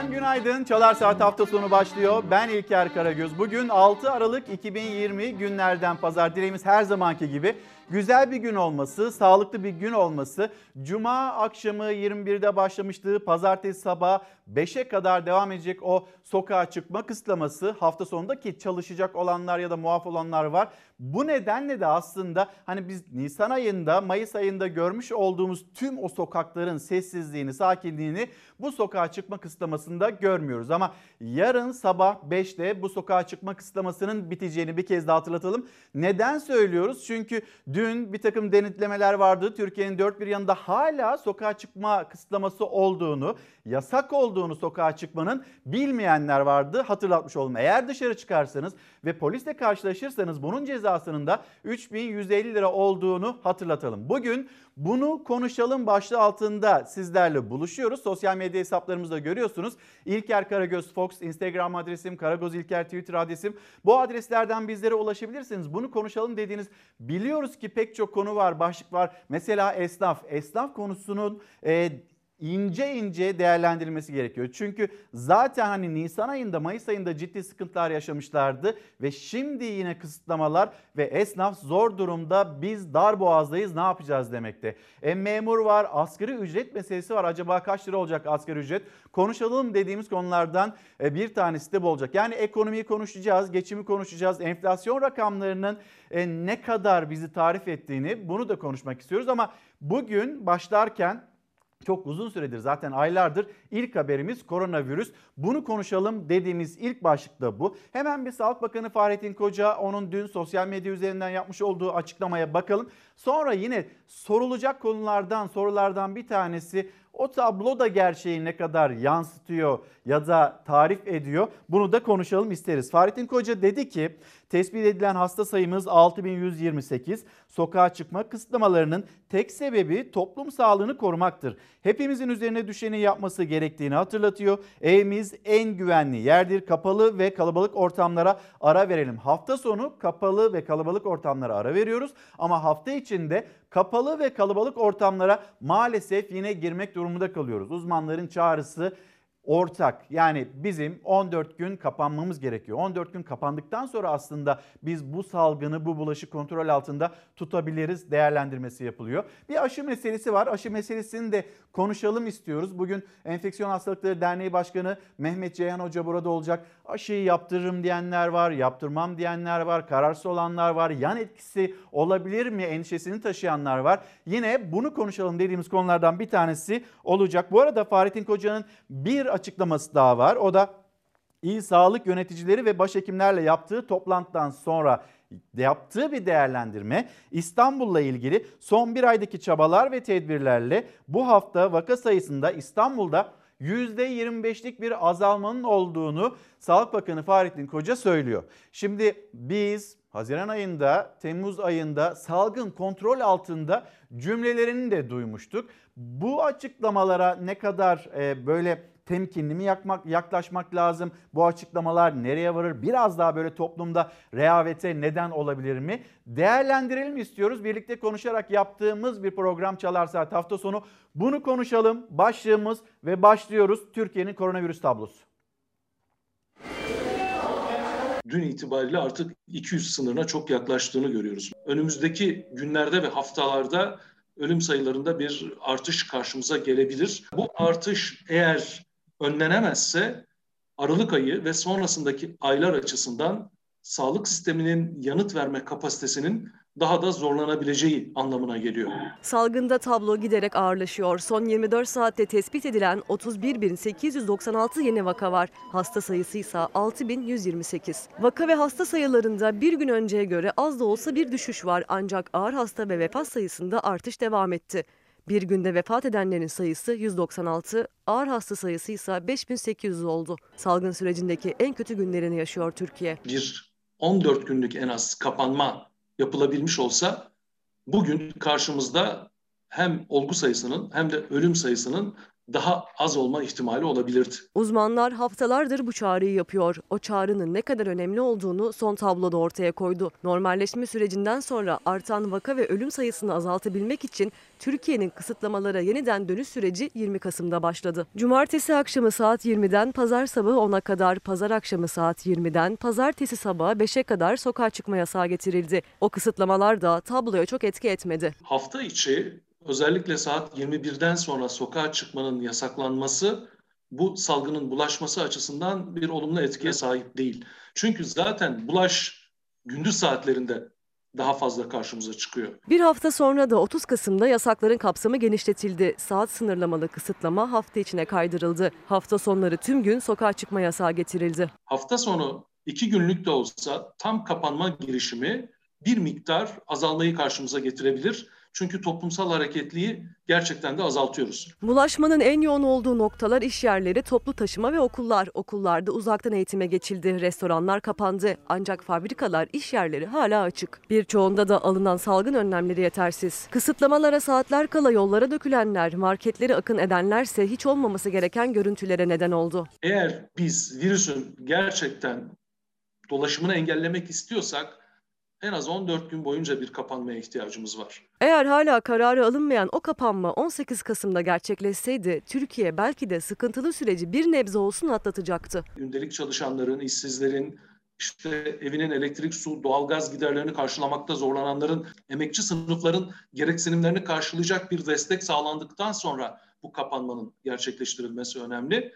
Efendim günaydın. Çalar Saat hafta sonu başlıyor. Ben İlker Karagöz. Bugün 6 Aralık 2020 günlerden pazar. Dileğimiz her zamanki gibi güzel bir gün olması, sağlıklı bir gün olması. Cuma akşamı 21'de başlamıştı. Pazartesi sabah 5'e kadar devam edecek o sokağa çıkma kısıtlaması hafta sonunda ki çalışacak olanlar ya da muaf olanlar var. Bu nedenle de aslında hani biz Nisan ayında, Mayıs ayında görmüş olduğumuz tüm o sokakların sessizliğini, sakinliğini bu sokağa çıkma kısıtlamasında görmüyoruz. Ama yarın sabah 5'te bu sokağa çıkma kısıtlamasının biteceğini bir kez daha hatırlatalım. Neden söylüyoruz? Çünkü dün bir takım denetlemeler vardı. Türkiye'nin dört bir yanında hala sokağa çıkma kısıtlaması olduğunu, yasak olduğunu sokağa çıkmanın bilmeyenler vardı. Hatırlatmış olalım. Eğer dışarı çıkarsanız ve polisle karşılaşırsanız bunun cezasının da 3150 lira olduğunu hatırlatalım. Bugün bunu konuşalım başlığı altında sizlerle buluşuyoruz. Sosyal medya hesaplarımızda görüyorsunuz. İlker Karagöz Fox Instagram adresim, Karagöz İlker Twitter adresim. Bu adreslerden bizlere ulaşabilirsiniz. Bunu konuşalım dediğiniz biliyoruz ki pek çok konu var, başlık var. Mesela esnaf. Esnaf konusunun e, ince ince değerlendirilmesi gerekiyor. Çünkü zaten hani Nisan ayında Mayıs ayında ciddi sıkıntılar yaşamışlardı ve şimdi yine kısıtlamalar ve esnaf zor durumda biz dar boğazdayız ne yapacağız demekte. E, memur var asgari ücret meselesi var acaba kaç lira olacak asgari ücret konuşalım dediğimiz konulardan e, bir tanesi de bu olacak. Yani ekonomiyi konuşacağız geçimi konuşacağız enflasyon rakamlarının e, ne kadar bizi tarif ettiğini bunu da konuşmak istiyoruz ama bugün başlarken çok uzun süredir zaten aylardır ilk haberimiz koronavirüs. Bunu konuşalım dediğimiz ilk başlık da bu. Hemen bir Sağlık Bakanı Fahrettin Koca onun dün sosyal medya üzerinden yapmış olduğu açıklamaya bakalım. Sonra yine sorulacak konulardan sorulardan bir tanesi o tablo da gerçeği ne kadar yansıtıyor ya da tarif ediyor bunu da konuşalım isteriz. Fahrettin Koca dedi ki tespit edilen hasta sayımız 6128. Sokağa çıkma kısıtlamalarının tek sebebi toplum sağlığını korumaktır. Hepimizin üzerine düşeni yapması gerektiğini hatırlatıyor. Evimiz en güvenli yerdir. Kapalı ve kalabalık ortamlara ara verelim. Hafta sonu kapalı ve kalabalık ortamlara ara veriyoruz ama hafta içinde kapalı ve kalabalık ortamlara maalesef yine girmek durumunda kalıyoruz. Uzmanların çağrısı ortak. Yani bizim 14 gün kapanmamız gerekiyor. 14 gün kapandıktan sonra aslında biz bu salgını, bu bulaşı kontrol altında tutabiliriz değerlendirmesi yapılıyor. Bir aşı meselesi var. Aşı meselesini de konuşalım istiyoruz. Bugün Enfeksiyon Hastalıkları Derneği Başkanı Mehmet Ceyhan Hoca burada olacak. Aşıyı yaptırırım diyenler var, yaptırmam diyenler var, kararsız olanlar var. Yan etkisi olabilir mi endişesini taşıyanlar var. Yine bunu konuşalım dediğimiz konulardan bir tanesi olacak. Bu arada Fahrettin Koca'nın bir açıklaması daha var. O da İl Sağlık Yöneticileri ve Başhekimlerle yaptığı toplantıdan sonra yaptığı bir değerlendirme İstanbul'la ilgili son bir aydaki çabalar ve tedbirlerle bu hafta vaka sayısında İstanbul'da %25'lik bir azalmanın olduğunu Sağlık Bakanı Fahrettin Koca söylüyor. Şimdi biz Haziran ayında, Temmuz ayında salgın kontrol altında cümlelerini de duymuştuk. Bu açıklamalara ne kadar e, böyle temkinli mi yakmak, yaklaşmak lazım? Bu açıklamalar nereye varır? Biraz daha böyle toplumda rehavete neden olabilir mi? Değerlendirelim istiyoruz. Birlikte konuşarak yaptığımız bir program Çalar Saat hafta sonu. Bunu konuşalım. Başlığımız ve başlıyoruz. Türkiye'nin koronavirüs tablosu. Dün itibariyle artık 200 sınırına çok yaklaştığını görüyoruz. Önümüzdeki günlerde ve haftalarda ölüm sayılarında bir artış karşımıza gelebilir. Bu artış eğer önlenemezse Aralık ayı ve sonrasındaki aylar açısından sağlık sisteminin yanıt verme kapasitesinin daha da zorlanabileceği anlamına geliyor. Salgında tablo giderek ağırlaşıyor. Son 24 saatte tespit edilen 31.896 yeni vaka var. Hasta sayısı ise 6.128. Vaka ve hasta sayılarında bir gün önceye göre az da olsa bir düşüş var ancak ağır hasta ve vefat sayısında artış devam etti. Bir günde vefat edenlerin sayısı 196, ağır hasta sayısı ise 5800 oldu. Salgın sürecindeki en kötü günlerini yaşıyor Türkiye. Bir 14 günlük en az kapanma yapılabilmiş olsa bugün karşımızda hem olgu sayısının hem de ölüm sayısının daha az olma ihtimali olabilirdi. Uzmanlar haftalardır bu çağrıyı yapıyor. O çağrının ne kadar önemli olduğunu son tabloda ortaya koydu. Normalleşme sürecinden sonra artan vaka ve ölüm sayısını azaltabilmek için Türkiye'nin kısıtlamalara yeniden dönüş süreci 20 Kasım'da başladı. Cumartesi akşamı saat 20'den pazar sabahı 10'a kadar, pazar akşamı saat 20'den pazartesi sabahı 5'e kadar sokağa çıkma yasağı getirildi. O kısıtlamalar da tabloya çok etki etmedi. Hafta içi özellikle saat 21'den sonra sokağa çıkmanın yasaklanması bu salgının bulaşması açısından bir olumlu etkiye sahip değil. Çünkü zaten bulaş gündüz saatlerinde daha fazla karşımıza çıkıyor. Bir hafta sonra da 30 Kasım'da yasakların kapsamı genişletildi. Saat sınırlamalı kısıtlama hafta içine kaydırıldı. Hafta sonları tüm gün sokağa çıkma yasağı getirildi. Hafta sonu iki günlük de olsa tam kapanma girişimi bir miktar azalmayı karşımıza getirebilir. Çünkü toplumsal hareketliği gerçekten de azaltıyoruz. Bulaşmanın en yoğun olduğu noktalar iş yerleri, toplu taşıma ve okullar. Okullarda uzaktan eğitime geçildi, restoranlar kapandı. Ancak fabrikalar, iş yerleri hala açık. Birçoğunda da alınan salgın önlemleri yetersiz. Kısıtlamalara saatler kala yollara dökülenler, marketleri akın edenlerse hiç olmaması gereken görüntülere neden oldu. Eğer biz virüsün gerçekten dolaşımını engellemek istiyorsak en az 14 gün boyunca bir kapanmaya ihtiyacımız var. Eğer hala kararı alınmayan o kapanma 18 Kasım'da gerçekleşseydi Türkiye belki de sıkıntılı süreci bir nebze olsun atlatacaktı. Gündelik çalışanların, işsizlerin, işte evinin elektrik, su, doğalgaz giderlerini karşılamakta zorlananların, emekçi sınıfların gereksinimlerini karşılayacak bir destek sağlandıktan sonra bu kapanmanın gerçekleştirilmesi önemli.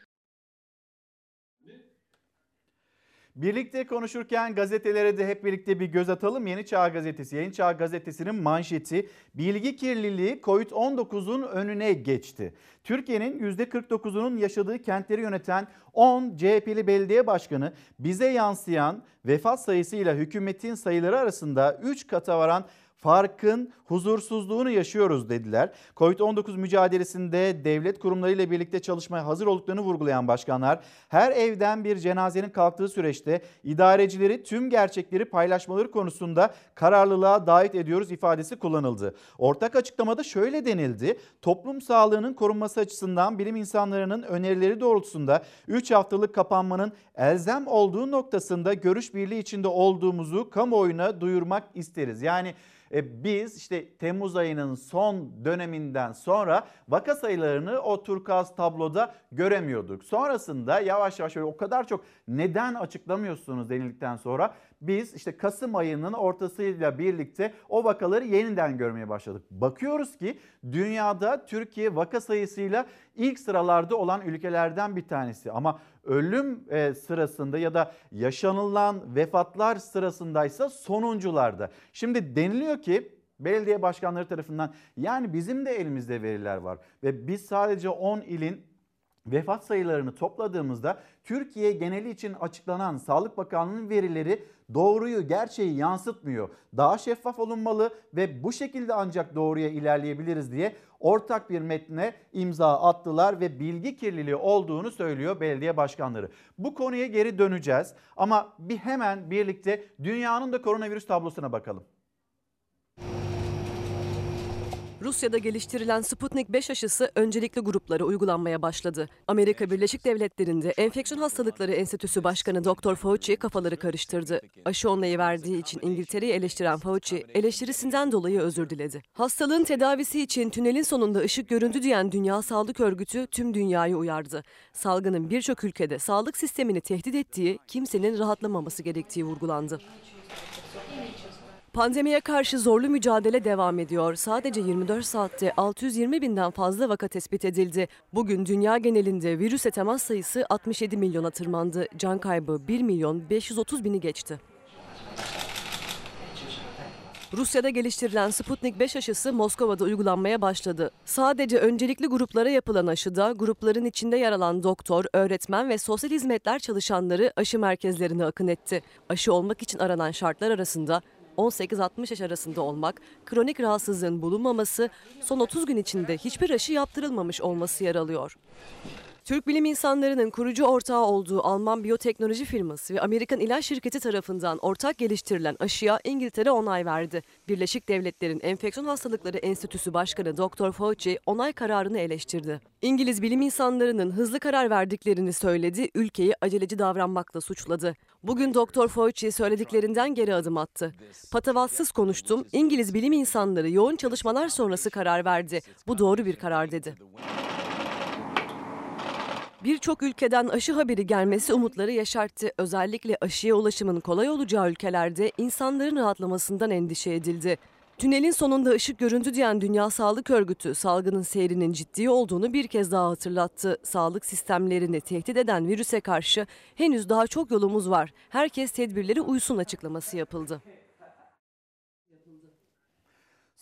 Birlikte konuşurken gazetelere de hep birlikte bir göz atalım. Yeni Çağ Gazetesi, Yeni Çağ Gazetesi'nin manşeti bilgi kirliliği COVID-19'un önüne geçti. Türkiye'nin %49'unun yaşadığı kentleri yöneten 10 CHP'li belediye başkanı bize yansıyan vefat sayısıyla hükümetin sayıları arasında 3 kata varan farkın huzursuzluğunu yaşıyoruz dediler. Covid-19 mücadelesinde devlet kurumlarıyla birlikte çalışmaya hazır olduklarını vurgulayan başkanlar her evden bir cenazenin kalktığı süreçte idarecileri tüm gerçekleri paylaşmaları konusunda kararlılığa davet ediyoruz ifadesi kullanıldı. Ortak açıklamada şöyle denildi. Toplum sağlığının korunması açısından bilim insanlarının önerileri doğrultusunda 3 haftalık kapanmanın elzem olduğu noktasında görüş birliği içinde olduğumuzu kamuoyuna duyurmak isteriz. Yani e, biz işte Temmuz ayının son döneminden sonra vaka sayılarını o turkaz tabloda göremiyorduk. Sonrasında yavaş yavaş öyle o kadar çok neden açıklamıyorsunuz denildikten sonra biz işte Kasım ayının ortasıyla birlikte o vakaları yeniden görmeye başladık. Bakıyoruz ki dünyada Türkiye vaka sayısıyla ilk sıralarda olan ülkelerden bir tanesi ama ölüm e, sırasında ya da yaşanılan vefatlar sırasındaysa sonuncularda. Şimdi deniliyor ki belediye başkanları tarafından yani bizim de elimizde veriler var ve biz sadece 10 ilin vefat sayılarını topladığımızda Türkiye geneli için açıklanan Sağlık Bakanlığı'nın verileri doğruyu, gerçeği yansıtmıyor. Daha şeffaf olunmalı ve bu şekilde ancak doğruya ilerleyebiliriz diye ortak bir metne imza attılar ve bilgi kirliliği olduğunu söylüyor belediye başkanları. Bu konuya geri döneceğiz ama bir hemen birlikte dünyanın da koronavirüs tablosuna bakalım. Rusya'da geliştirilen Sputnik 5 aşısı öncelikli gruplara uygulanmaya başladı. Amerika Birleşik Devletleri'nde Enfeksiyon Hastalıkları Enstitüsü Başkanı Dr. Fauci kafaları karıştırdı. Aşı onayı verdiği için İngiltere'yi eleştiren Fauci, eleştirisinden dolayı özür diledi. Hastalığın tedavisi için tünelin sonunda ışık göründü diyen Dünya Sağlık Örgütü tüm dünyayı uyardı. Salgının birçok ülkede sağlık sistemini tehdit ettiği, kimsenin rahatlamaması gerektiği vurgulandı. Pandemiye karşı zorlu mücadele devam ediyor. Sadece 24 saatte 620 binden fazla vaka tespit edildi. Bugün dünya genelinde virüse temas sayısı 67 milyona tırmandı. Can kaybı 1 milyon 530 bini geçti. Rusya'da geliştirilen Sputnik 5 aşısı Moskova'da uygulanmaya başladı. Sadece öncelikli gruplara yapılan aşıda grupların içinde yer alan doktor, öğretmen ve sosyal hizmetler çalışanları aşı merkezlerine akın etti. Aşı olmak için aranan şartlar arasında 18-60 yaş arasında olmak, kronik rahatsızlığın bulunmaması, son 30 gün içinde hiçbir aşı yaptırılmamış olması yer alıyor. Türk bilim insanlarının kurucu ortağı olduğu Alman biyoteknoloji firması ve Amerikan ilaç şirketi tarafından ortak geliştirilen aşıya İngiltere onay verdi. Birleşik Devletler'in Enfeksiyon Hastalıkları Enstitüsü Başkanı Dr. Fauci onay kararını eleştirdi. İngiliz bilim insanlarının hızlı karar verdiklerini söyledi, ülkeyi aceleci davranmakla suçladı. Bugün Dr. Fauci söylediklerinden geri adım attı. Patavatsız konuştum, İngiliz bilim insanları yoğun çalışmalar sonrası karar verdi. Bu doğru bir karar dedi. Birçok ülkeden aşı haberi gelmesi umutları yaşarttı. Özellikle aşıya ulaşımın kolay olacağı ülkelerde insanların rahatlamasından endişe edildi. Tünelin sonunda ışık göründü diyen Dünya Sağlık Örgütü salgının seyrinin ciddi olduğunu bir kez daha hatırlattı. Sağlık sistemlerini tehdit eden virüse karşı henüz daha çok yolumuz var. Herkes tedbirleri uysun açıklaması yapıldı.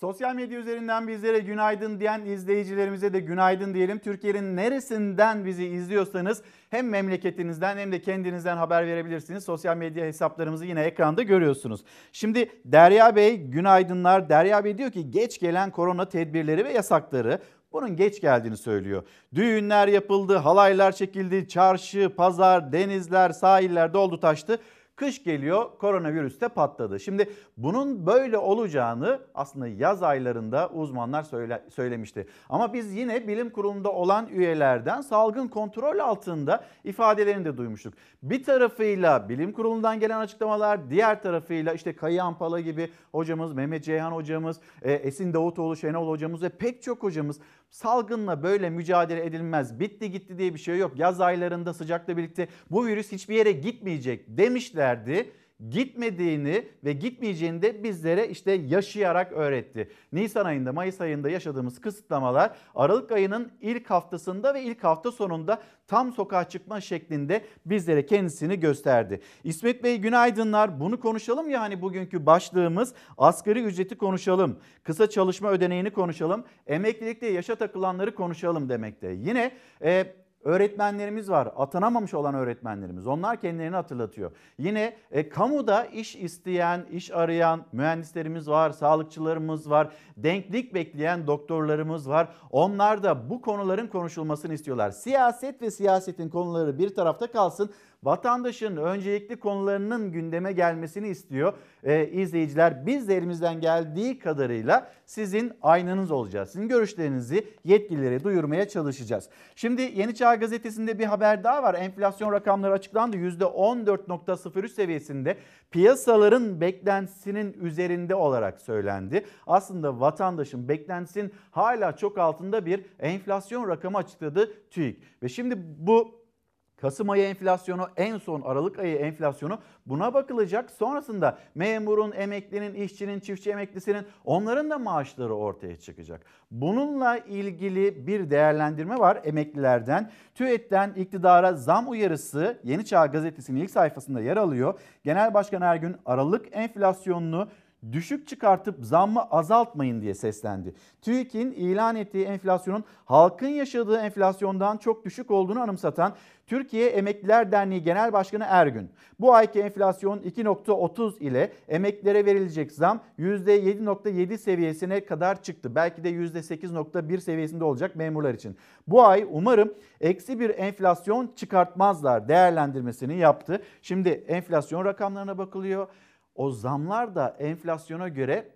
Sosyal medya üzerinden bizlere günaydın diyen izleyicilerimize de günaydın diyelim. Türkiye'nin neresinden bizi izliyorsanız hem memleketinizden hem de kendinizden haber verebilirsiniz. Sosyal medya hesaplarımızı yine ekranda görüyorsunuz. Şimdi Derya Bey günaydınlar. Derya Bey diyor ki geç gelen korona tedbirleri ve yasakları bunun geç geldiğini söylüyor. Düğünler yapıldı, halaylar çekildi, çarşı, pazar, denizler, sahiller doldu taştı. Kış geliyor koronavirüs de patladı. Şimdi bunun böyle olacağını aslında yaz aylarında uzmanlar söyle, söylemişti. Ama biz yine bilim kurulunda olan üyelerden salgın kontrol altında ifadelerini de duymuştuk. Bir tarafıyla bilim kurulundan gelen açıklamalar, diğer tarafıyla işte Kayı Ampala gibi hocamız, Mehmet Ceyhan hocamız, e, Esin Davutoğlu, Şenol hocamız ve pek çok hocamız salgınla böyle mücadele edilmez. Bitti gitti diye bir şey yok. Yaz aylarında sıcakla birlikte bu virüs hiçbir yere gitmeyecek demişlerdi gitmediğini ve gitmeyeceğini de bizlere işte yaşayarak öğretti. Nisan ayında, Mayıs ayında yaşadığımız kısıtlamalar Aralık ayının ilk haftasında ve ilk hafta sonunda tam sokağa çıkma şeklinde bizlere kendisini gösterdi. İsmet Bey günaydınlar. Bunu konuşalım ya hani bugünkü başlığımız asgari ücreti konuşalım. Kısa çalışma ödeneğini konuşalım. Emeklilikte yaşa takılanları konuşalım demekte. Yine e, öğretmenlerimiz var. Atanamamış olan öğretmenlerimiz. Onlar kendilerini hatırlatıyor. Yine e, kamuda iş isteyen, iş arayan mühendislerimiz var, sağlıkçılarımız var. Denklik bekleyen doktorlarımız var. Onlar da bu konuların konuşulmasını istiyorlar. Siyaset ve siyasetin konuları bir tarafta kalsın vatandaşın öncelikli konularının gündeme gelmesini istiyor ee, izleyiciler. Biz de geldiği kadarıyla sizin aynanız olacağız. Sizin görüşlerinizi yetkililere duyurmaya çalışacağız. Şimdi Yeni Çağ Gazetesi'nde bir haber daha var. Enflasyon rakamları açıklandı. %14.03 seviyesinde piyasaların beklentisinin üzerinde olarak söylendi. Aslında vatandaşın beklentisinin hala çok altında bir enflasyon rakamı açıkladı TÜİK. Ve şimdi bu Kasım ayı enflasyonu en son Aralık ayı enflasyonu buna bakılacak. Sonrasında memurun, emeklinin, işçinin, çiftçi emeklisinin onların da maaşları ortaya çıkacak. Bununla ilgili bir değerlendirme var emeklilerden. TÜET'ten iktidara zam uyarısı Yeni Çağ Gazetesi'nin ilk sayfasında yer alıyor. Genel Başkan Ergün Aralık enflasyonunu düşük çıkartıp zammı azaltmayın diye seslendi. TÜİK'in ilan ettiği enflasyonun halkın yaşadığı enflasyondan çok düşük olduğunu anımsatan Türkiye Emekliler Derneği Genel Başkanı Ergün, bu ayki enflasyon 2.30 ile emeklilere verilecek zam %7.7 seviyesine kadar çıktı. Belki de %8.1 seviyesinde olacak memurlar için. Bu ay umarım eksi bir enflasyon çıkartmazlar değerlendirmesini yaptı. Şimdi enflasyon rakamlarına bakılıyor. O zamlar da enflasyona göre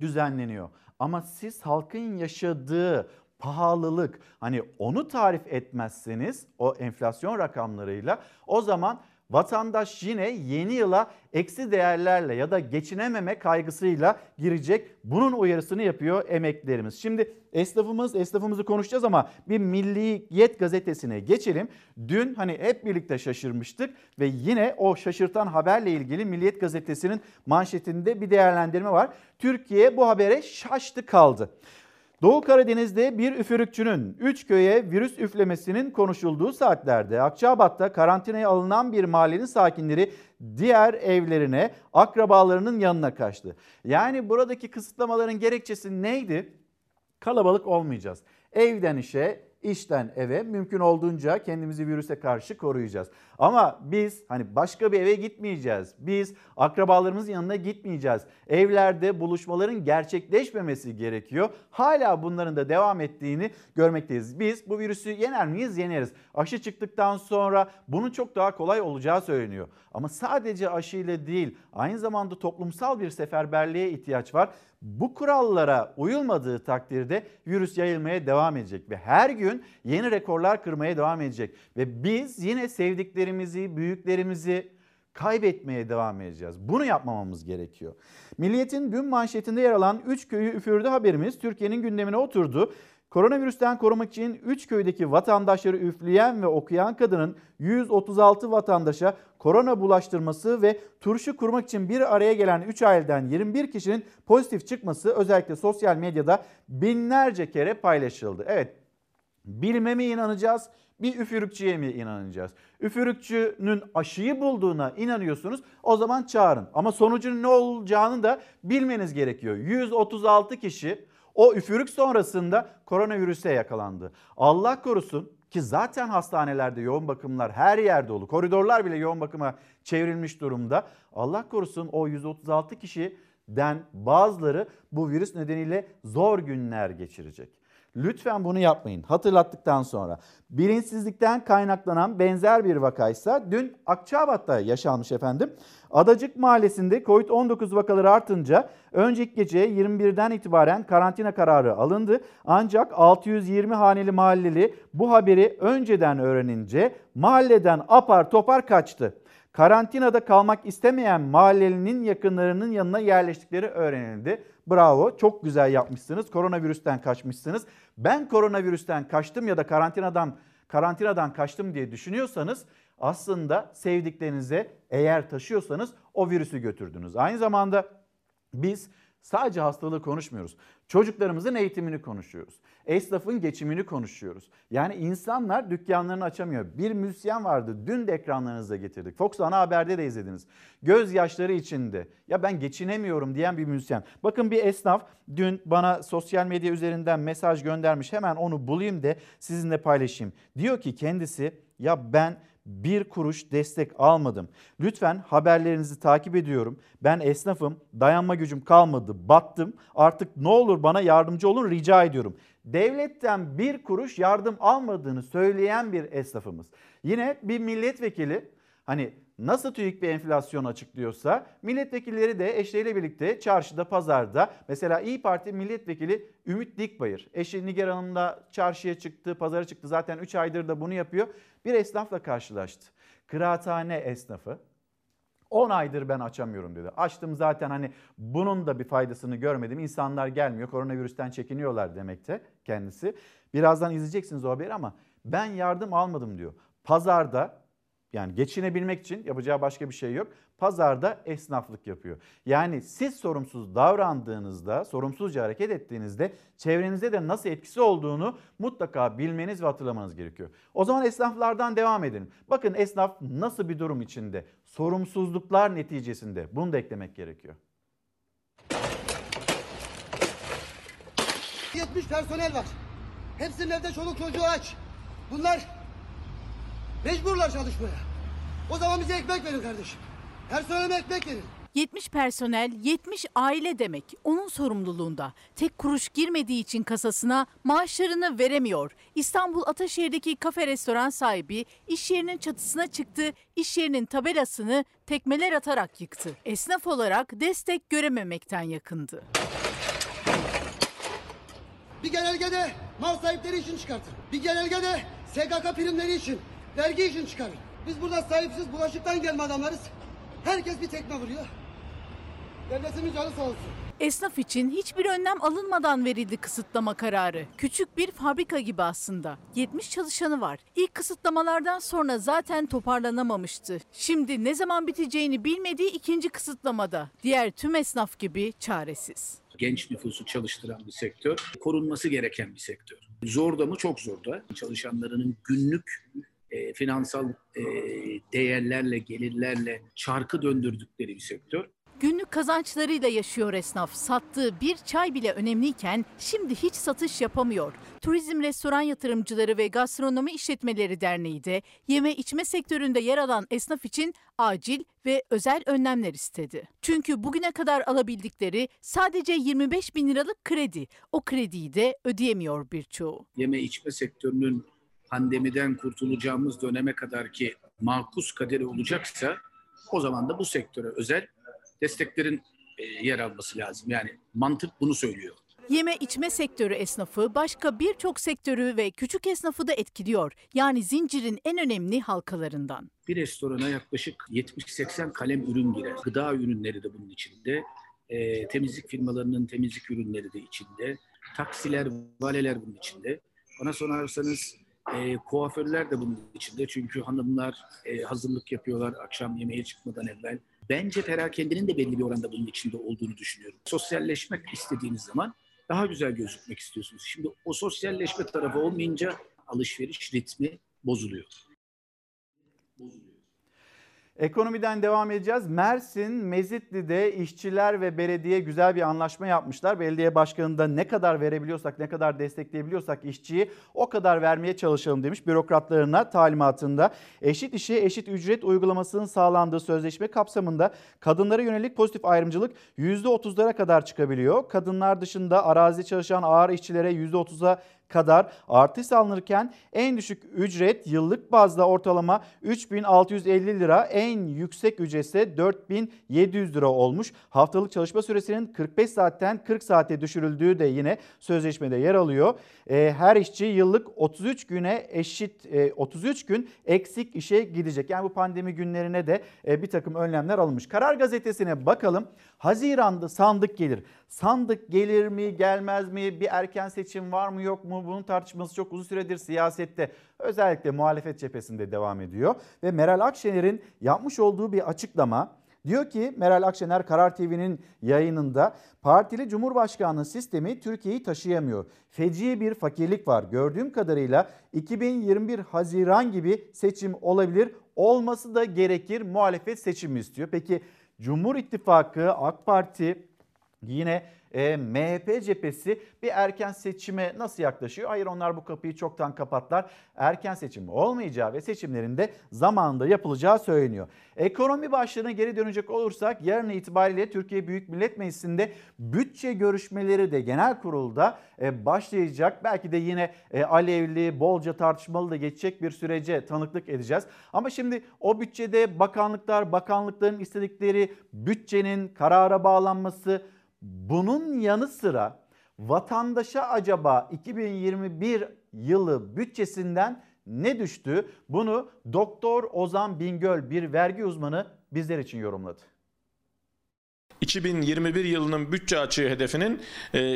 düzenleniyor. Ama siz halkın yaşadığı pahalılık hani onu tarif etmezseniz o enflasyon rakamlarıyla o zaman vatandaş yine yeni yıla eksi değerlerle ya da geçinememe kaygısıyla girecek. Bunun uyarısını yapıyor emeklilerimiz. Şimdi esnafımız, esnafımızı konuşacağız ama bir Milliyet gazetesine geçelim. Dün hani hep birlikte şaşırmıştık ve yine o şaşırtan haberle ilgili Milliyet gazetesinin manşetinde bir değerlendirme var. Türkiye bu habere şaştı kaldı. Doğu Karadeniz'de bir üfürükçünün 3 köye virüs üflemesinin konuşulduğu saatlerde Akçabat'ta karantinaya alınan bir mahallenin sakinleri diğer evlerine, akrabalarının yanına kaçtı. Yani buradaki kısıtlamaların gerekçesi neydi? Kalabalık olmayacağız. Evden işe, işten eve mümkün olduğunca kendimizi virüse karşı koruyacağız. Ama biz hani başka bir eve gitmeyeceğiz. Biz akrabalarımızın yanına gitmeyeceğiz. Evlerde buluşmaların gerçekleşmemesi gerekiyor. Hala bunların da devam ettiğini görmekteyiz. Biz bu virüsü yener miyiz? Yeneriz. Aşı çıktıktan sonra bunun çok daha kolay olacağı söyleniyor. Ama sadece aşıyla değil aynı zamanda toplumsal bir seferberliğe ihtiyaç var. Bu kurallara uyulmadığı takdirde virüs yayılmaya devam edecek ve her gün yeni rekorlar kırmaya devam edecek. Ve biz yine sevdiklerimizi, büyüklerimizi kaybetmeye devam edeceğiz. Bunu yapmamamız gerekiyor. Milliyetin dün manşetinde yer alan 3 köyü üfürdü haberimiz Türkiye'nin gündemine oturdu. Koronavirüsten korumak için 3 köydeki vatandaşları üfleyen ve okuyan kadının 136 vatandaşa korona bulaştırması ve turşu kurmak için bir araya gelen 3 aileden 21 kişinin pozitif çıkması özellikle sosyal medyada binlerce kere paylaşıldı. Evet bilime mi inanacağız bir üfürükçüye mi inanacağız? Üfürükçünün aşıyı bulduğuna inanıyorsunuz o zaman çağırın. Ama sonucun ne olacağını da bilmeniz gerekiyor. 136 kişi o üfürük sonrasında koronavirüse yakalandı. Allah korusun ki zaten hastanelerde yoğun bakımlar her yerde dolu. Koridorlar bile yoğun bakıma çevrilmiş durumda. Allah korusun o 136 kişiden bazıları bu virüs nedeniyle zor günler geçirecek. Lütfen bunu yapmayın. Hatırlattıktan sonra. Bilinçsizlikten kaynaklanan benzer bir vakaysa dün Akçabat'ta yaşanmış efendim. Adacık Mahallesi'nde COVID-19 vakaları artınca önceki gece 21'den itibaren karantina kararı alındı. Ancak 620 haneli mahalleli bu haberi önceden öğrenince mahalleden apar topar kaçtı karantinada kalmak istemeyen mahallelinin yakınlarının yanına yerleştikleri öğrenildi. Bravo çok güzel yapmışsınız koronavirüsten kaçmışsınız. Ben koronavirüsten kaçtım ya da karantinadan karantinadan kaçtım diye düşünüyorsanız aslında sevdiklerinize eğer taşıyorsanız o virüsü götürdünüz. Aynı zamanda biz sadece hastalığı konuşmuyoruz. Çocuklarımızın eğitimini konuşuyoruz. Esnafın geçimini konuşuyoruz. Yani insanlar dükkanlarını açamıyor. Bir müzisyen vardı dün de ekranlarınıza getirdik. Fox Ana Haber'de de izlediniz. Gözyaşları içinde ya ben geçinemiyorum diyen bir müzisyen. Bakın bir esnaf dün bana sosyal medya üzerinden mesaj göndermiş. Hemen onu bulayım da sizinle paylaşayım. Diyor ki kendisi ya ben bir kuruş destek almadım. Lütfen haberlerinizi takip ediyorum. Ben esnafım, dayanma gücüm kalmadı, battım. Artık ne olur bana yardımcı olun rica ediyorum. Devletten bir kuruş yardım almadığını söyleyen bir esnafımız. Yine bir milletvekili hani nasıl TÜİK bir enflasyon açıklıyorsa milletvekilleri de eşleriyle birlikte çarşıda, pazarda mesela İyi Parti milletvekili Ümit Dikbayır eşi Nigar Hanım'la çarşıya çıktı, pazara çıktı zaten 3 aydır da bunu yapıyor. Bir esnafla karşılaştı. Kıraathane esnafı 10 aydır ben açamıyorum dedi. Açtım zaten hani bunun da bir faydasını görmedim. İnsanlar gelmiyor koronavirüsten çekiniyorlar demekte kendisi. Birazdan izleyeceksiniz o haberi ama ben yardım almadım diyor. Pazarda yani geçinebilmek için yapacağı başka bir şey yok. Pazarda esnaflık yapıyor. Yani siz sorumsuz davrandığınızda, sorumsuzca hareket ettiğinizde çevrenizde de nasıl etkisi olduğunu mutlaka bilmeniz ve hatırlamanız gerekiyor. O zaman esnaflardan devam edin. Bakın esnaf nasıl bir durum içinde? Sorumsuzluklar neticesinde. Bunu da eklemek gerekiyor. 70 personel var. Hepsinin evde çoluk çocuğu aç. Bunlar Mecburlar çalışmaya. O zaman bize ekmek verin kardeşim. Personelime ekmek verin. 70 personel, 70 aile demek. Onun sorumluluğunda. Tek kuruş girmediği için kasasına maaşlarını veremiyor. İstanbul Ataşehir'deki kafe restoran sahibi iş yerinin çatısına çıktı, iş yerinin tabelasını tekmeler atarak yıktı. Esnaf olarak destek görememekten yakındı. Bir genelgede mal sahipleri için çıkartın. Bir genelgede SGK primleri için vergi için çıkarır. Biz burada sahipsiz bulaşıktan gelme adamlarız. Herkes bir tekme vuruyor. Devletimiz canı sağ olsun. Esnaf için hiçbir önlem alınmadan verildi kısıtlama kararı. Küçük bir fabrika gibi aslında. 70 çalışanı var. İlk kısıtlamalardan sonra zaten toparlanamamıştı. Şimdi ne zaman biteceğini bilmediği ikinci kısıtlamada. Diğer tüm esnaf gibi çaresiz. Genç nüfusu çalıştıran bir sektör, korunması gereken bir sektör. Zor da mı çok zor da. Çalışanlarının günlük e, finansal e, değerlerle, gelirlerle çarkı döndürdükleri bir sektör. Günlük kazançlarıyla yaşıyor esnaf. Sattığı bir çay bile önemliyken şimdi hiç satış yapamıyor. Turizm Restoran Yatırımcıları ve Gastronomi İşletmeleri Derneği de yeme içme sektöründe yer alan esnaf için acil ve özel önlemler istedi. Çünkü bugüne kadar alabildikleri sadece 25 bin liralık kredi. O krediyi de ödeyemiyor birçoğu. Yeme içme sektörünün pandemiden kurtulacağımız döneme kadar ki makus kaderi olacaksa o zaman da bu sektöre özel desteklerin e, yer alması lazım. Yani mantık bunu söylüyor. Yeme içme sektörü esnafı başka birçok sektörü ve küçük esnafı da etkiliyor. Yani zincirin en önemli halkalarından. Bir restorana yaklaşık 70-80 kalem ürün girer. Gıda ürünleri de bunun içinde. E, temizlik firmalarının temizlik ürünleri de içinde. Taksiler, valeler bunun içinde. Bana sorarsanız e, kuaförler de bunun içinde. Çünkü hanımlar e, hazırlık yapıyorlar akşam yemeğe çıkmadan evvel. Bence perakendinin de belli bir oranda bunun içinde olduğunu düşünüyorum. Sosyalleşmek istediğiniz zaman daha güzel gözükmek istiyorsunuz. Şimdi o sosyalleşme tarafı olmayınca alışveriş ritmi bozuluyor. Bozuluyor. Ekonomiden devam edeceğiz. Mersin, Mezitli'de işçiler ve belediye güzel bir anlaşma yapmışlar. Belediye başkanı da ne kadar verebiliyorsak, ne kadar destekleyebiliyorsak işçiyi o kadar vermeye çalışalım demiş bürokratlarına talimatında. Eşit işe eşit ücret uygulamasının sağlandığı sözleşme kapsamında kadınlara yönelik pozitif ayrımcılık %30'lara kadar çıkabiliyor. Kadınlar dışında arazi çalışan ağır işçilere %30'a kadar artış sağlanırken en düşük ücret yıllık bazda ortalama 3650 lira, en yüksek ücret ise 4700 lira olmuş. Haftalık çalışma süresinin 45 saatten 40 saate düşürüldüğü de yine sözleşmede yer alıyor. Ee, her işçi yıllık 33 güne eşit 33 gün eksik işe gidecek. Yani bu pandemi günlerine de e, bir takım önlemler alınmış. Karar gazetesine bakalım. Haziranda sandık gelir. Sandık gelir mi gelmez mi? Bir erken seçim var mı yok mu? Bunun tartışması çok uzun süredir siyasette özellikle muhalefet cephesinde devam ediyor. Ve Meral Akşener'in yapmış olduğu bir açıklama Diyor ki Meral Akşener Karar TV'nin yayınında partili cumhurbaşkanlığı sistemi Türkiye'yi taşıyamıyor. Feci bir fakirlik var. Gördüğüm kadarıyla 2021 Haziran gibi seçim olabilir. Olması da gerekir. Muhalefet seçimi istiyor. Peki Cumhur İttifakı, AK Parti yine e, MHP cephesi bir erken seçime nasıl yaklaşıyor? Hayır onlar bu kapıyı çoktan kapatlar. Erken seçim olmayacağı ve seçimlerinde zamanında yapılacağı söyleniyor. Ekonomi başlığına geri dönecek olursak yarın itibariyle Türkiye Büyük Millet Meclisi'nde bütçe görüşmeleri de genel kurulda e, başlayacak. Belki de yine e, alevli, bolca tartışmalı da geçecek bir sürece tanıklık edeceğiz. Ama şimdi o bütçede bakanlıklar, bakanlıkların istedikleri bütçenin karara bağlanması bunun yanı sıra vatandaşa acaba 2021 yılı bütçesinden ne düştü? Bunu Doktor Ozan Bingöl bir vergi uzmanı bizler için yorumladı. 2021 yılının bütçe açığı hedefinin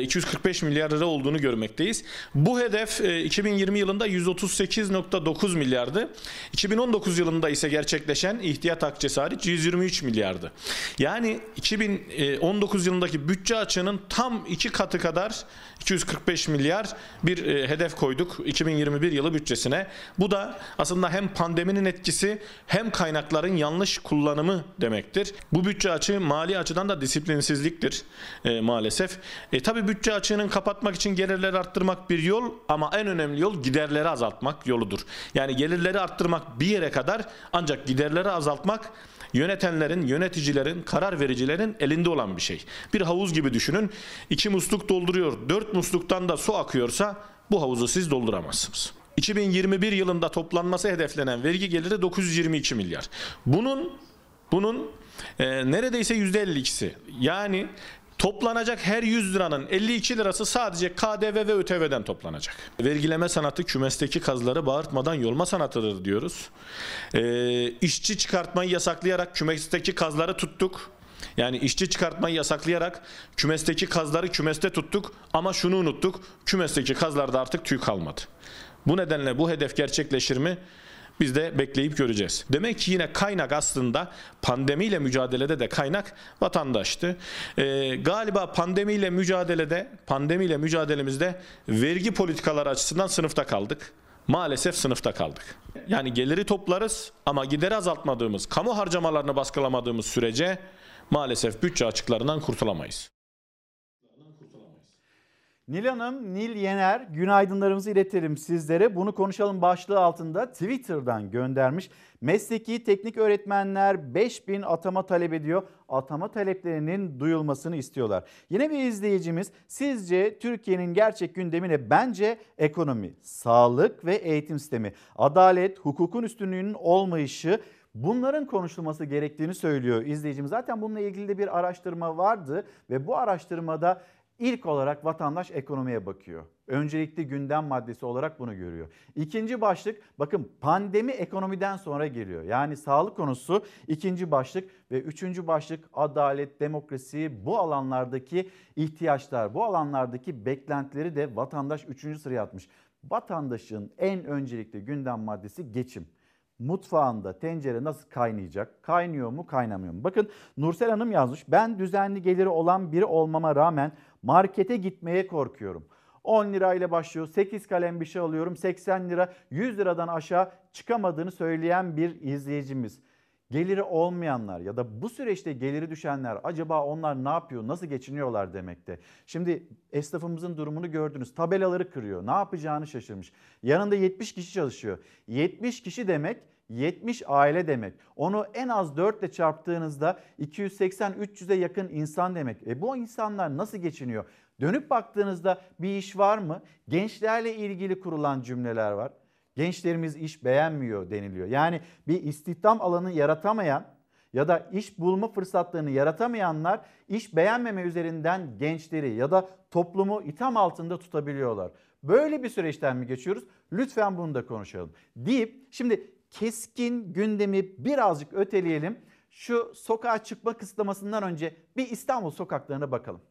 245 e, milyar lira olduğunu görmekteyiz. Bu hedef 2020 e, yılında 138.9 milyardı. 2019 yılında ise gerçekleşen ihtiyat akçesi hariç 123 milyardı. Yani 2019 yılındaki bütçe açığının tam iki katı kadar 245 milyar bir e, hedef koyduk 2021 yılı bütçesine. Bu da aslında hem pandeminin etkisi hem kaynakların yanlış kullanımı demektir. Bu bütçe açığı mali açıdan da disiplinsizliktir e, maalesef. E, tabii bütçe açığının kapatmak için gelirleri arttırmak bir yol ama en önemli yol giderleri azaltmak yoludur. Yani gelirleri arttırmak bir yere kadar ancak giderleri azaltmak yönetenlerin, yöneticilerin, karar vericilerin elinde olan bir şey. Bir havuz gibi düşünün. İki musluk dolduruyor, dört musluktan da su akıyorsa bu havuzu siz dolduramazsınız. 2021 yılında toplanması hedeflenen vergi geliri 922 milyar. Bunun bunun e, neredeyse %52'si yani Toplanacak her 100 liranın 52 lirası sadece KDV ve ÖTV'den toplanacak. Vergileme sanatı kümesteki kazları bağırtmadan yolma sanatıdır diyoruz. Ee, işçi çıkartmayı yasaklayarak kümesteki kazları tuttuk. Yani işçi çıkartmayı yasaklayarak kümesteki kazları kümeste tuttuk ama şunu unuttuk. Kümesteki kazlarda artık tüy kalmadı. Bu nedenle bu hedef gerçekleşir mi? Biz de bekleyip göreceğiz. Demek ki yine kaynak aslında pandemiyle mücadelede de kaynak vatandaştı. Ee, galiba pandemiyle mücadelede, pandemiyle mücadelemizde vergi politikaları açısından sınıfta kaldık. Maalesef sınıfta kaldık. Yani geliri toplarız ama gideri azaltmadığımız, kamu harcamalarını baskılamadığımız sürece maalesef bütçe açıklarından kurtulamayız. Nil Hanım, Nil Yener günaydınlarımızı iletelim sizlere. Bunu konuşalım başlığı altında Twitter'dan göndermiş. Mesleki teknik öğretmenler 5000 atama talep ediyor. Atama taleplerinin duyulmasını istiyorlar. Yine bir izleyicimiz sizce Türkiye'nin gerçek gündemi ne? Bence ekonomi, sağlık ve eğitim sistemi, adalet, hukukun üstünlüğünün olmayışı Bunların konuşulması gerektiğini söylüyor izleyicimiz. Zaten bununla ilgili de bir araştırma vardı ve bu araştırmada İlk olarak vatandaş ekonomiye bakıyor. Öncelikli gündem maddesi olarak bunu görüyor. İkinci başlık bakın pandemi ekonomiden sonra geliyor. Yani sağlık konusu ikinci başlık ve üçüncü başlık adalet, demokrasi bu alanlardaki ihtiyaçlar, bu alanlardaki beklentileri de vatandaş üçüncü sıraya atmış. Vatandaşın en öncelikli gündem maddesi geçim mutfağında tencere nasıl kaynayacak? Kaynıyor mu, kaynamıyor mu? Bakın Nursel Hanım yazmış. Ben düzenli geliri olan biri olmama rağmen markete gitmeye korkuyorum. 10 lirayla başlıyor. 8 kalem bir şey alıyorum. 80 lira 100 liradan aşağı çıkamadığını söyleyen bir izleyicimiz. Geliri olmayanlar ya da bu süreçte geliri düşenler acaba onlar ne yapıyor, nasıl geçiniyorlar demekte. Şimdi esnafımızın durumunu gördünüz. Tabelaları kırıyor. Ne yapacağını şaşırmış. Yanında 70 kişi çalışıyor. 70 kişi demek 70 aile demek. Onu en az 4 ile çarptığınızda 280-300'e yakın insan demek. E bu insanlar nasıl geçiniyor? Dönüp baktığınızda bir iş var mı? Gençlerle ilgili kurulan cümleler var. Gençlerimiz iş beğenmiyor deniliyor. Yani bir istihdam alanı yaratamayan ya da iş bulma fırsatlarını yaratamayanlar iş beğenmeme üzerinden gençleri ya da toplumu itham altında tutabiliyorlar. Böyle bir süreçten mi geçiyoruz? Lütfen bunu da konuşalım. Deyip şimdi keskin gündemi birazcık öteleyelim. Şu sokağa çıkma kısıtlamasından önce bir İstanbul sokaklarına bakalım.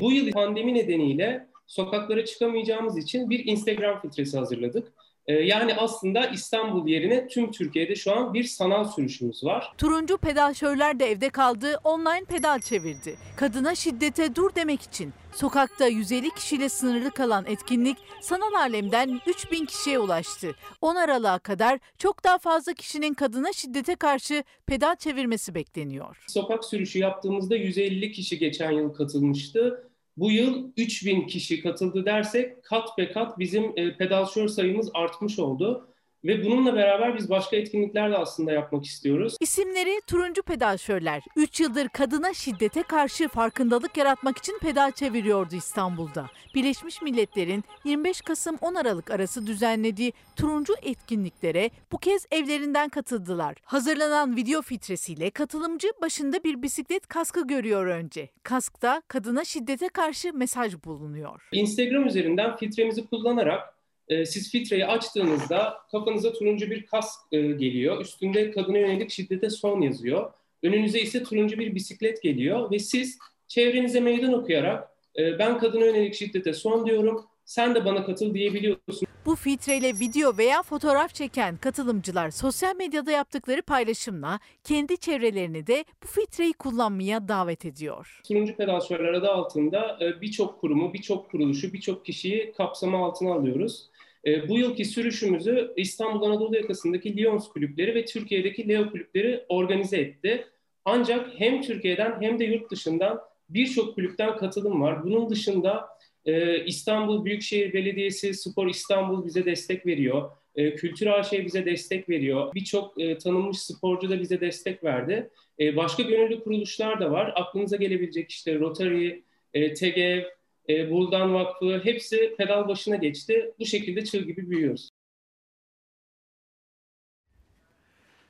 Bu yıl pandemi nedeniyle sokaklara çıkamayacağımız için bir Instagram filtresi hazırladık. Ee, yani aslında İstanbul yerine tüm Türkiye'de şu an bir sanal sürüşümüz var. Turuncu pedalşörler de evde kaldı, online pedal çevirdi. Kadına şiddete dur demek için sokakta 150 kişiyle sınırlı kalan etkinlik sanal alemden 3000 kişiye ulaştı. 10 Aralık'a kadar çok daha fazla kişinin kadına şiddete karşı pedal çevirmesi bekleniyor. Sokak sürüşü yaptığımızda 150 kişi geçen yıl katılmıştı. Bu yıl 3000 kişi katıldı dersek kat be kat bizim e, pedalşör sayımız artmış oldu. Ve bununla beraber biz başka etkinlikler de aslında yapmak istiyoruz. İsimleri turuncu pedalşörler. 3 yıldır kadına şiddete karşı farkındalık yaratmak için pedal çeviriyordu İstanbul'da. Birleşmiş Milletler'in 25 Kasım 10 Aralık arası düzenlediği turuncu etkinliklere bu kez evlerinden katıldılar. Hazırlanan video filtresiyle katılımcı başında bir bisiklet kaskı görüyor önce. Kaskta kadına şiddete karşı mesaj bulunuyor. Instagram üzerinden filtremizi kullanarak e, siz filtreyi açtığınızda kafanıza turuncu bir kask e, geliyor. Üstünde kadına yönelik şiddete son yazıyor. Önünüze ise turuncu bir bisiklet geliyor ve siz çevrenize meydan okuyarak e, ben kadına yönelik şiddete son diyorum. Sen de bana katıl diyebiliyorsun. Bu filtreyle video veya fotoğraf çeken katılımcılar sosyal medyada yaptıkları paylaşımla kendi çevrelerini de bu filtreyi kullanmaya davet ediyor. Turuncu pedalşörler adı altında e, birçok kurumu, birçok kuruluşu, birçok kişiyi kapsama altına alıyoruz. E, bu yılki sürüşümüzü İstanbul Anadolu yakasındaki Lions kulüpleri ve Türkiye'deki Leo kulüpleri organize etti. Ancak hem Türkiye'den hem de yurt dışından birçok kulüpten katılım var. Bunun dışında e, İstanbul Büyükşehir Belediyesi, Spor İstanbul bize destek veriyor. E, Kültür AŞ bize destek veriyor. Birçok e, tanınmış sporcu da bize destek verdi. E, başka gönüllü kuruluşlar da var. Aklınıza gelebilecek işte Rotary, e, TGV, e, Buldan Vakfı hepsi pedal başına geçti. Bu şekilde çığ gibi büyüyoruz.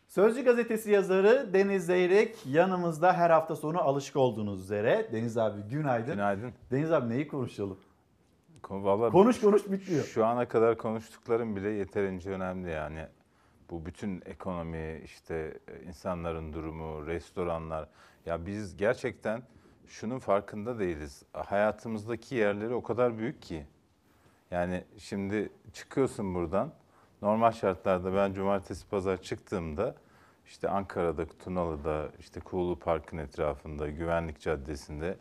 Sözcü gazetesi yazarı Deniz Zeyrek yanımızda her hafta sonu alışık olduğunuz üzere. Deniz abi günaydın. Günaydın. Deniz abi neyi konuşalım? Vallahi Konuş konuş bitmiyor. Şu ana kadar konuştuklarım bile yeterince önemli yani. Bu bütün ekonomi, işte insanların durumu, restoranlar. Ya biz gerçekten şunun farkında değiliz. Hayatımızdaki yerleri o kadar büyük ki. Yani şimdi çıkıyorsun buradan. Normal şartlarda ben cumartesi pazar çıktığımda işte Ankara'da, Tunalı'da, işte Kuğulu Park'ın etrafında, Güvenlik Caddesi'nde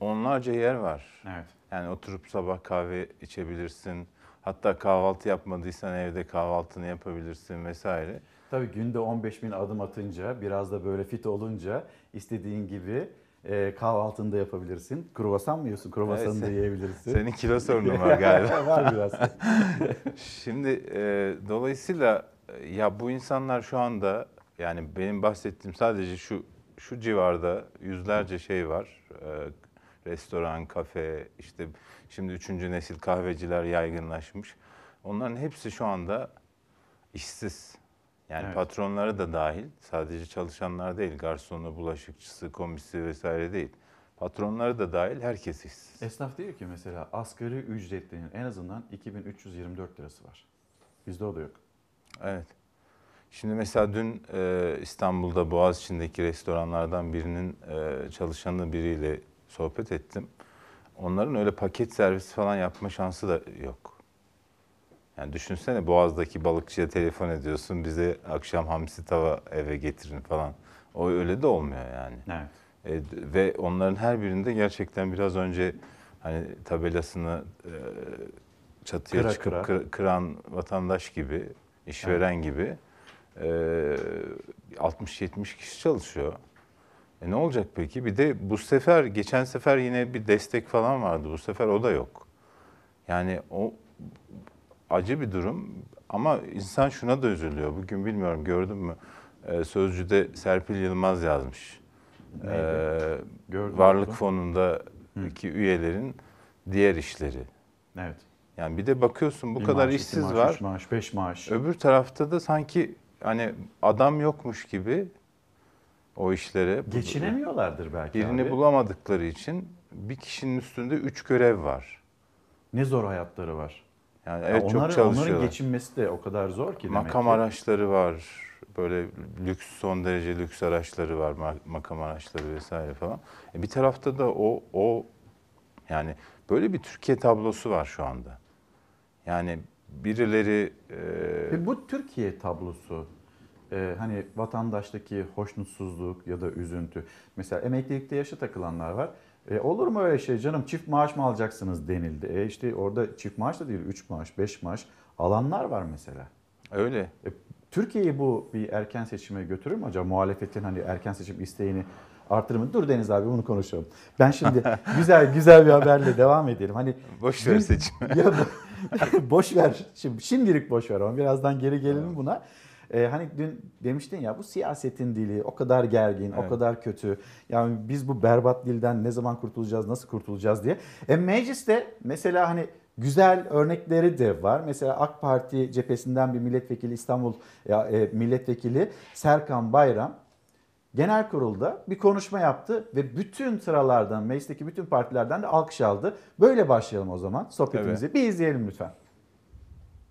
onlarca yer var. Evet. Yani oturup sabah kahve içebilirsin. Hatta kahvaltı yapmadıysan evde kahvaltını yapabilirsin vesaire. Tabii günde 15 bin adım atınca biraz da böyle fit olunca istediğin gibi e, kahvaltında yapabilirsin. Kruvasan mı yiyorsun? Kruvasanı Evet, da yiyebilirsin. Senin kilo sorunun var galiba. var biraz. Şimdi e, dolayısıyla e, ya bu insanlar şu anda yani benim bahsettiğim sadece şu şu civarda yüzlerce şey var. E, restoran, kafe, işte şimdi üçüncü nesil kahveciler yaygınlaşmış. Onların hepsi şu anda işsiz. Yani Evet. patronları da dahil. Sadece çalışanlar değil, garsonu, bulaşıkçısı, komisi vesaire değil. Patronları da dahil herkes işsiz. Esnaf diyor ki mesela asgari ücretlinin en azından 2324 lirası var. Bizde o da yok. Evet. Şimdi mesela dün e, İstanbul'da Boğaziçi'ndeki restoranlardan birinin e, çalışanı biriyle sohbet ettim. Onların öyle paket servisi falan yapma şansı da yok. Yani düşünsene Boğaz'daki balıkçıya telefon ediyorsun bize akşam hamsi tava eve getirin falan. O öyle de olmuyor yani. Evet. E, ve onların her birinde gerçekten biraz önce hani tabelasını e, çatıya Kıra çıkıp kıra. kır- kıran vatandaş gibi, işveren gibi e, 60-70 kişi çalışıyor. E ne olacak peki? Bir de bu sefer, geçen sefer yine bir destek falan vardı. Bu sefer o da yok. Yani o acı bir durum ama insan şuna da üzülüyor. Bugün bilmiyorum gördün mü? E, Sözcü'de Serpil Yılmaz yazmış. Neydi? Ee, Gördüm Varlık onu. fonundaki üyelerin diğer işleri. Evet. Yani bir de bakıyorsun bu Bir kadar maaş, işsiz maaş, var. Üç maaş, beş maaş. Öbür tarafta da sanki hani adam yokmuş gibi o işlere. Geçinemiyorlardır belki Birini abi. bulamadıkları için bir kişinin üstünde üç görev var. Ne zor hayatları var. Yani Ya evet onların, çok çalışıyorlar. onların geçinmesi de o kadar zor ki demek Makam ki. araçları var. Böyle lüks son derece lüks araçları var. ma- Makam araçları vesaire falan. E bir tarafta da o o yani böyle bir Türkiye tablosu var şu anda. Yani birileri e, Ve bu Türkiye tablosu e, hani vatandaştaki hoşnutsuzluk ya da üzüntü. Mesela emeklilikte yaşa takılanlar var. E, olur mu öyle şey canım çift maaş mı alacaksınız denildi. E işte orada çift maaş da değil 3 maaş 5 maaş alanlar var mesela. öyle. E, Türkiye'yi bu bir erken seçime götürür mü acaba? Muhalefetin hani erken seçim isteğini artırır mı? Dur Deniz abi bunu konuşalım. Ben şimdi güzel güzel bir haberle devam edelim. Hani Boş ver ya bu- boş ver. Şimdi şimdilik boş ver ama birazdan geri gelelim buna. Ee, hani dün demiştin ya bu siyasetin dili o kadar gergin, o Evet. kadar kötü. Yani biz bu berbat dilden ne zaman kurtulacağız, nasıl kurtulacağız diye. E mecliste mesela hani güzel örnekleri de var. Mesela AK Parti cephesinden bir milletvekili İstanbul ya, e, milletvekili Serkan Bayram genel kurulda bir konuşma yaptı ve bütün sıralardan, meclisteki bütün partilerden de alkış aldı. Böyle başlayalım o zaman sohbetimizi. Bir izleyelim lütfen.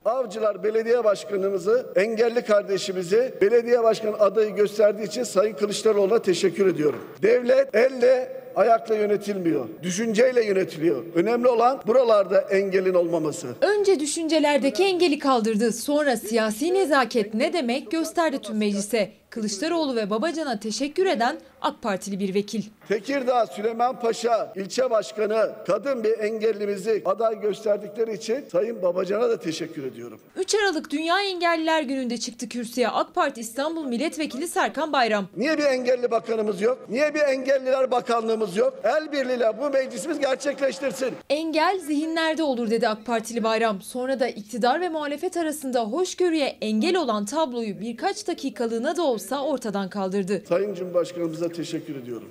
Avcılar Belediye Başkanımızı, engelli kardeşimizi belediye başkanı adayı gösterdiği için Sayın Kılıçdaroğlu'na teşekkür ediyorum. Devlet elle ayakla yönetilmiyor. Düşünceyle yönetiliyor. Önemli olan buralarda engelin olmaması. Önce düşüncelerdeki engeli kaldırdı. Sonra siyasi nezaket ne demek gösterdi tüm meclise. Kılıçdaroğlu ve Babacan'a teşekkür eden AK Partili bir vekil. Tekirdağ Süleyman Paşa ilçe başkanı kadın bir engellimizi aday gösterdikleri için Sayın Babacan'a da teşekkür ediyorum. 3 Aralık Dünya Engelliler Günü'nde çıktı kürsüye AK Parti İstanbul Milletvekili Serkan Bayram. Niye bir engelli bakanımız yok? Niye bir engelliler bakanlığımız yok? El birliğiyle bu meclisimiz gerçekleştirsin. Engel zihinlerde olur dedi AK Partili Bayram. Sonra da iktidar ve muhalefet arasında hoşgörüye engel olan tabloyu birkaç dakikalığına da olsa ortadan kaldırdı. Sayın Cumhurbaşkanımıza teşekkür ediyorum.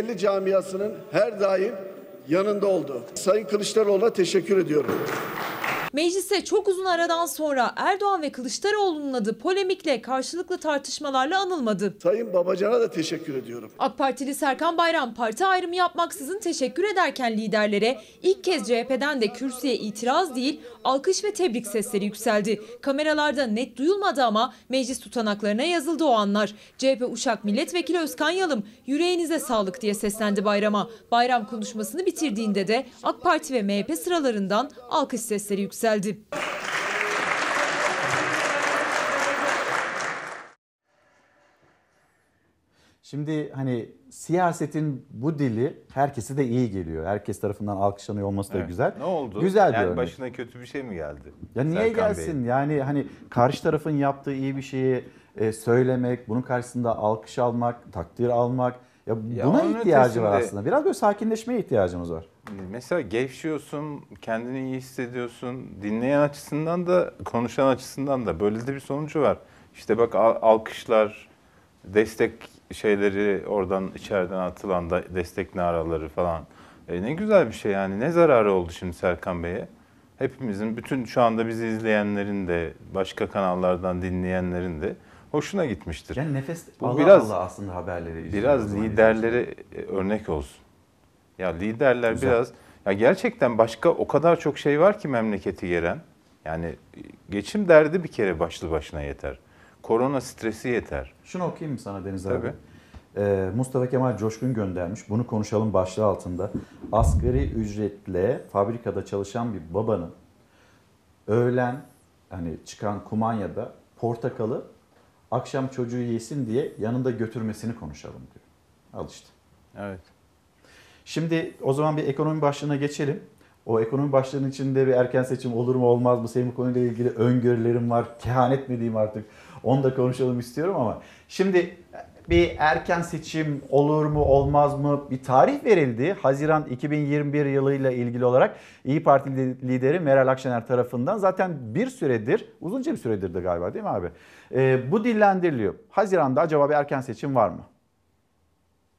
Engelli camiasının her daim yanında oldu. Sayın Kılıçdaroğlu'na teşekkür ediyorum. Meclise çok uzun aradan sonra Erdoğan ve Kılıçdaroğlu'nun adı polemikle karşılıklı tartışmalarla anılmadı. Sayın Babacan'a da teşekkür ediyorum. AK Partili Serkan Bayram parti ayrımı yapmaksızın teşekkür ederken liderlere ilk kez CHP'den de kürsüye itiraz değil alkış ve tebrik sesleri yükseldi. Kameralarda net duyulmadı ama meclis tutanaklarına yazıldı o anlar. CHP Uşak Milletvekili Özkan Yalım yüreğinize sağlık diye seslendi bayrama. Bayram konuşmasını bitirdiğinde de AK Parti ve MHP sıralarından alkış sesleri yükseldi. Şimdi hani siyasetin bu dili herkese de iyi geliyor. Herkes tarafından alkışlanıyor olması da Evet. güzel. Ne oldu? Güzel bir yani örnek. başına kötü bir şey mi geldi? Ya niye Serkan gelsin? Bey? Yani hani karşı tarafın yaptığı iyi bir şeyi e, söylemek, bunun karşısında alkış almak, takdir almak. Ya, Ya buna ihtiyacı var ötesinde- aslında. Biraz böyle sakinleşmeye ihtiyacımız var. Mesela gevşiyorsun, kendini iyi hissediyorsun. Dinleyen açısından da, konuşan açısından da böyle de bir sonucu var. İşte bak al- alkışlar, destek şeyleri oradan içeriden atılan da destek naraları falan. E ne güzel bir şey yani. Ne zararı oldu şimdi Serkan Bey'e? Hepimizin, bütün şu anda bizi izleyenlerin de, başka kanallardan dinleyenlerin de hoşuna gitmiştir. Yani nefes Bu Allah biraz- Allah aslında haberleri Biraz liderlere e, örnek olsun. Ya liderler Güzel. biraz ya gerçekten başka o kadar çok şey var ki memleketi geren. Yani geçim derdi bir kere başlı başına yeter. Korona stresi yeter. Şunu okuyayım mı sana Deniz abi? Tabii. Ee, Mustafa Kemal Coşkun göndermiş. Bunu konuşalım başlığı altında. Asgari ücretle fabrikada çalışan bir babanın öğlen hani çıkan kumanyada portakalı akşam çocuğu yesin diye yanında götürmesini konuşalım diyor. Al işte. Evet. Şimdi o zaman bir ekonomi başlığına geçelim. O ekonomi başlığının içinde bir erken seçim olur mu olmaz mı? Senin bu konuyla ilgili öngörülerim var. Kehanet mi diyeyim artık? Onu da konuşalım istiyorum ama. Şimdi bir erken seçim olur mu olmaz mı? Bir tarih verildi. Haziran 2021 yılıyla ilgili olarak İyi Parti lideri Meral Akşener tarafından zaten bir süredir, uzunca bir süredir de galiba değil mi abi? Ee, bu dillendiriliyor. Haziran'da acaba bir erken seçim var mı?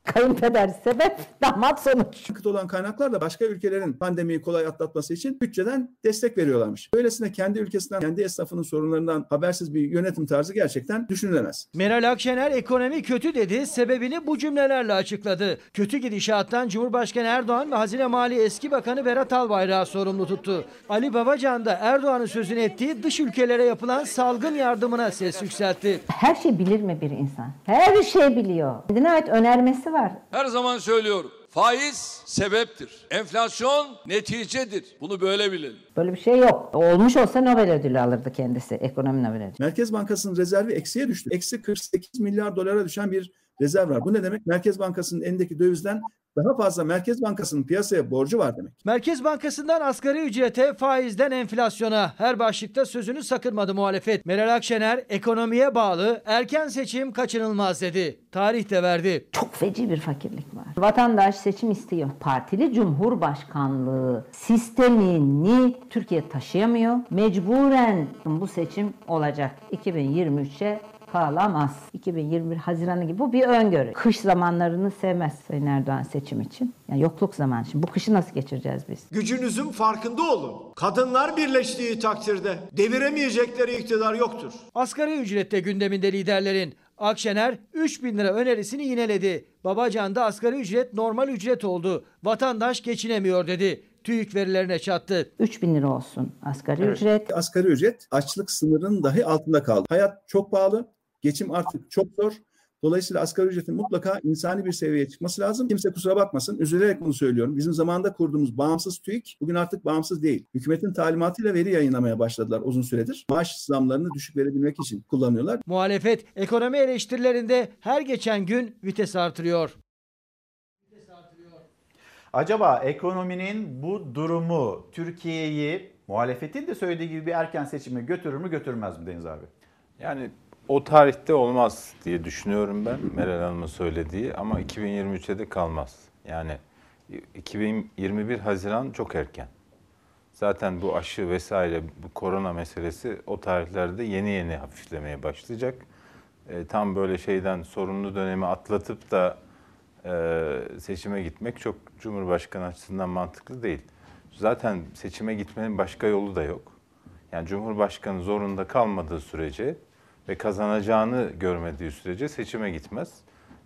Kayınpeder sebep, damat sonuç. Yakıt olan kaynaklar da başka ülkelerin pandemiyi kolay atlatması için bütçeden destek veriyorlarmış. Böylesine kendi ülkesinden, kendi esnafının sorunlarından habersiz bir yönetim tarzı gerçekten düşünülemez. Meral Akşener ekonomi kötü dedi, sebebini bu cümlelerle açıkladı. Kötü gidişattan Cumhurbaşkanı Erdoğan ve Hazine Mali Eski Bakanı Berat Albayrak'ı sorumlu tuttu. Ali Babacan da Erdoğan'ın sözünü ettiği dış ülkelere yapılan salgın yardımına ses yükseltti. Her şey bilir mi bir insan? Her şey biliyor. Kendine ait önermesi var. Her zaman söylüyorum. Faiz sebeptir. Enflasyon neticedir. Bunu böyle bilelim. Böyle bir şey yok. Olmuş olsa Nobel ödülü alırdı kendisi. Ekonomi Nobel ödülü. Merkez Bankası'nın rezervi eksiye düştü. Eksi 48 milyar dolara düşen bir rezerv var. Bu ne demek? Merkez Bankası'nın elindeki dövizden daha fazla Merkez Bankası'nın piyasaya borcu var demek. Merkez Bankası'ndan asgari ücrete, faizden enflasyona her başlıkta sözünü sakınmadı muhalefet. Meral Akşener ekonomiye bağlı erken seçim kaçınılmaz dedi. Tarih de verdi. Çok feci bir fakirlik var. Vatandaş seçim istiyor. Partili Cumhurbaşkanlığı sistemini Türkiye taşıyamıyor. Mecburen bu seçim olacak. 2023'e kalamaz. 2021 Haziranı gibi bu bir öngörü. Kış zamanlarını sevmez Sayın Erdoğan seçim için. Yani yokluk zamanı. Şimdi bu kışı nasıl geçireceğiz biz? Gücünüzün farkında olun. Kadınlar birleştiği takdirde deviremeyecekleri iktidar yoktur. Asgari ücrette gündeminde liderlerin. Akşener 3 bin lira önerisini yineledi. Babacan da asgari ücret normal ücret oldu. Vatandaş geçinemiyor dedi. TÜİK verilerine çattı. 3 bin lira olsun asgari ücret. Asgari ücret açlık sınırının dahi altında kaldı. Hayat çok pahalı. Geçim artık çok zor. Dolayısıyla asgari ücretin mutlaka insani bir seviyeye çıkması lazım. Kimse kusura bakmasın. Üzülerek bunu söylüyorum. Bizim zamanında kurduğumuz bağımsız TÜİK bugün artık bağımsız değil. Hükümetin talimatıyla veri yayınlamaya başladılar uzun süredir. Maaş zamlarını düşük verebilmek için kullanıyorlar. Muhalefet ekonomi eleştirilerinde her geçen gün vites artırıyor. Acaba ekonominin bu durumu Türkiye'yi muhalefetin de söylediği gibi bir erken seçime götürür mü götürmez mi Deniz abi? Yani o tarihte olmaz diye düşünüyorum ben Meral Hanım'ın söylediği ama 2023'e de kalmaz. Yani 2021 Haziran çok erken. Zaten bu aşı vesaire bu korona meselesi o tarihlerde yeni yeni hafiflemeye başlayacak. E, tam böyle şeyden sorunlu dönemi atlatıp da e, seçime gitmek çok Cumhurbaşkanı açısından mantıklı değil. Zaten seçime gitmenin başka yolu da yok. Yani Cumhurbaşkanı zorunda kalmadığı sürece ve kazanacağını görmediği sürece seçime gitmez.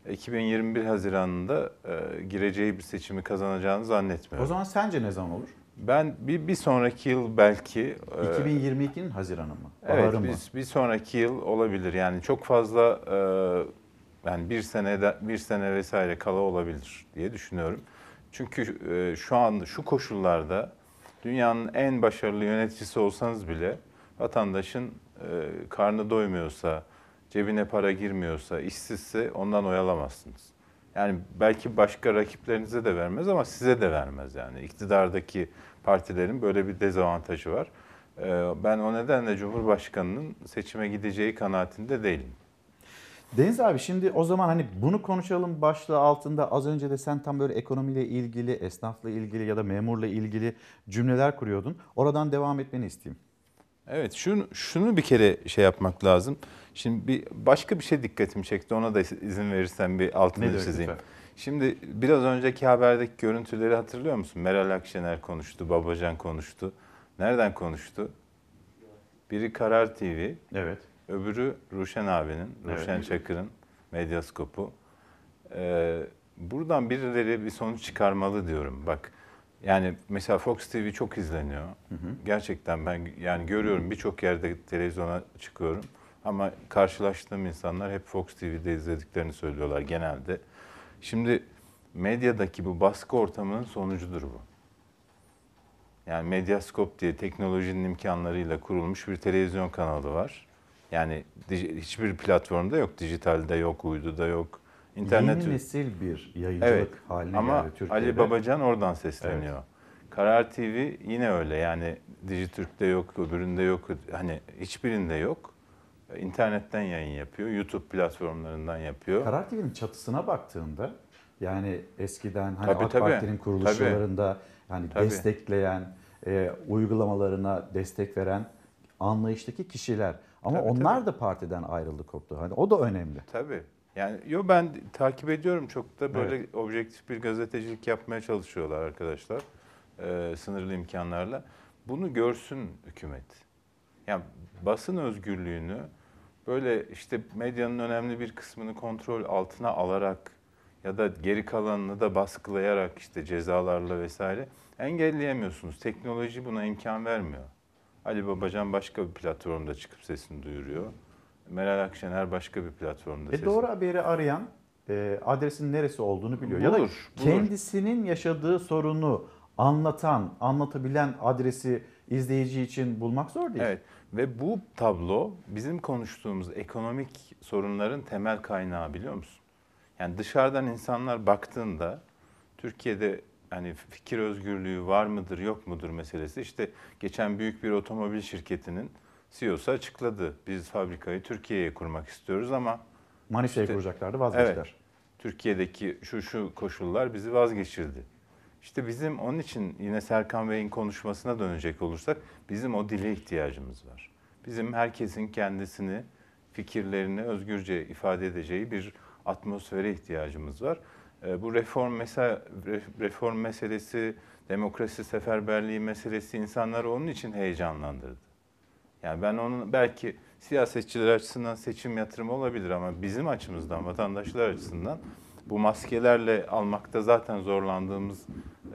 2021 Haziran'ında e, gireceği bir seçimi kazanacağını zannetmiyorum. O zaman sence ne zaman olur? Ben bir, bir sonraki yıl belki... e, 2022'nin Haziran'ı mı? Evet, Baharı mı? biz, bir sonraki yıl olabilir. Yani çok fazla e, yani bir sene bir sene vesaire kala olabilir diye düşünüyorum. Çünkü e, şu an şu koşullarda dünyanın en başarılı yöneticisi olsanız bile vatandaşın e, karnı doymuyorsa, cebine para girmiyorsa, işsizse ondan oyalamazsınız. Yani belki başka rakiplerinize de vermez ama size de vermez yani. İktidardaki partilerin böyle bir dezavantajı var. E, ben o nedenle Cumhurbaşkanı'nın seçime gideceği kanaatinde değilim. Deniz abi şimdi o zaman hani bunu konuşalım başlığı altında az önce de sen tam böyle ekonomiyle ilgili, esnafla ilgili ya da memurla ilgili cümleler kuruyordun. Oradan devam etmeni isteyeyim. Evet şunu, şunu bir kere şey yapmak lazım. Şimdi bir başka bir şey dikkatimi çekti. Ona da izin verirsen bir altını Nedir çizeyim. lütfen? Şimdi biraz önceki haberdeki görüntüleri hatırlıyor musun? Meral Akşener konuştu, Babacan konuştu. Nereden konuştu? Biri Karar TV, Evet. öbürü Ruşen abinin, Evet. Ruşen Çakır'ın Medyaskop'u. Ee, buradan birileri bir sonuç çıkarmalı diyorum. Bak yani mesela Fox TV çok izleniyor. Gerçekten ben yani görüyorum birçok yerde televizyona çıkıyorum. Ama karşılaştığım insanlar hep Fox TV'de izlediklerini söylüyorlar genelde. Şimdi medyadaki bu baskı ortamının sonucudur bu. Yani Medyaskop diye teknolojinin imkanlarıyla kurulmuş bir televizyon kanalı var. Yani hiçbir platformda yok. Dijitalde yok, uyduda yok. İnternet Yeni nesil bir yayıncılık Evet. haline Ama geldi Türkiye'de. Ali Babacan oradan sesleniyor. Karar TV yine öyle. Yani Dijitürk'te yok, öbüründe yok. Hani hiçbirinde yok. İnternetten yayın yapıyor. YouTube platformlarından yapıyor. Karar TV'nin çatısına baktığında yani eskiden hani Tabii, AK tabii. Parti'nin kuruluşlarında yani Tabii. destekleyen, e, uygulamalarına destek veren anlayıştaki kişiler. Ama Tabii, onlar tabii. da partiden ayrıldı koptu. Hani o da önemli. Tabii. Yani yo ben takip ediyorum çok da böyle objektif bir gazetecilik yapmaya çalışıyorlar arkadaşlar. Ee, sınırlı imkanlarla. Bunu görsün hükümet. Yani basın özgürlüğünü böyle işte medyanın önemli bir kısmını kontrol altına alarak ya da geri kalanını da baskılayarak işte cezalarla vesaire engelleyemiyorsunuz. Teknoloji buna imkan vermiyor. Ali Babacan başka bir platformda çıkıp sesini duyuruyor. Meral Akşener başka bir platformda E doğru haberi arayan e, adresin neresi olduğunu biliyor. ya da Bulur, bulur. kendisinin yaşadığı sorunu anlatan, anlatabilen adresi izleyici için bulmak zor değil. Evet ve bu tablo bizim konuştuğumuz ekonomik sorunların temel kaynağı biliyor musun? Yani dışarıdan insanlar baktığında Türkiye'de hani fikir özgürlüğü var mıdır yok mudur meselesi işte geçen büyük bir otomobil şirketinin CEO'su açıkladı. Biz fabrikayı Türkiye'ye kurmak istiyoruz ama Manisa'ya kuracaklardı, vazgeçtiler. Evet, Türkiye'deki şu şu koşullar bizi vazgeçirdi. İşte bizim onun için yine Serkan Bey'in konuşmasına dönecek olursak bizim o dile ihtiyacımız var. Bizim herkesin kendisini, fikirlerini özgürce ifade edeceği bir atmosfere ihtiyacımız var. Ee, Bu reform mesela reform meselesi, demokrasi seferberliği meselesi insanları onun için heyecanlandırdı. Yani ben onun belki siyasetçiler açısından seçim yatırımı olabilir ama bizim açımızdan, vatandaşlar açısından bu maskelerle almakta zaten zorlandığımız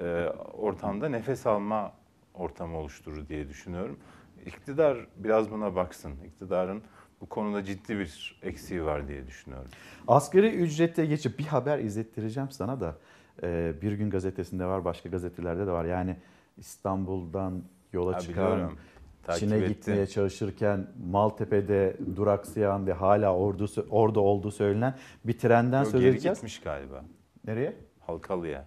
e, ortamda nefes alma ortamı oluşturur diye düşünüyorum. İktidar biraz buna baksın. İktidarın bu konuda ciddi bir eksiği var diye düşünüyorum. Asgari ücrete geçip bir haber izlettireceğim sana da. Ee, bir gün gazetesinde var, başka gazetelerde de var. Yani İstanbul'dan yola Ha, çıkan, biliyorum. Takip Çin'e ettim. gitmeye çalışırken Maltepe'de duraksayan ve hala ordu, orada olduğu söylenen bir trenden Yok, söz geri edeceğiz. gitmiş galiba. Nereye? Halkalı'ya.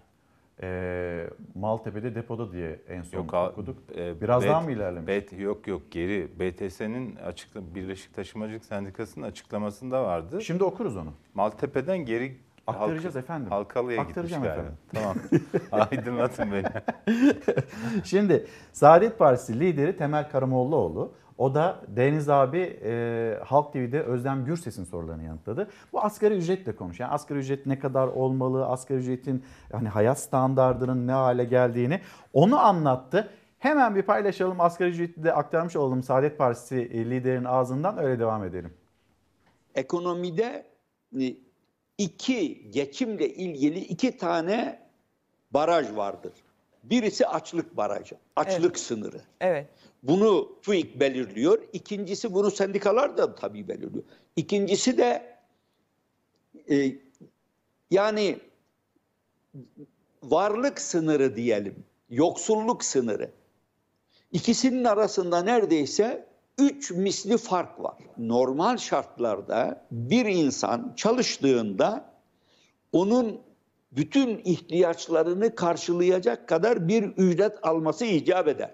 Ee, Maltepe'de depoda diye en son Yok, okuduk. e, Biraz B- daha mı ilerlemiş? B- yok yok geri. BTS'nin açıkla Birleşik Taşımacılık Sendikası'nın açıklamasında vardı. Şimdi okuruz onu. Maltepe'den geri Aktaracağız efendim. Halkalı'ya Aktaracağım gitmiş galiba. efendim. Tamam. Aydınlatın beni. Şimdi Saadet Partisi lideri Temel Karamollaoğlu o da Deniz abi e, Halk TV'de Özlem Gürses'in sorularını yanıtladı. Bu asgari ücretle konuş. Yani asgari ücret ne kadar olmalı? Asgari ücretin hani hayat standardının ne hale geldiğini onu anlattı. Hemen bir paylaşalım. Asgari ücreti de aktarmış olalım Saadet Partisi liderinin ağzından öyle devam edelim. ekonomide e, iki geçimle ilgili iki tane baraj vardır. Birisi açlık barajı, açlık sınırı. Evet. Bunu TÜİK belirliyor. İkincisi bunu sendikalar da tabii belirliyor. İkincisi de e, yani varlık sınırı diyelim, yoksulluk sınırı. İkisinin arasında neredeyse üç misli fark var. Normal şartlarda bir insan çalıştığında onun bütün ihtiyaçlarını karşılayacak kadar bir ücret alması icap eder.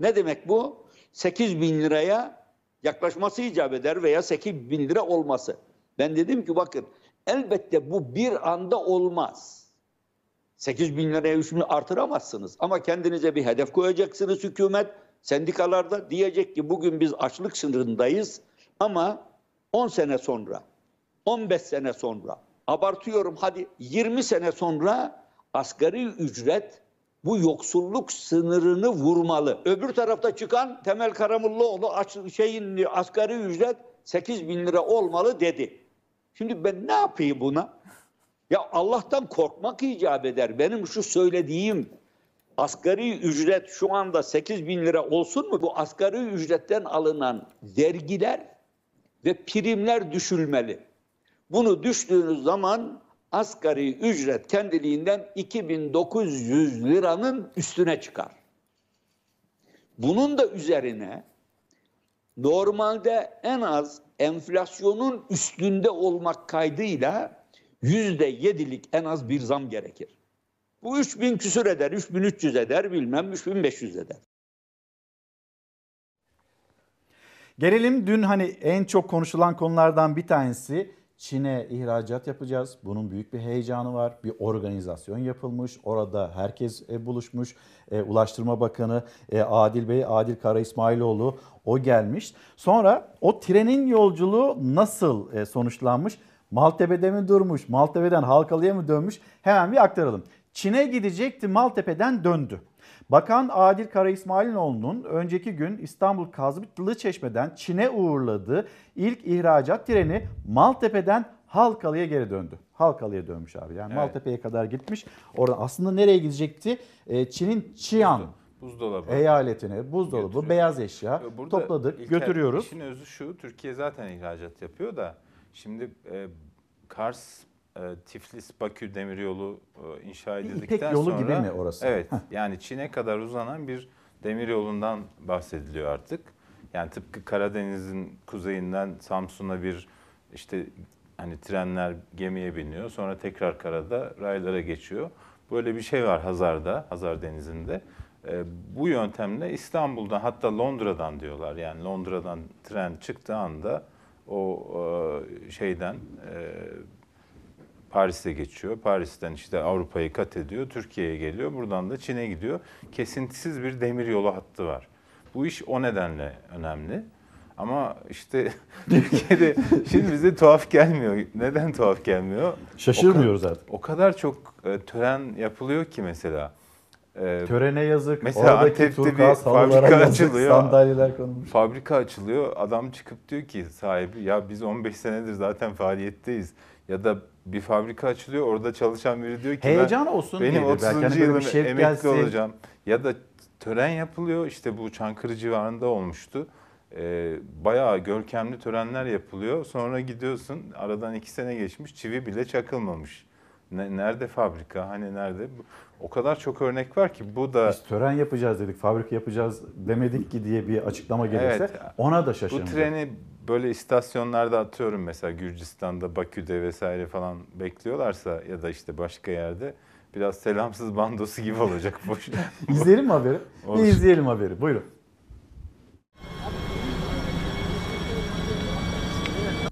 Ne demek bu? 8 bin liraya yaklaşması icap eder veya 8 bin lira olması. Ben dedim ki bakın elbette bu bir anda olmaz. 8 bin liraya 3 bin artıramazsınız. Ama kendinize bir hedef koyacaksınız hükümet. Sendikalarda diyecek ki bugün biz açlık sınırındayız ama 10 sene sonra, 15 sene sonra, abartıyorum hadi 20 sene sonra asgari ücret bu yoksulluk sınırını vurmalı. Öbür tarafta çıkan Temel Karamollaoğlu aç, şeyin asgari ücret 8 bin lira olmalı dedi. Şimdi ben ne yapayım buna? Ya Allah'tan korkmak icap eder. Benim şu söylediğim asgari ücret şu anda 8 bin lira olsun mu? Bu asgari ücretten alınan vergiler ve primler düşülmeli. Bunu düştüğünüz zaman asgari ücret kendiliğinden 2900 liranın üstüne çıkar. Bunun da üzerine normalde en az enflasyonun üstünde olmak kaydıyla yüzde yedilik en az bir zam gerekir. Bu 3000 küsür eder, 3300 eder, bilmem 3500 eder. Gelelim dün hani en çok konuşulan konulardan bir tanesi Çin'e ihracat yapacağız. Bunun büyük bir heyecanı var. Bir organizasyon yapılmış. Orada herkes e, buluşmuş. E, Ulaştırma Bakanı e, Adil Bey, Adil Kara İsmailoğlu o gelmiş. Sonra o trenin yolculuğu nasıl sonuçlanmış? Maltepe'de mi durmuş? Maltepe'den Halkalı'ya mı dönmüş? Hemen bir aktaralım. Çin'e gidecekti Maltepe'den döndü. Bakan Adil Kara İsmailoğlu'nun önceki gün İstanbul Kazbitlı Çeşme'den Çin'e uğurladığı ilk ihracat treni Maltepe'den Halkalı'ya geri döndü. Halkalı'ya dönmüş abi. Yani Evet. Maltepe'ye kadar gitmiş. Oradan aslında nereye gidecekti? Ee, Çin'in Çiyan Buzdolabı. eyaletine buzdolabı, Götürüyor. beyaz eşya Burada topladık, İlker, götürüyoruz. İşin özü şu, Türkiye zaten ihracat yapıyor da şimdi e, Kars, e, Tiflis, Bakü demiryolu e, inşa İpek edildikten yolu sonra... gibi mi orası? Evet, yani Çin'e kadar uzanan bir demiryolundan bahsediliyor artık. Yani tıpkı Karadeniz'in kuzeyinden Samsun'a bir işte hani trenler gemiye biniyor. Sonra tekrar karada raylara geçiyor. Böyle bir şey var Hazar'da, Hazar Denizi'nde. E, bu yöntemle İstanbul'dan hatta Londra'dan diyorlar. Yani Londra'dan tren çıktığı anda o e, şeyden e, Paris'e geçiyor. Paris'ten işte Avrupa'yı kat ediyor, Türkiye'ye geliyor. Buradan da Çin'e gidiyor. Kesintisiz bir demir yolu hattı var. Bu iş o nedenle önemli. Ama işte Türkiye'de şimdi bize tuhaf gelmiyor. Neden tuhaf gelmiyor? Şaşırmıyoruz o, artık. O kadar çok e, tören yapılıyor ki mesela. E, Törene yazık. Mesela Oradaki Antep'te bir fabrika yazık, açılıyor. sandalyeler konulmuş. Fabrika açılıyor. Adam çıkıp diyor ki sahibi ya biz 15 senedir zaten faaliyetteyiz. Ya da bir fabrika açılıyor. Orada çalışan biri diyor ki ben- Heyecan olsun benim diyedir. 30. Belki hani yılım şevk emekli gelsin. olacağım. Ya da tören yapılıyor. İşte bu Çankırı civarında olmuştu. Ee, bayağı görkemli törenler yapılıyor. Sonra gidiyorsun aradan iki sene geçmiş çivi bile çakılmamış. Ne- nerede fabrika? Hani nerede? Bu- O kadar çok örnek var ki bu da Biz tören yapacağız dedik, fabrika yapacağız demedik ki diye bir açıklama gelirse Evet. ona da bu şaşırmayacak. treni böyle istasyonlarda atıyorum mesela Gürcistan'da, Bakü'de vesaire falan bekliyorlarsa ya da işte başka yerde biraz selamsız bandosu gibi olacak boş. İzleyelim mi haberi? Olur. Bir izleyelim haberi. Buyurun.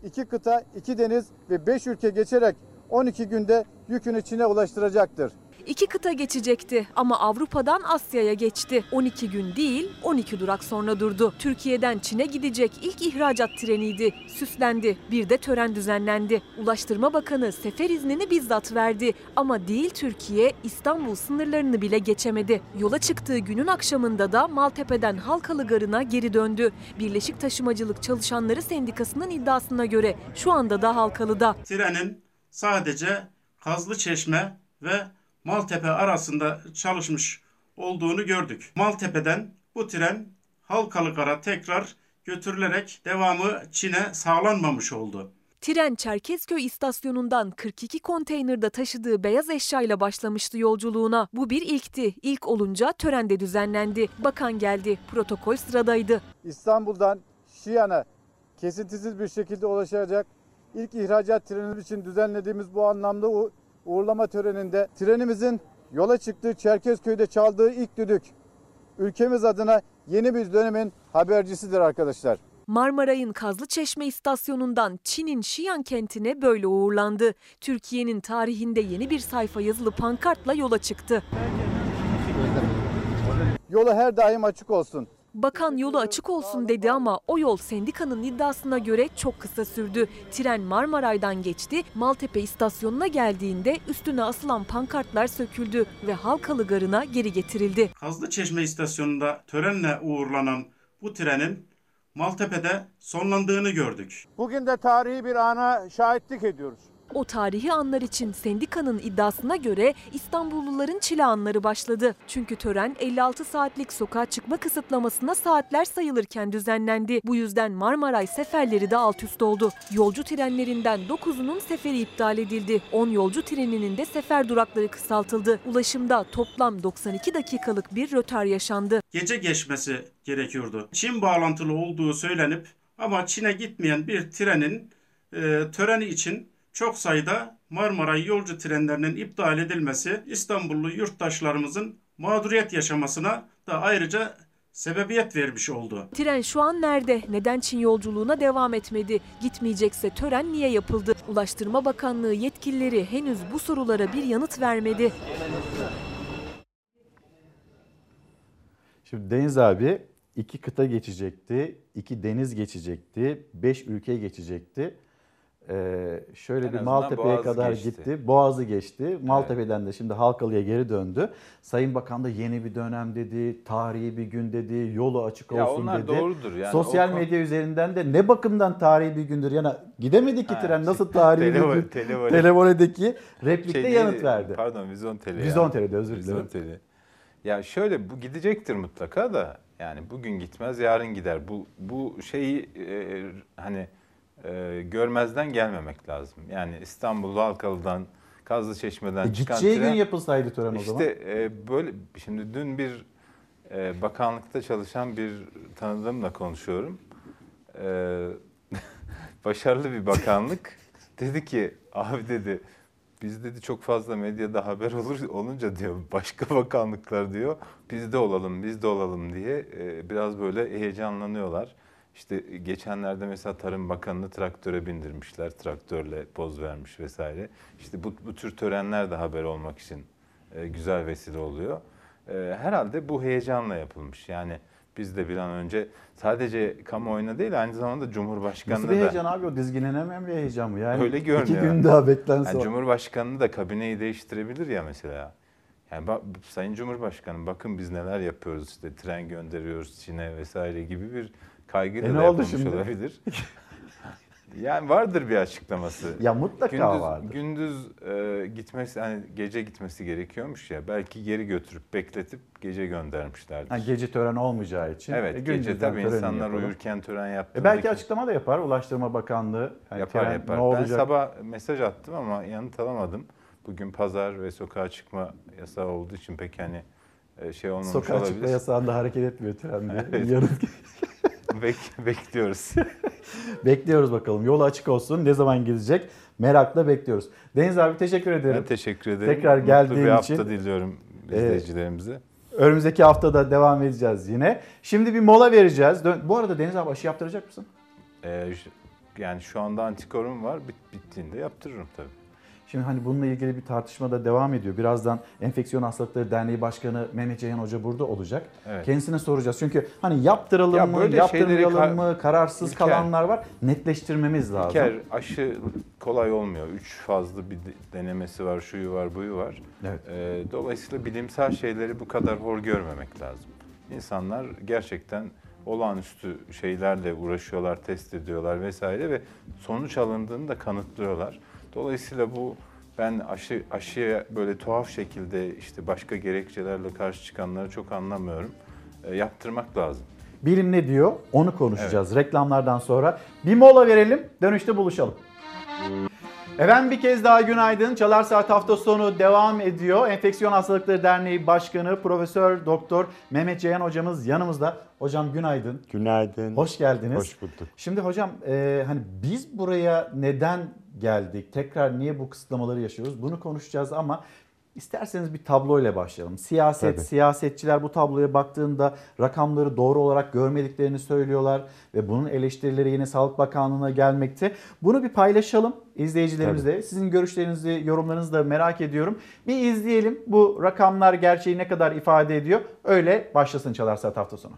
İki kıta, iki deniz ve beş ülke geçerek 12 günde yükünü Çin'e ulaştıracaktır. İki kıta geçecekti ama Avrupa'dan Asya'ya geçti. 12 gün değil 12 durak sonra durdu. Türkiye'den Çin'e gidecek ilk ihracat treniydi. Süslendi. Bir de tören düzenlendi. Ulaştırma Bakanı sefer iznini bizzat verdi. Ama değil Türkiye İstanbul sınırlarını bile geçemedi. Yola çıktığı günün akşamında da Maltepe'den Halkalı Garı'na geri döndü. Birleşik Taşımacılık Çalışanları Sendikası'nın iddiasına göre şu anda da Halkalı'da. Trenin sadece Kazlıçeşme ve Maltepe arasında çalışmış olduğunu gördük. Maltepe'den bu tren Halkalıgar'a tekrar götürülerek devamı Çin'e sağlanmamış oldu. Tren Çerkezköy istasyonundan 42 konteynerde taşıdığı beyaz eşyayla başlamıştı yolculuğuna. Bu bir ilkti. İlk olunca törende düzenlendi. Bakan geldi. Protokol sıradaydı. İstanbul'dan Şiyan'a kesintisiz bir şekilde ulaşacak ilk ihracat trenimiz için düzenlediğimiz bu anlamda uğurlama töreninde trenimizin yola çıktığı Çerkezköy'de çaldığı ilk düdük ülkemiz adına yeni bir dönemin habercisidir arkadaşlar. Marmaray'ın Kazlıçeşme istasyonundan Çin'in Xi'an kentine böyle uğurlandı. Türkiye'nin tarihinde yeni bir sayfa yazılı pankartla yola çıktı. Yolu her daim açık olsun. Bakan yolu açık olsun dedi ama o yol sendikanın iddiasına göre çok kısa sürdü. Tren Marmaray'dan geçti, Maltepe istasyonuna geldiğinde üstüne asılan pankartlar söküldü ve Halkalı Garı'na geri getirildi. Kazlıçeşme istasyonunda törenle uğurlanan bu trenin Maltepe'de sonlandığını gördük. Bugün de tarihi bir ana şahitlik ediyoruz. O tarihi anlar için sendikanın iddiasına göre İstanbulluların çile anları başladı. Çünkü tören 56 saatlik sokağa çıkma kısıtlamasına saatler sayılırken düzenlendi. Bu yüzden Marmaray seferleri de alt üst oldu. Yolcu trenlerinden 9'unun seferi iptal edildi. 10 yolcu treninin de sefer durakları kısaltıldı. Ulaşımda toplam 92 dakikalık bir rötar yaşandı. Gece geçmesi gerekiyordu. Çin bağlantılı olduğu söylenip ama Çin'e gitmeyen bir trenin e, töreni için çok sayıda Marmaray yolcu trenlerinin iptal edilmesi İstanbullu yurttaşlarımızın mağduriyet yaşamasına da ayrıca sebebiyet vermiş oldu. Tren şu an nerede? Neden Çin yolculuğuna devam etmedi? Gitmeyecekse tören niye yapıldı? Ulaştırma Bakanlığı yetkilileri henüz bu sorulara bir yanıt vermedi. Şimdi Deniz abi iki kıta geçecekti, iki deniz geçecekti, beş ülke geçecekti. Ee, şöyle En bir Maltepe'ye Boğaz'ı kadar geçti. gitti. Boğaz'ı geçti. Maltepe'den de şimdi Halkalı'ya geri döndü. Sayın Bakan da yeni bir dönem dedi, tarihi bir gün dedi, yolu açık Ya olsun onlar dedi. doğrudur yani. Sosyal O medya üzerinden de ne bakımdan tarihi bir gündür? Yani gidemedi ki Ha, tren şey, nasıl tarihi bir televole- gün? televole. Televoledeki replikte Şey yanıt verdi. Pardon vizyon tele. ya. Vizyon Tele'de, özür dilerim. Vizyon tele. Ya şöyle bu gidecektir mutlaka da yani bugün gitmez yarın gider. Bu bu şeyi e, hani e, görmezden gelmemek lazım. Yani İstanbul Halkalı'dan Kazlıçeşme'den E, çıkan gideceği gün tren yapılsaydı tören o zaman. işte e, böyle şimdi dün bir e, bakanlıkta çalışan bir tanıdığımla konuşuyorum. E, başarılı bir bakanlık. dedi ki abi dedi biz dedi çok fazla medyada haber olur olunca diyor başka bakanlıklar diyor biz de olalım biz de olalım diye e, biraz böyle heyecanlanıyorlar. İşte geçenlerde mesela Tarım Bakanı'nı traktöre bindirmişler. Traktörle poz vermiş vesaire. İşte bu, bu tür törenler de haber olmak için e, güzel vesile oluyor. E, herhalde bu heyecanla yapılmış. Yani biz de bir an önce sadece kamuoyuna değil aynı zamanda Cumhurbaşkanı'na Nasıl da bir heyecan abi o dizginlenemeyen bir heyecan mı? Yani öyle görünüyor. İki gün daha beklense. Yani. Cumhurbaşkanı da kabineyi değiştirebilir ya mesela. Yani bak, Sayın Cumhurbaşkanı bakın biz neler yapıyoruz işte tren gönderiyoruz Çin'e vesaire gibi bir kaygıyla E ne da oldu yapılmış şimdi? olabilir. yani vardır bir açıklaması. Ya mutlaka gündüz, vardır. Gündüz e, gitmesi hani gece gitmesi gerekiyormuş ya belki geri götürüp bekletip gece göndermişlerdir. Ha, gece tören olmayacağı için. Evet e, gece tabii insanlar yapalım. uyurken tören E yaptığında belki açıklama da yapar Ulaştırma Bakanlığı. Yani yapar tren yapar. Ne Ben olacak? sabah mesaj attım ama yanıt alamadım. Bugün pazar ve sokağa çıkma yasağı olduğu için pek hani e, şey olmamış Sokağa olabilir. çıkma yasağında hareket etmiyor tren diye. Evet. Yanıt- Bek- bekliyoruz. Bekliyoruz bakalım. Yolu açık olsun. Ne zaman gidecek? Merakla bekliyoruz. Deniz abi teşekkür ederim. Ben teşekkür ederim. Tekrar Mutlu geldiğin bir hafta için. diliyorum Ee, izleyicilerimize. Önümüzdeki hafta da devam edeceğiz yine. Şimdi bir mola vereceğiz. Bu arada Deniz abi aşı yaptıracak mısın? Ee, yani şu anda antikorum var. Bit- bittiğinde yaptırırım tabii. Şimdi hani bununla ilgili bir tartışma da devam ediyor. Birazdan Enfeksiyon Hastalıkları Derneği Başkanı Mehmet Ceyhan Hoca burada olacak. Evet. Kendisine soracağız. Çünkü hani yaptıralım Ya mı, yaptırmayalım mı, kararsız İlker- kalanlar var. Netleştirmemiz lazım. İlker aşı kolay olmuyor. Üç fazla bir de- denemesi var, şuyu var, buyu var. Evet. Ee, dolayısıyla bilimsel şeyleri bu kadar hor görmemek lazım. İnsanlar gerçekten olağanüstü şeylerle uğraşıyorlar, test ediyorlar vesaire ve sonuç alındığını da kanıtlıyorlar. Dolayısıyla bu ben aşı aşıya böyle tuhaf şekilde işte başka gerekçelerle karşı çıkanları çok anlamıyorum. Ee, yaptırmak lazım. Bilim ne diyor? Onu konuşacağız reklamlardan sonra. Bir mola verelim, dönüşte buluşalım. Efendim bir kez daha günaydın. Çalar Saat hafta sonu devam ediyor. Enfeksiyon Hastalıkları Derneği Başkanı Profesör Doktor Mehmet Ceyhan hocamız yanımızda. Hocam günaydın. Günaydın. Hoş geldiniz. Hoş bulduk. Şimdi hocam e, hani biz buraya neden geldik? Tekrar niye bu kısıtlamaları yaşıyoruz? Bunu konuşacağız ama İsterseniz bir tabloyla başlayalım. Siyaset, Tabii. siyasetçiler bu tabloya baktığında rakamları doğru olarak görmediklerini söylüyorlar ve bunun eleştirileri yine Sağlık Bakanlığı'na gelmekte. Bunu bir paylaşalım izleyicilerimizle. Sizin görüşlerinizi, yorumlarınızı da merak ediyorum. Bir izleyelim bu rakamlar gerçeği ne kadar ifade ediyor. Öyle başlasın Çalar Saat hafta sonu.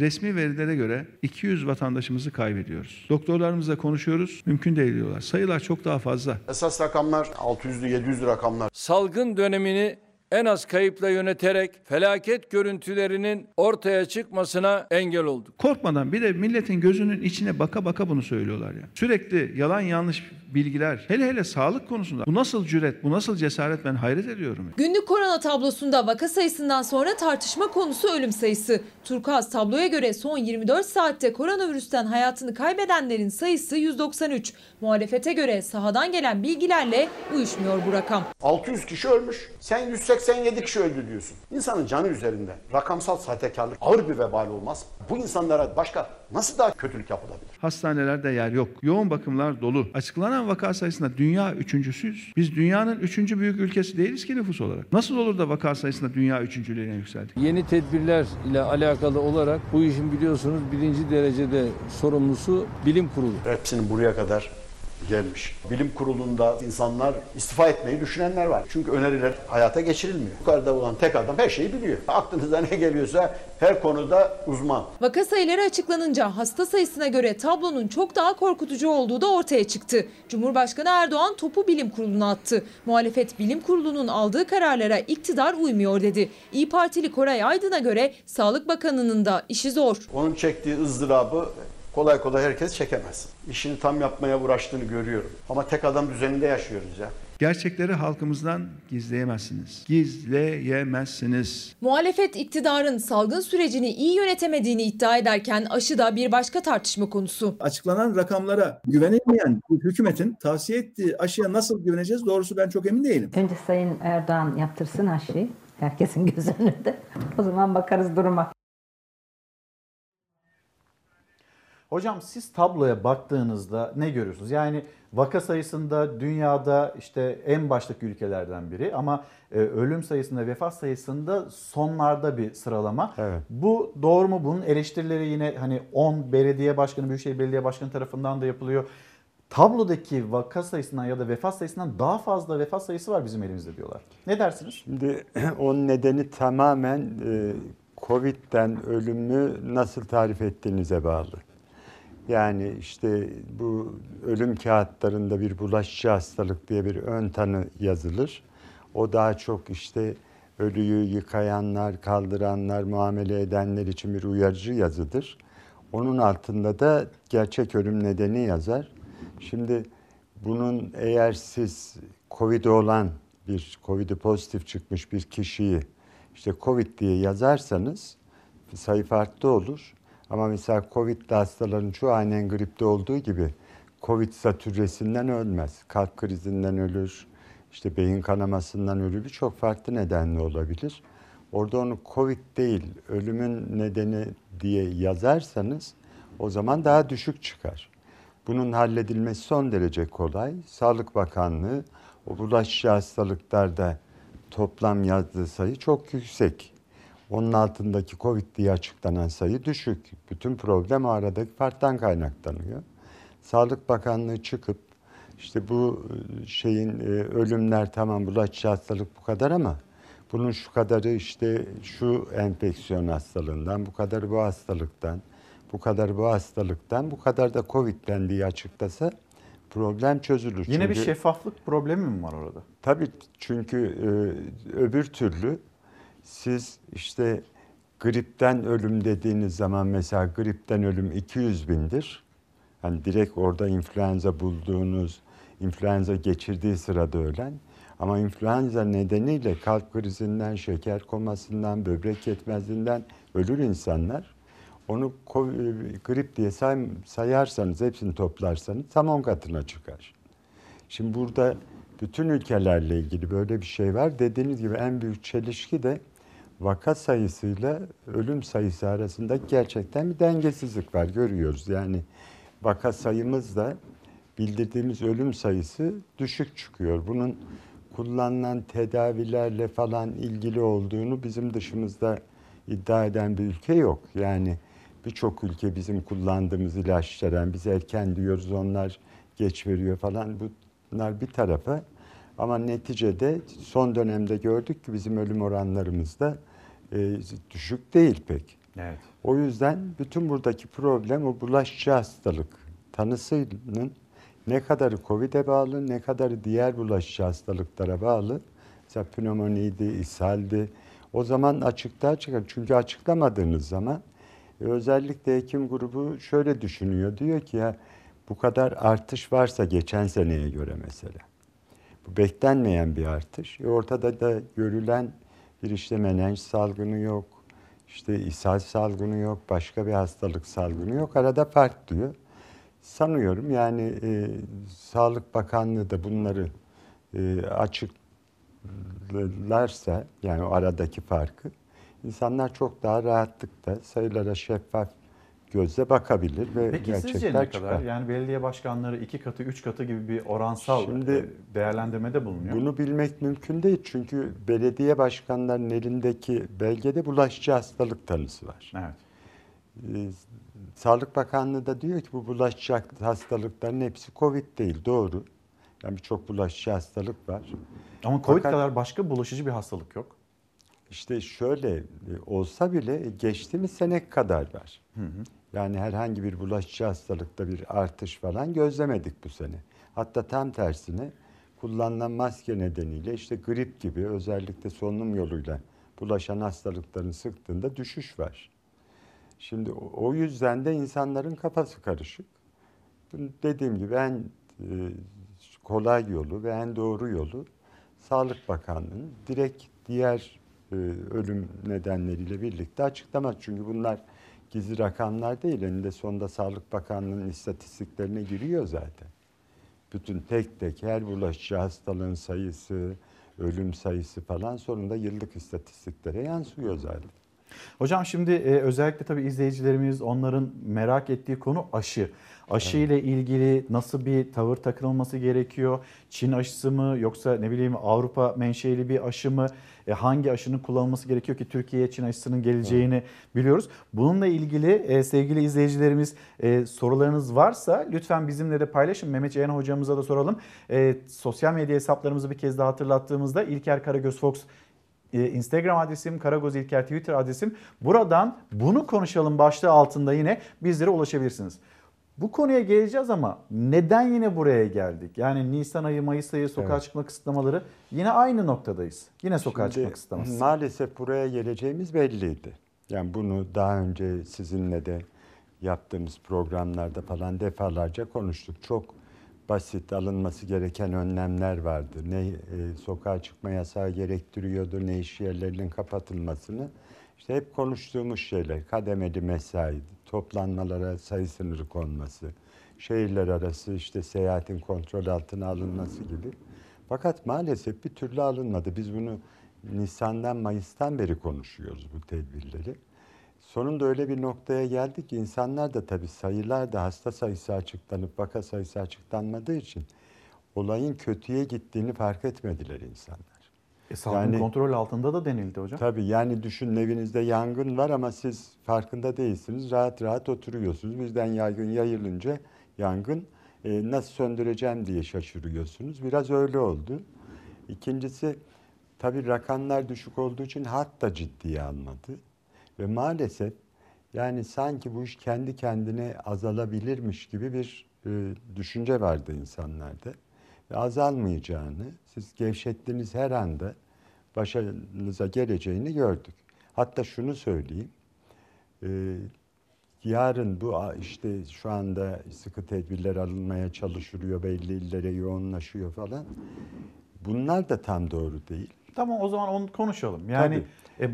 Resmi verilere göre 200 vatandaşımızı kaybediyoruz. Doktorlarımızla konuşuyoruz. Mümkün değil diyorlar. Sayılar çok daha fazla. Esas rakamlar 600'lü 700'lü rakamlar. Salgın dönemini en az kayıpla yöneterek felaket görüntülerinin ortaya çıkmasına engel olduk. Korkmadan bir de milletin gözünün içine baka baka bunu söylüyorlar ya. Sürekli yalan yanlış bilgiler. Hele hele sağlık konusunda. Bu nasıl cüret, bu nasıl cesaret ben hayret ediyorum. Günlük korona tablosunda vaka sayısından sonra tartışma konusu ölüm sayısı. Turkuaz tabloya göre son 24 saatte koronavirüsten hayatını kaybedenlerin sayısı 193. Muhalefete göre sahadan gelen bilgilerle uyuşmuyor bu rakam. 600 kişi ölmüş. Sen 187 kişi öldü diyorsun. İnsanın canı üzerinde rakamsal sahtekarlık ağır bir vebal olmaz. Bu insanlara başka nasıl daha kötülük yapılabilir? Hastanelerde yer yok. Yoğun bakımlar dolu. Açıklanan vaka sayısında dünya üçüncüsüyüz. Biz dünyanın üçüncü büyük ülkesi değiliz ki nüfus olarak. Nasıl olur da vaka sayısında dünya üçüncülüğüne yükseldik? Yeni tedbirler ile alakalı olarak bu işin biliyorsunuz birinci derecede sorumlusu bilim kurulu. Hepsinin buraya kadar gelmiş. Bilim kurulunda insanlar istifa etmeyi düşünenler var. Çünkü öneriler hayata geçirilmiyor. Yukarıda olan tek adam her şeyi biliyor. Aklınıza ne geliyorsa her konuda uzman. Vaka sayıları açıklanınca hasta sayısına göre tablonun çok daha korkutucu olduğu da ortaya çıktı. Cumhurbaşkanı Erdoğan topu bilim kuruluna attı. Muhalefet bilim kurulunun aldığı kararlara iktidar uymuyor dedi. İyi Partili Koray Aydın'a göre Sağlık Bakanı'nın da işi zor. Onun çektiği ızdırabı kolay kolay herkes çekemez. İşini tam yapmaya uğraştığını görüyorum. Ama tek adam düzeninde yaşıyoruz ya. Gerçekleri halkımızdan gizleyemezsiniz. Gizleyemezsiniz. Muhalefet iktidarın salgın sürecini iyi yönetemediğini iddia ederken aşı da bir başka tartışma konusu. Açıklanan rakamlara güvenilmeyen bir hükümetin tavsiye ettiği aşıya nasıl güveneceğiz doğrusu ben çok emin değilim. Önce Sayın Erdoğan yaptırsın aşıyı. Herkesin göz önünde. O zaman bakarız duruma. Hocam siz tabloya baktığınızda ne görüyorsunuz? Yani vaka sayısında dünyada işte en baştaki ülkelerden biri ama e, ölüm sayısında, vefat sayısında sonlarda bir sıralama. Evet. Bu doğru mu? Bunun eleştirileri yine hani 10 belediye başkanı, Büyükşehir Belediye Başkanı tarafından da yapılıyor. Tablodaki vaka sayısından ya da vefat sayısından daha fazla vefat sayısı var bizim elimizde diyorlar. Ne dersiniz? Şimdi onun nedeni tamamen e, Covid'den ölümü nasıl tarif ettiğinize bağlı. Yani işte bu ölüm kağıtlarında bir bulaşıcı hastalık diye bir ön tanı yazılır. O daha çok işte ölüyü yıkayanlar, kaldıranlar, muamele edenler için bir uyarıcı yazıdır. Onun altında da gerçek ölüm nedeni yazar. Şimdi bunun eğer siz Covid olan bir Covid'i pozitif çıkmış bir kişiyi işte Covid diye yazarsanız sayı farklı olur. Ama mesela Covid'li hastaların çoğu aynen gripte olduğu gibi Covid satürresinden ölmez. Kalp krizinden ölür, işte beyin kanamasından ölür. Çok farklı nedenli olabilir. Orada onu Covid değil, ölümün nedeni diye yazarsanız o zaman daha düşük çıkar. Bunun halledilmesi son derece kolay. Sağlık Bakanlığı o bulaşıcı hastalıklarda toplam yazdığı sayı çok yüksek. Onun altındaki Covid diye açıklanan sayı düşük. Bütün problem aradaki farktan kaynaklanıyor. Sağlık Bakanlığı çıkıp işte bu şeyin ölümler tamam bulaşıcı hastalık bu kadar ama bunun şu kadarı işte şu enfeksiyon hastalığından, bu kadarı bu hastalıktan, bu kadar bu hastalıktan, bu kadar da Covid'den diye açıklasa problem çözülür. Yine çünkü, bir şeffaflık problemi mi var orada? Tabii çünkü e, öbür türlü siz işte gripten ölüm dediğiniz zaman mesela gripten ölüm 200 bindir. Hani direkt orada influenza bulduğunuz, influenza geçirdiği sırada ölen. Ama influenza nedeniyle kalp krizinden, şeker komasından, böbrek yetmezliğinden ölür insanlar. Onu grip diye say, sayarsanız, hepsini toplarsanız tam 10 katına çıkar. Şimdi burada bütün ülkelerle ilgili böyle bir şey var. Dediğiniz gibi en büyük çelişki de vaka sayısıyla ölüm sayısı arasında gerçekten bir dengesizlik var görüyoruz. Yani vaka sayımızda bildirdiğimiz ölüm sayısı düşük çıkıyor. Bunun kullanılan tedavilerle falan ilgili olduğunu bizim dışımızda iddia eden bir ülke yok. Yani birçok ülke bizim kullandığımız ilaçlara biz erken diyoruz onlar geç veriyor falan bunlar bir tarafa ama neticede son dönemde gördük ki bizim ölüm oranlarımız da e, düşük değil pek. Evet. O yüzden bütün buradaki problem o bulaşıcı hastalık tanısının ne kadarı COVID'e bağlı, ne kadarı diğer bulaşıcı hastalıklara bağlı. Mesela pneumoniydi, ishaldi. O zaman açıklığa çıkar. Çünkü açıklamadığınız zaman e, özellikle hekim grubu şöyle düşünüyor. Diyor ki ya bu kadar artış varsa geçen seneye göre mesela. Bu beklenmeyen bir artış. E ortada da görülen bir işte menenj salgını yok. işte ishal salgını yok. Başka bir hastalık salgını yok. Arada fark diyor. Sanıyorum yani e, Sağlık Bakanlığı da bunları e, açıklarsa yani o aradaki farkı insanlar çok daha rahatlıkla sayılara şeffaf gözle bakabilir ve Peki gerçekler sizce ne kadar? çıkar. Yani belediye başkanları iki katı, üç katı gibi bir oransal Şimdi e, değerlendirmede bulunuyor. Bunu bilmek mümkün değil çünkü belediye başkanlarının elindeki belgede bulaşıcı hastalık tanısı var. Evet. Ee, Sağlık Bakanlığı da diyor ki bu bulaşıcı hastalıkların hepsi Covid değil. Doğru. Yani birçok bulaşıcı hastalık var. Ama Covid Fakat- kadar başka bulaşıcı bir hastalık yok. İşte şöyle e, olsa bile geçtiğimiz sene kadar var. Hı hı. Yani herhangi bir bulaşıcı hastalıkta bir artış falan gözlemedik bu sene. Hatta tam tersine kullanılan maske nedeniyle işte grip gibi özellikle solunum yoluyla bulaşan hastalıkların sıktığında düşüş var. Şimdi o- yüzden de insanların kafası karışık. Dediğim gibi en e, kolay yolu ve en doğru yolu Sağlık Bakanlığı'nın direkt diğer e, ölüm nedenleriyle birlikte açıklamak. Çünkü bunlar gizli rakamlar değil. Eninde sonunda Sağlık Bakanlığı'nın istatistiklerine giriyor zaten. Bütün tek tek her bulaşıcı hastalığın sayısı, ölüm sayısı falan sonunda yıllık istatistiklere yansıyor zaten. Hocam şimdi e, özellikle tabii izleyicilerimiz onların merak ettiği konu aşı. Aşı ile ilgili nasıl bir tavır takılması gerekiyor? Çin aşısı mı yoksa ne bileyim Avrupa menşeli bir aşı mı? E, hangi aşının kullanılması gerekiyor ki Türkiye'ye Çin aşısının geleceğini biliyoruz. Bununla ilgili e, sevgili izleyicilerimiz e, sorularınız varsa lütfen bizimle de paylaşın. Mehmet Ceyhan hocamıza da soralım. E, sosyal medya hesaplarımızı bir kez daha hatırlattığımızda İlker Karagöz Fox Instagram adresim, Karagoz İlker Twitter adresim. Buradan bunu konuşalım başlığı altında yine bizlere ulaşabilirsiniz. Bu konuya geleceğiz ama neden yine buraya geldik? Yani Nisan ayı, Mayıs ayı sokağa Evet. çıkma kısıtlamaları yine aynı noktadayız. Yine sokağa Şimdi, çıkma kısıtlaması. Maalesef buraya geleceğimiz belliydi. Yani bunu daha önce sizinle de yaptığımız programlarda falan defalarca konuştuk. Çok basit alınması gereken önlemler vardı. Ne e, sokağa çıkma yasağı gerektiriyordu, ne iş yerlerinin kapatılmasını. İşte hep konuştuğumuz şeyler, kademeli mesai, toplanmalara sayı sınırı konması, şehirler arası işte seyahatin kontrol altına alınması gibi. Fakat maalesef bir türlü alınmadı. Biz bunu Nisan'dan Mayıs'tan beri konuşuyoruz bu tedbirleri. Sonunda öyle bir noktaya geldik ki insanlar da tabii sayılar da hasta sayısı açıklanıp vaka sayısı açıklanmadığı için olayın kötüye gittiğini fark etmediler insanlar. E, salgın kontrol altında da denildi hocam. Tabii yani düşünün evinizde yangın var ama siz farkında değilsiniz. Rahat rahat oturuyorsunuz. Bizden yaygın yayılınca yangın e, nasıl söndüreceğim diye şaşırıyorsunuz. Biraz öyle oldu. İkincisi tabii rakamlar düşük olduğu için hat da ciddiye almadı. Ve maalesef yani sanki bu iş kendi kendine azalabilirmiş gibi bir e, düşünce vardı insanlarda. Ve azalmayacağını, siz gevşettiğiniz her anda başınıza geleceğini gördük. Hatta şunu söyleyeyim. e, yarın bu işte şu anda sıkı tedbirler alınmaya çalışılıyor, belli illere yoğunlaşıyor falan. Bunlar da tam doğru değil. Tamam o zaman onu konuşalım. Yani e,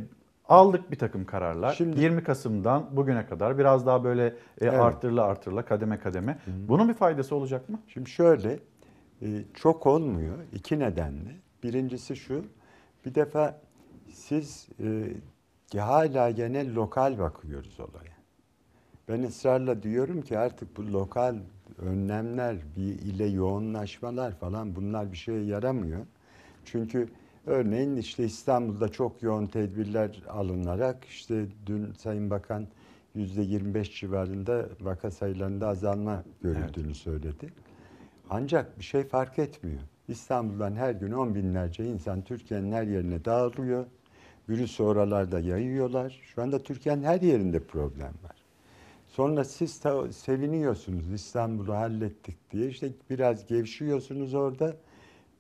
aldık bir takım kararlar. Şimdi- 20 Kasım'dan bugüne kadar biraz daha böyle e, Evet. artırıla artırıla kademe kademe. Bunun bir faydası olacak mı? Şimdi şöyle, e, çok olmuyor iki nedenle. Birincisi şu, bir defa siz e, hala gene lokal bakıyoruz olaya. Ben ısrarla diyorum ki artık bu lokal önlemler, bir ile yoğunlaşmalar falan bunlar bir şeye yaramıyor. Çünkü örneğin işte İstanbul'da çok yoğun tedbirler alınarak işte dün Sayın Bakan %25 civarında vaka sayılarında azalma görüldüğünü evet. söyledi. Ancak bir şey fark etmiyor. İstanbul'dan her gün on binlerce insan Türkiye'nin her yerine dağılıyor. Virüsü oralarda yayıyorlar. Şu anda Türkiye'nin her yerinde problem var. Sonra siz ta, seviniyorsunuz İstanbul'u hallettik diye. İşte biraz gevşiyorsunuz orada.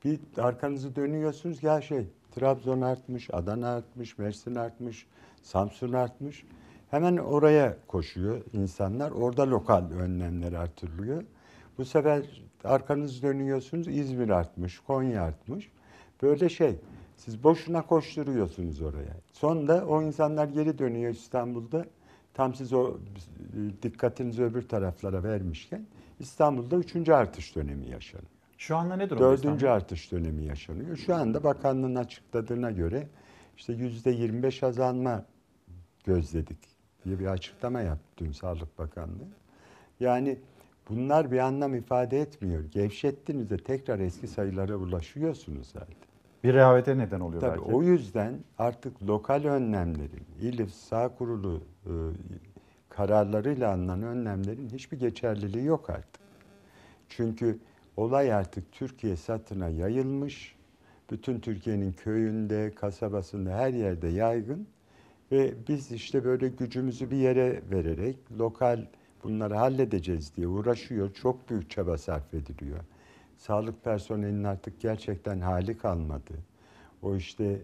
Bir arkanızı dönüyorsunuz ya şey Trabzon artmış, Adana artmış, Mersin artmış, Samsun artmış. Hemen oraya koşuyor insanlar. Orada lokal önlemler artırılıyor. Bu sefer arkanız dönüyorsunuz İzmir artmış, Konya artmış. Böyle şey. Siz boşuna koşturuyorsunuz oraya. Sonunda o insanlar geri dönüyor İstanbul'da. Tam siz o dikkatinizi öbür taraflara vermişken İstanbul'da üçüncü artış dönemi yaşanıyor. Şu anda ne durumda Dördüncü artış dönemi yaşanıyor. Şu anda bakanlığın açıkladığına göre işte yüzde 25 azalma gözledik diye bir açıklama yaptı dün Sağlık Bakanlığı. Yani bunlar bir anlam ifade etmiyor. Gevşettiğinizde tekrar eski sayılara ulaşıyorsunuz zaten. Bir rehavete neden oluyor Tabii belki. o yüzden artık lokal önlemlerin, İl Sağ Kurulu e, kararlarıyla alınan önlemlerin hiçbir geçerliliği yok artık. Çünkü olay artık Türkiye satına yayılmış. Bütün Türkiye'nin köyünde, kasabasında her yerde yaygın. Ve biz işte böyle gücümüzü bir yere vererek lokal bunları halledeceğiz diye uğraşıyor. Çok büyük çaba sarf ediliyor. Sağlık personelinin artık gerçekten hali kalmadı. O işte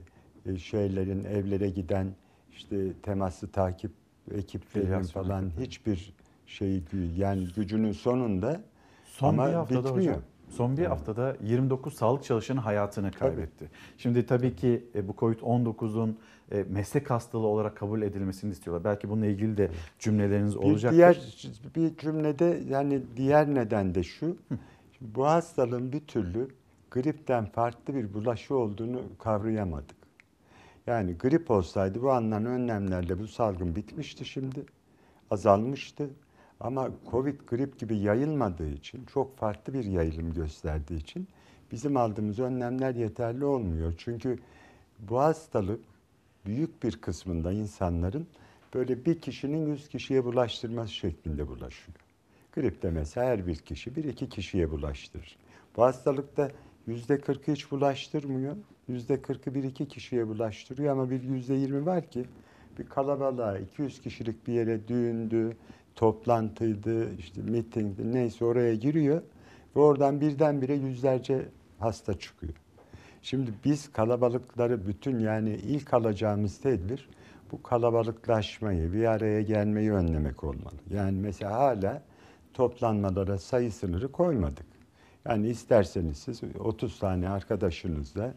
e, şeylerin evlere giden işte temaslı takip ekiplerinin falan hiçbir şey yani gücünün sonunda Son ama bir haftada bitmiyor. hocam. Son bir haftada 29 sağlık çalışanı hayatını kaybetti. Şimdi tabii ki e, bu Covid-19'un e, meslek hastalığı olarak kabul edilmesini istiyorlar. Belki bununla ilgili de cümleleriniz Bir olacaktır. diğer bir cümlede yani diğer neden de şu. Şimdi bu hastalığın bir türlü gripten farklı bir bulaşı olduğunu kavrayamadık. Yani grip olsaydı bu alınan önlemlerle bu salgın bitmişti şimdi. Azalmıştı. Ama Covid grip gibi yayılmadığı için, çok farklı bir yayılım gösterdiği için bizim aldığımız önlemler yeterli olmuyor. Çünkü bu hastalık büyük bir kısmında insanların böyle bir kişinin yüz kişiye bulaştırması şeklinde bulaşıyor. Gripte mesela her bir kişi bir iki kişiye bulaştırır. Bu hastalıkta yüzde kırkı hiç bulaştırmıyor. Yüzde kırkı bir iki kişiye bulaştırıyor ama bir yüzde yirmi var ki bir kalabalığa 200 kişilik bir yere düğündü, toplantıydı, işte mitingdi neyse oraya giriyor ve oradan birdenbire yüzlerce hasta çıkıyor. Şimdi biz kalabalıkları bütün yani ilk alacağımız tedbir bu kalabalıklaşmayı, bir araya gelmeyi önlemek olmalı. Yani mesela hala toplanmalara sayı sınırı koymadık. Yani isterseniz siz 30 tane arkadaşınızla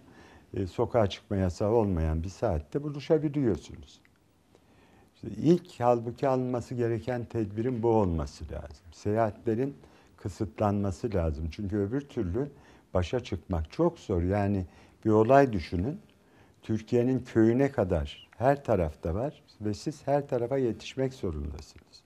e, sokağa çıkma yasağı olmayan bir saatte buluşabiliyorsunuz. İşte ilk halbuki alınması gereken tedbirin bu olması lazım. Seyahatlerin kısıtlanması lazım. Çünkü öbür türlü başa çıkmak çok zor. Yani bir olay düşünün. Türkiye'nin köyüne kadar her tarafta var ve siz her tarafa yetişmek zorundasınız.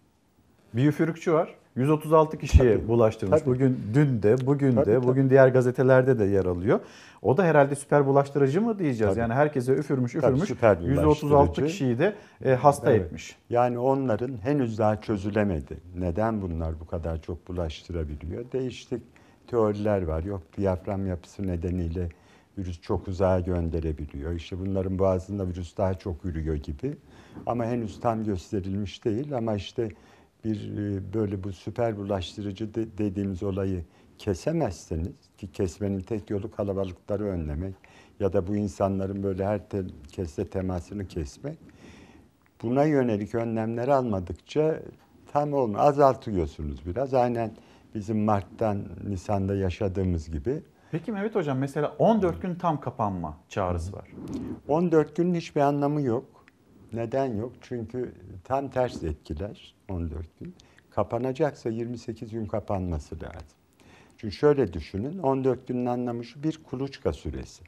Bir üfürükçü var. 136 kişiye Tabii, bulaştırmış. tabii. Bugün dün de, bugün Tabii, de, tabii. bugün diğer gazetelerde de yer alıyor. O da herhalde süper bulaştırıcı mı diyeceğiz? Tabii. Yani herkese üfürmüş, Tabii, üfürmüş. süper 136 bulaştırıcı. kişiyi de e, hasta Evet. etmiş. Yani onların henüz daha çözülemedi. Neden bunlar bu kadar çok bulaştırabiliyor? Değişik teoriler var. Yok diyafram yapısı nedeniyle virüs çok uzağa gönderebiliyor. İşte bunların boğazında virüs daha çok yürüyor gibi. Ama henüz tam gösterilmiş değil. Ama işte bir e, böyle bu süper bulaştırıcı de- dediğimiz olayı kesemezseniz ki kesmenin tek yolu kalabalıkları önlemek ya da bu insanların böyle her te- keste temasını kesmek. Buna yönelik önlemler almadıkça tam olmuyor. Azaltıyorsunuz biraz. Aynen bizim Mart'tan Nisan'da yaşadığımız gibi. Peki Mehmet Hocam mesela 14 gün tam kapanma çağrısı var. 14 günün hiçbir anlamı yok. Neden yok? Çünkü tam ters etkiler 14 gün. Kapanacaksa 28 gün kapanması lazım. Çünkü şöyle düşünün 14 günün anlamı şu bir kuluçka süresi.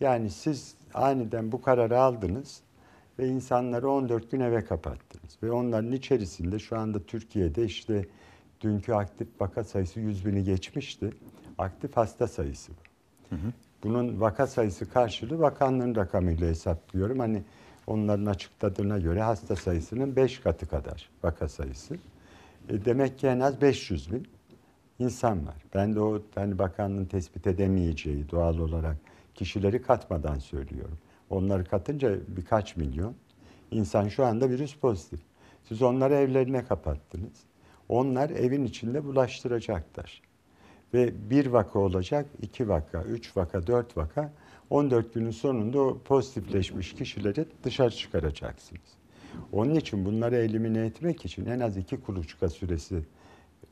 Yani siz aniden bu kararı aldınız ve insanları 14 gün eve kapattınız. Ve onların içerisinde şu anda Türkiye'de işte dünkü aktif vaka sayısı 100 bini geçmişti. Aktif hasta sayısı bu. Bunun vaka sayısı karşılığı bakanlığın rakamıyla hesaplıyorum. Hani onların açıkladığına göre hasta sayısının 5 katı kadar vaka sayısı. E demek ki en az 500 bin insan var. Ben de o hani bakanlığın tespit edemeyeceği doğal olarak kişileri katmadan söylüyorum. Onları katınca birkaç milyon insan şu anda virüs pozitif. Siz onları evlerine kapattınız. Onlar evin içinde bulaştıracaklar. Ve bir vaka olacak, iki vaka, üç vaka, dört vaka. 14 günün sonunda o pozitifleşmiş kişileri dışarı çıkaracaksınız. Onun için bunları elimine etmek için en az iki kuluçka süresi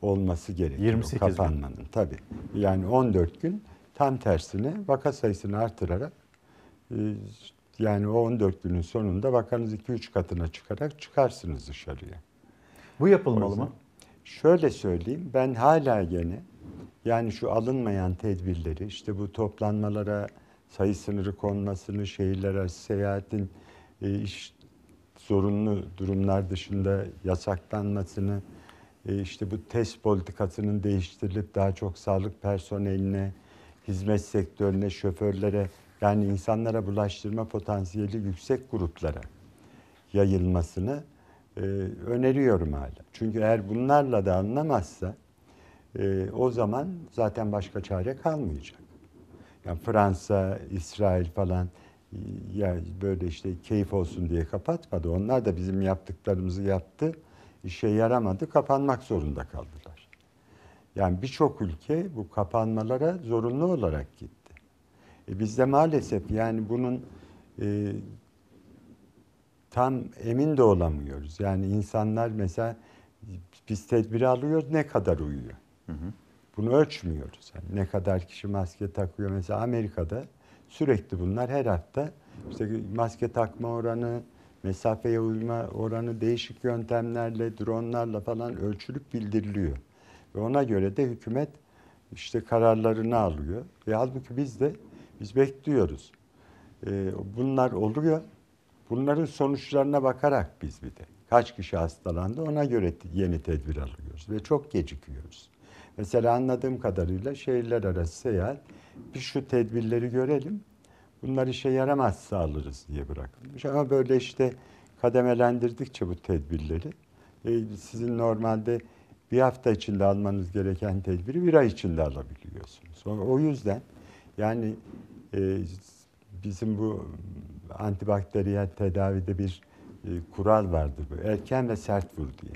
olması gerekiyor 28 gün. kapanmanın. Tabii. Yani 14 gün tam tersine vaka sayısını artırarak e, yani o 14 günün sonunda vakanız 2-3 katına çıkarak çıkarsınız dışarıya. Bu yapılmalı mı? Şöyle söyleyeyim ben hala gene yani şu alınmayan tedbirleri işte bu toplanmalara sayı sınırı konmasını, şehirler arası seyahatin e, iş zorunlu durumlar dışında yasaklanmasını, e, işte bu test politikasının değiştirilip daha çok sağlık personeline, hizmet sektörüne, şoförlere yani insanlara bulaştırma potansiyeli yüksek gruplara yayılmasını e, öneriyorum hala. Çünkü eğer bunlarla da anlamazsa e, o zaman zaten başka çare kalmayacak. Yani Fransa, İsrail falan ya böyle işte keyif olsun diye kapatmadı. Onlar da bizim yaptıklarımızı yaptı. İşe yaramadı. Kapanmak zorunda kaldılar. Yani birçok ülke bu kapanmalara zorunlu olarak gitti. E bizde maalesef yani bunun e, tam emin de olamıyoruz. Yani insanlar mesela biz tedbiri alıyoruz ne kadar uyuyor? Hı hı. Bunu ölçmüyoruz. Yani ne kadar kişi maske takıyor mesela Amerika'da sürekli bunlar her hafta işte maske takma oranı, mesafeye uyma oranı değişik yöntemlerle, dronlarla falan ölçülüp bildiriliyor. Ve ona göre de hükümet işte kararlarını alıyor. Ve halbuki biz de biz bekliyoruz. Ee, bunlar oluyor. Bunların sonuçlarına bakarak biz bir de kaç kişi hastalandı ona göre yeni tedbir alıyoruz ve çok gecikiyoruz. Mesela anladığım kadarıyla şehirler arası seyahat bir şu tedbirleri görelim. Bunlar işe yaramazsa alırız diye bırakılmış. Ama böyle işte kademelendirdikçe bu tedbirleri e, sizin normalde bir hafta içinde almanız gereken tedbiri bir ay içinde alabiliyorsunuz. O yüzden yani e, bizim bu antibakteriyel tedavide bir e, kural vardır. Erken ve sert vur diye.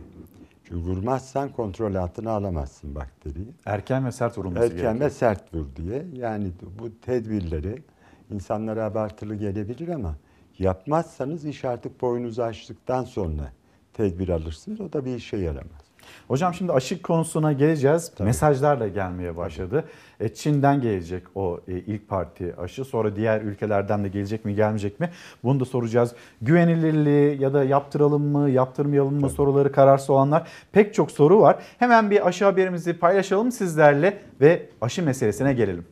Çünkü vurmazsan kontrol altına alamazsın bakteriyi. Erken ve sert vurulması Erken gerekiyor. ve sert vur diye. Yani bu tedbirleri insanlara abartılı gelebilir ama yapmazsanız iş artık boyunuzu açtıktan sonra tedbir alırsınız. O da bir işe yaramaz. Hocam şimdi aşı konusuna geleceğiz. Tabii. Mesajlar da gelmeye başladı. E, Çin'den gelecek o e, ilk parti aşı. Sonra diğer ülkelerden de gelecek mi gelmeyecek mi? Bunu da soracağız. Güvenilirliği ya da yaptıralım mı yaptırmayalım mı Tabii. soruları kararsız olanlar pek çok soru var. Hemen bir aşı haberimizi paylaşalım sizlerle ve aşı meselesine gelelim.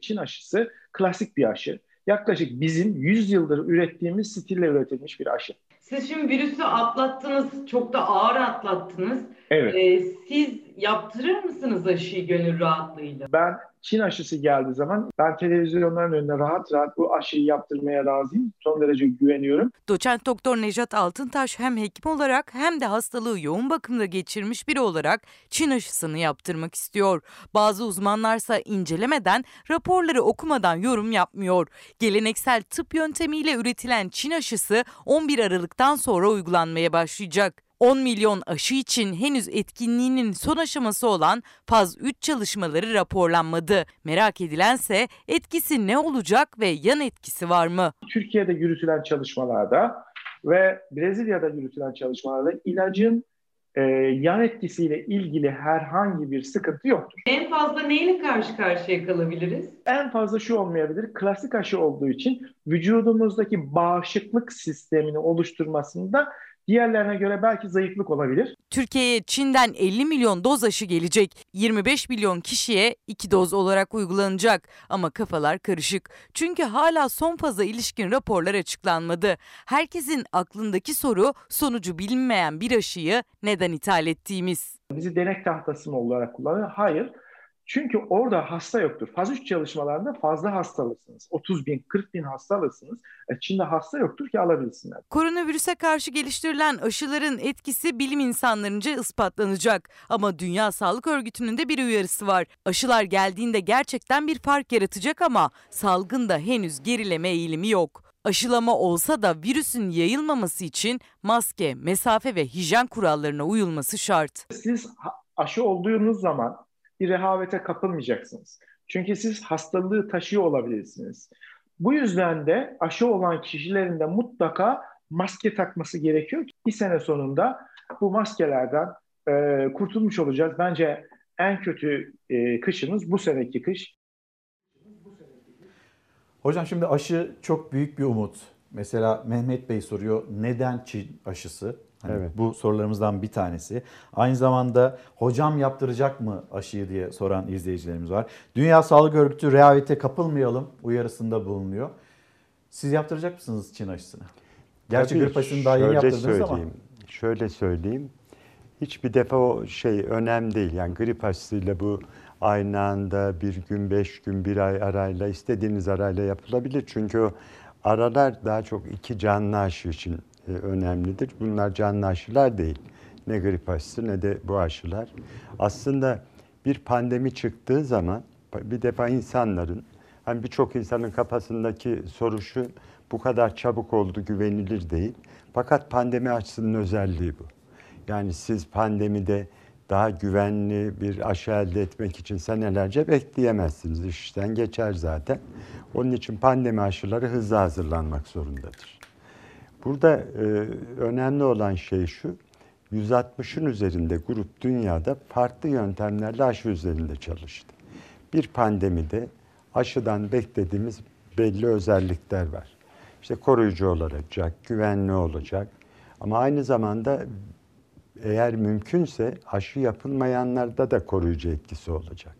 Çin aşısı klasik bir aşı. Yaklaşık bizim 100 yıldır ürettiğimiz stille üretilmiş bir aşı. Siz şimdi virüsü atlattınız, çok da ağır atlattınız. Evet. Ee, siz yaptırır mısınız aşıyı gönül rahatlığıyla? Ben Çin aşısı geldiği zaman ben televizyonların önünde rahat rahat bu aşıyı yaptırmaya razıyım. Son derece güveniyorum. Doçent Doktor Nejat Altıntaş hem hekim olarak hem de hastalığı yoğun bakımda geçirmiş biri olarak Çin aşısını yaptırmak istiyor. Bazı uzmanlarsa incelemeden, raporları okumadan yorum yapmıyor. Geleneksel tıp yöntemiyle üretilen Çin aşısı 11 Aralık'tan sonra uygulanmaya başlayacak. 10 milyon aşı için henüz etkinliğinin son aşaması olan faz 3 çalışmaları raporlanmadı. Merak edilense etkisi ne olacak ve yan etkisi var mı? Türkiye'de yürütülen çalışmalarda ve Brezilya'da yürütülen çalışmalarda ilacın e, yan etkisiyle ilgili herhangi bir sıkıntı yoktur. En fazla neyle karşı karşıya kalabiliriz? En fazla şu olmayabilir. Klasik aşı olduğu için vücudumuzdaki bağışıklık sistemini oluşturmasında Diğerlerine göre belki zayıflık olabilir. Türkiye'ye Çin'den 50 milyon doz aşı gelecek. 25 milyon kişiye 2 doz olarak uygulanacak. Ama kafalar karışık. Çünkü hala son faza ilişkin raporlar açıklanmadı. Herkesin aklındaki soru sonucu bilinmeyen bir aşıyı neden ithal ettiğimiz. Bizi denek tahtası mı olarak kullanıyor? Hayır. Çünkü orada hasta yoktur. Faz 3 çalışmalarında fazla hasta alırsınız. 30 bin, 40 bin hasta alırsınız. E, Çin'de hasta yoktur ki alabilsinler. Koronavirüse karşı geliştirilen aşıların etkisi bilim insanlarınca ispatlanacak. Ama Dünya Sağlık Örgütü'nün de bir uyarısı var. Aşılar geldiğinde gerçekten bir fark yaratacak ama salgında henüz gerileme eğilimi yok. Aşılama olsa da virüsün yayılmaması için maske, mesafe ve hijyen kurallarına uyulması şart. Siz aşı olduğunuz zaman bir rehavete kapılmayacaksınız. Çünkü siz hastalığı taşıyor olabilirsiniz. Bu yüzden de aşı olan kişilerin de mutlaka maske takması gerekiyor ki bir sene sonunda bu maskelerden e, kurtulmuş olacağız. Bence en kötü e, kışımız bu seneki kış. Hocam şimdi aşı çok büyük bir umut. Mesela Mehmet Bey soruyor neden Çin aşısı? Hani Evet. Bu sorularımızdan bir tanesi. Aynı zamanda hocam yaptıracak mı aşıyı diye soran izleyicilerimiz var. Dünya Sağlık Örgütü rehavete kapılmayalım uyarısında bulunuyor. Siz yaptıracak mısınız Çin aşısını? Gerçi grip aşısını daha yeni yaptırdınız ama. söyleyeyim, Şöyle söyleyeyim. Hiçbir defa o şey önemli değil. Yani grip aşısıyla bu aynı anda bir gün, beş gün, bir ay arayla istediğiniz arayla yapılabilir. Çünkü o aralar daha çok iki canlı aşı için e, önemlidir. Bunlar canlı aşılar değil. Ne grip aşısı ne de bu aşılar. Aslında bir pandemi çıktığı zaman bir defa insanların hani birçok insanın kafasındaki soru şu bu kadar çabuk oldu güvenilir değil. Fakat pandemi aşısının özelliği bu. Yani siz pandemide daha güvenli bir aşı elde etmek için senelerce bekleyemezsiniz. İş işten geçer zaten. Onun için pandemi aşıları hızlı hazırlanmak zorundadır. Burada e, önemli olan şey şu, 160'ın üzerinde grup dünyada farklı yöntemlerle aşı üzerinde çalıştı. Bir pandemide aşıdan beklediğimiz belli özellikler var. İşte koruyucu olacak, güvenli olacak. Ama aynı zamanda eğer mümkünse aşı yapılmayanlarda da koruyucu etkisi olacak.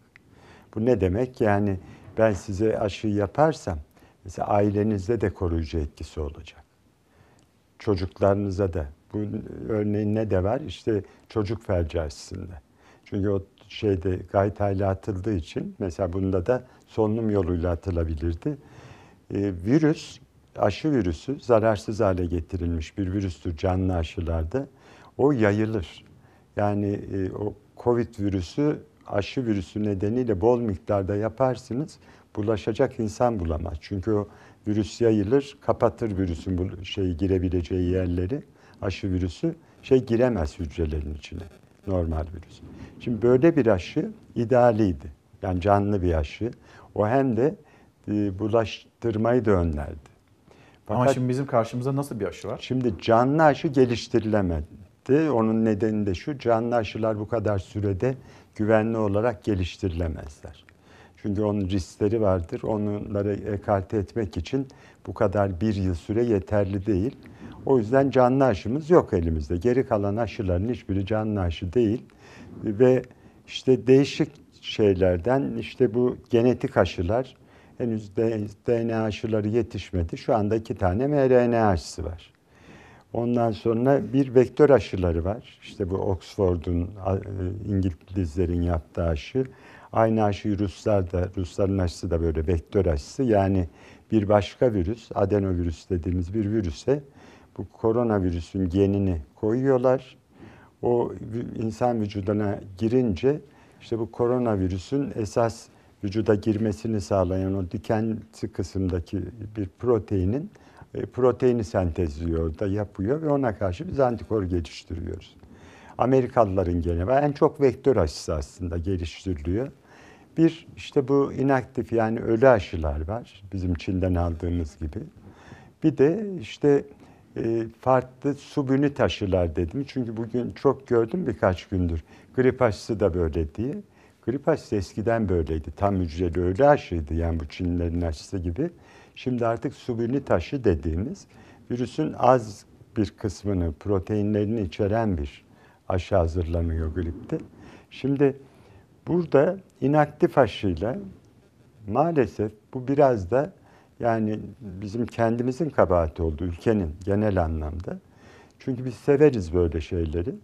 Bu ne demek? Yani ben size aşı yaparsam mesela ailenizde de koruyucu etkisi olacak. Çocuklarınıza da. Bu örneğin ne de var? İşte çocuk felci aşısında. Çünkü o şeyde gaytayla atıldığı için mesela bunda da solunum yoluyla atılabilirdi. Ee, virüs, aşı virüsü zararsız hale getirilmiş bir virüstür canlı aşılarda. O yayılır. Yani e, o Covid virüsü aşı virüsü nedeniyle bol miktarda yaparsınız bulaşacak insan bulamaz. Çünkü o virüs yayılır, kapatır virüsün bu şey girebileceği yerleri. Aşı virüsü şey giremez hücrelerin içine. Normal virüs. Şimdi böyle bir aşı idealiydi. Yani canlı bir aşı. O hem de e, bulaştırmayı da önlerdi. Ama şimdi bizim karşımızda nasıl bir aşı var? Şimdi canlı aşı geliştirilemedi. Onun nedeni de şu, canlı aşılar bu kadar sürede güvenli olarak geliştirilemezler. Çünkü onun riskleri vardır. Onları ekarte etmek için bu kadar bir yıl süre yeterli değil. O yüzden canlı aşımız yok elimizde. Geri kalan aşıların hiçbiri canlı aşı değil. Ve işte değişik şeylerden işte bu genetik aşılar henüz DNA aşıları yetişmedi. Şu anda iki tane mRNA aşısı var. Ondan sonra bir vektör aşıları var. İşte bu Oxford'un, İngilizlerin yaptığı aşı. Aynı aşıyı Ruslar da, Rusların aşısı da böyle vektör aşısı. Yani bir başka virüs, adenovirüs dediğimiz bir virüse bu koronavirüsün genini koyuyorlar. O insan vücuduna girince işte bu koronavirüsün esas vücuda girmesini sağlayan o dikensi kısımdaki bir proteinin e, proteini sentezliyor da yapıyor ve ona karşı biz antikor geliştiriyoruz. Amerikalıların gene. En çok vektör aşısı aslında geliştiriliyor. Bir işte bu inaktif yani ölü aşılar var. Bizim Çin'den aldığımız gibi. Bir de işte e, farklı subünit aşılar dedim. Çünkü bugün çok gördüm birkaç gündür. Grip aşısı da böyle diye. Grip aşısı eskiden böyleydi. Tam hücreli ölü aşıydı yani bu Çinlilerin aşısı gibi. Şimdi artık subünit aşı dediğimiz virüsün az bir kısmını, proteinlerini içeren bir aşı hazırlanıyor gripte. Şimdi burada inaktif aşıyla maalesef bu biraz da yani bizim kendimizin kabahati oldu ülkenin genel anlamda. Çünkü biz severiz böyle şeyleri.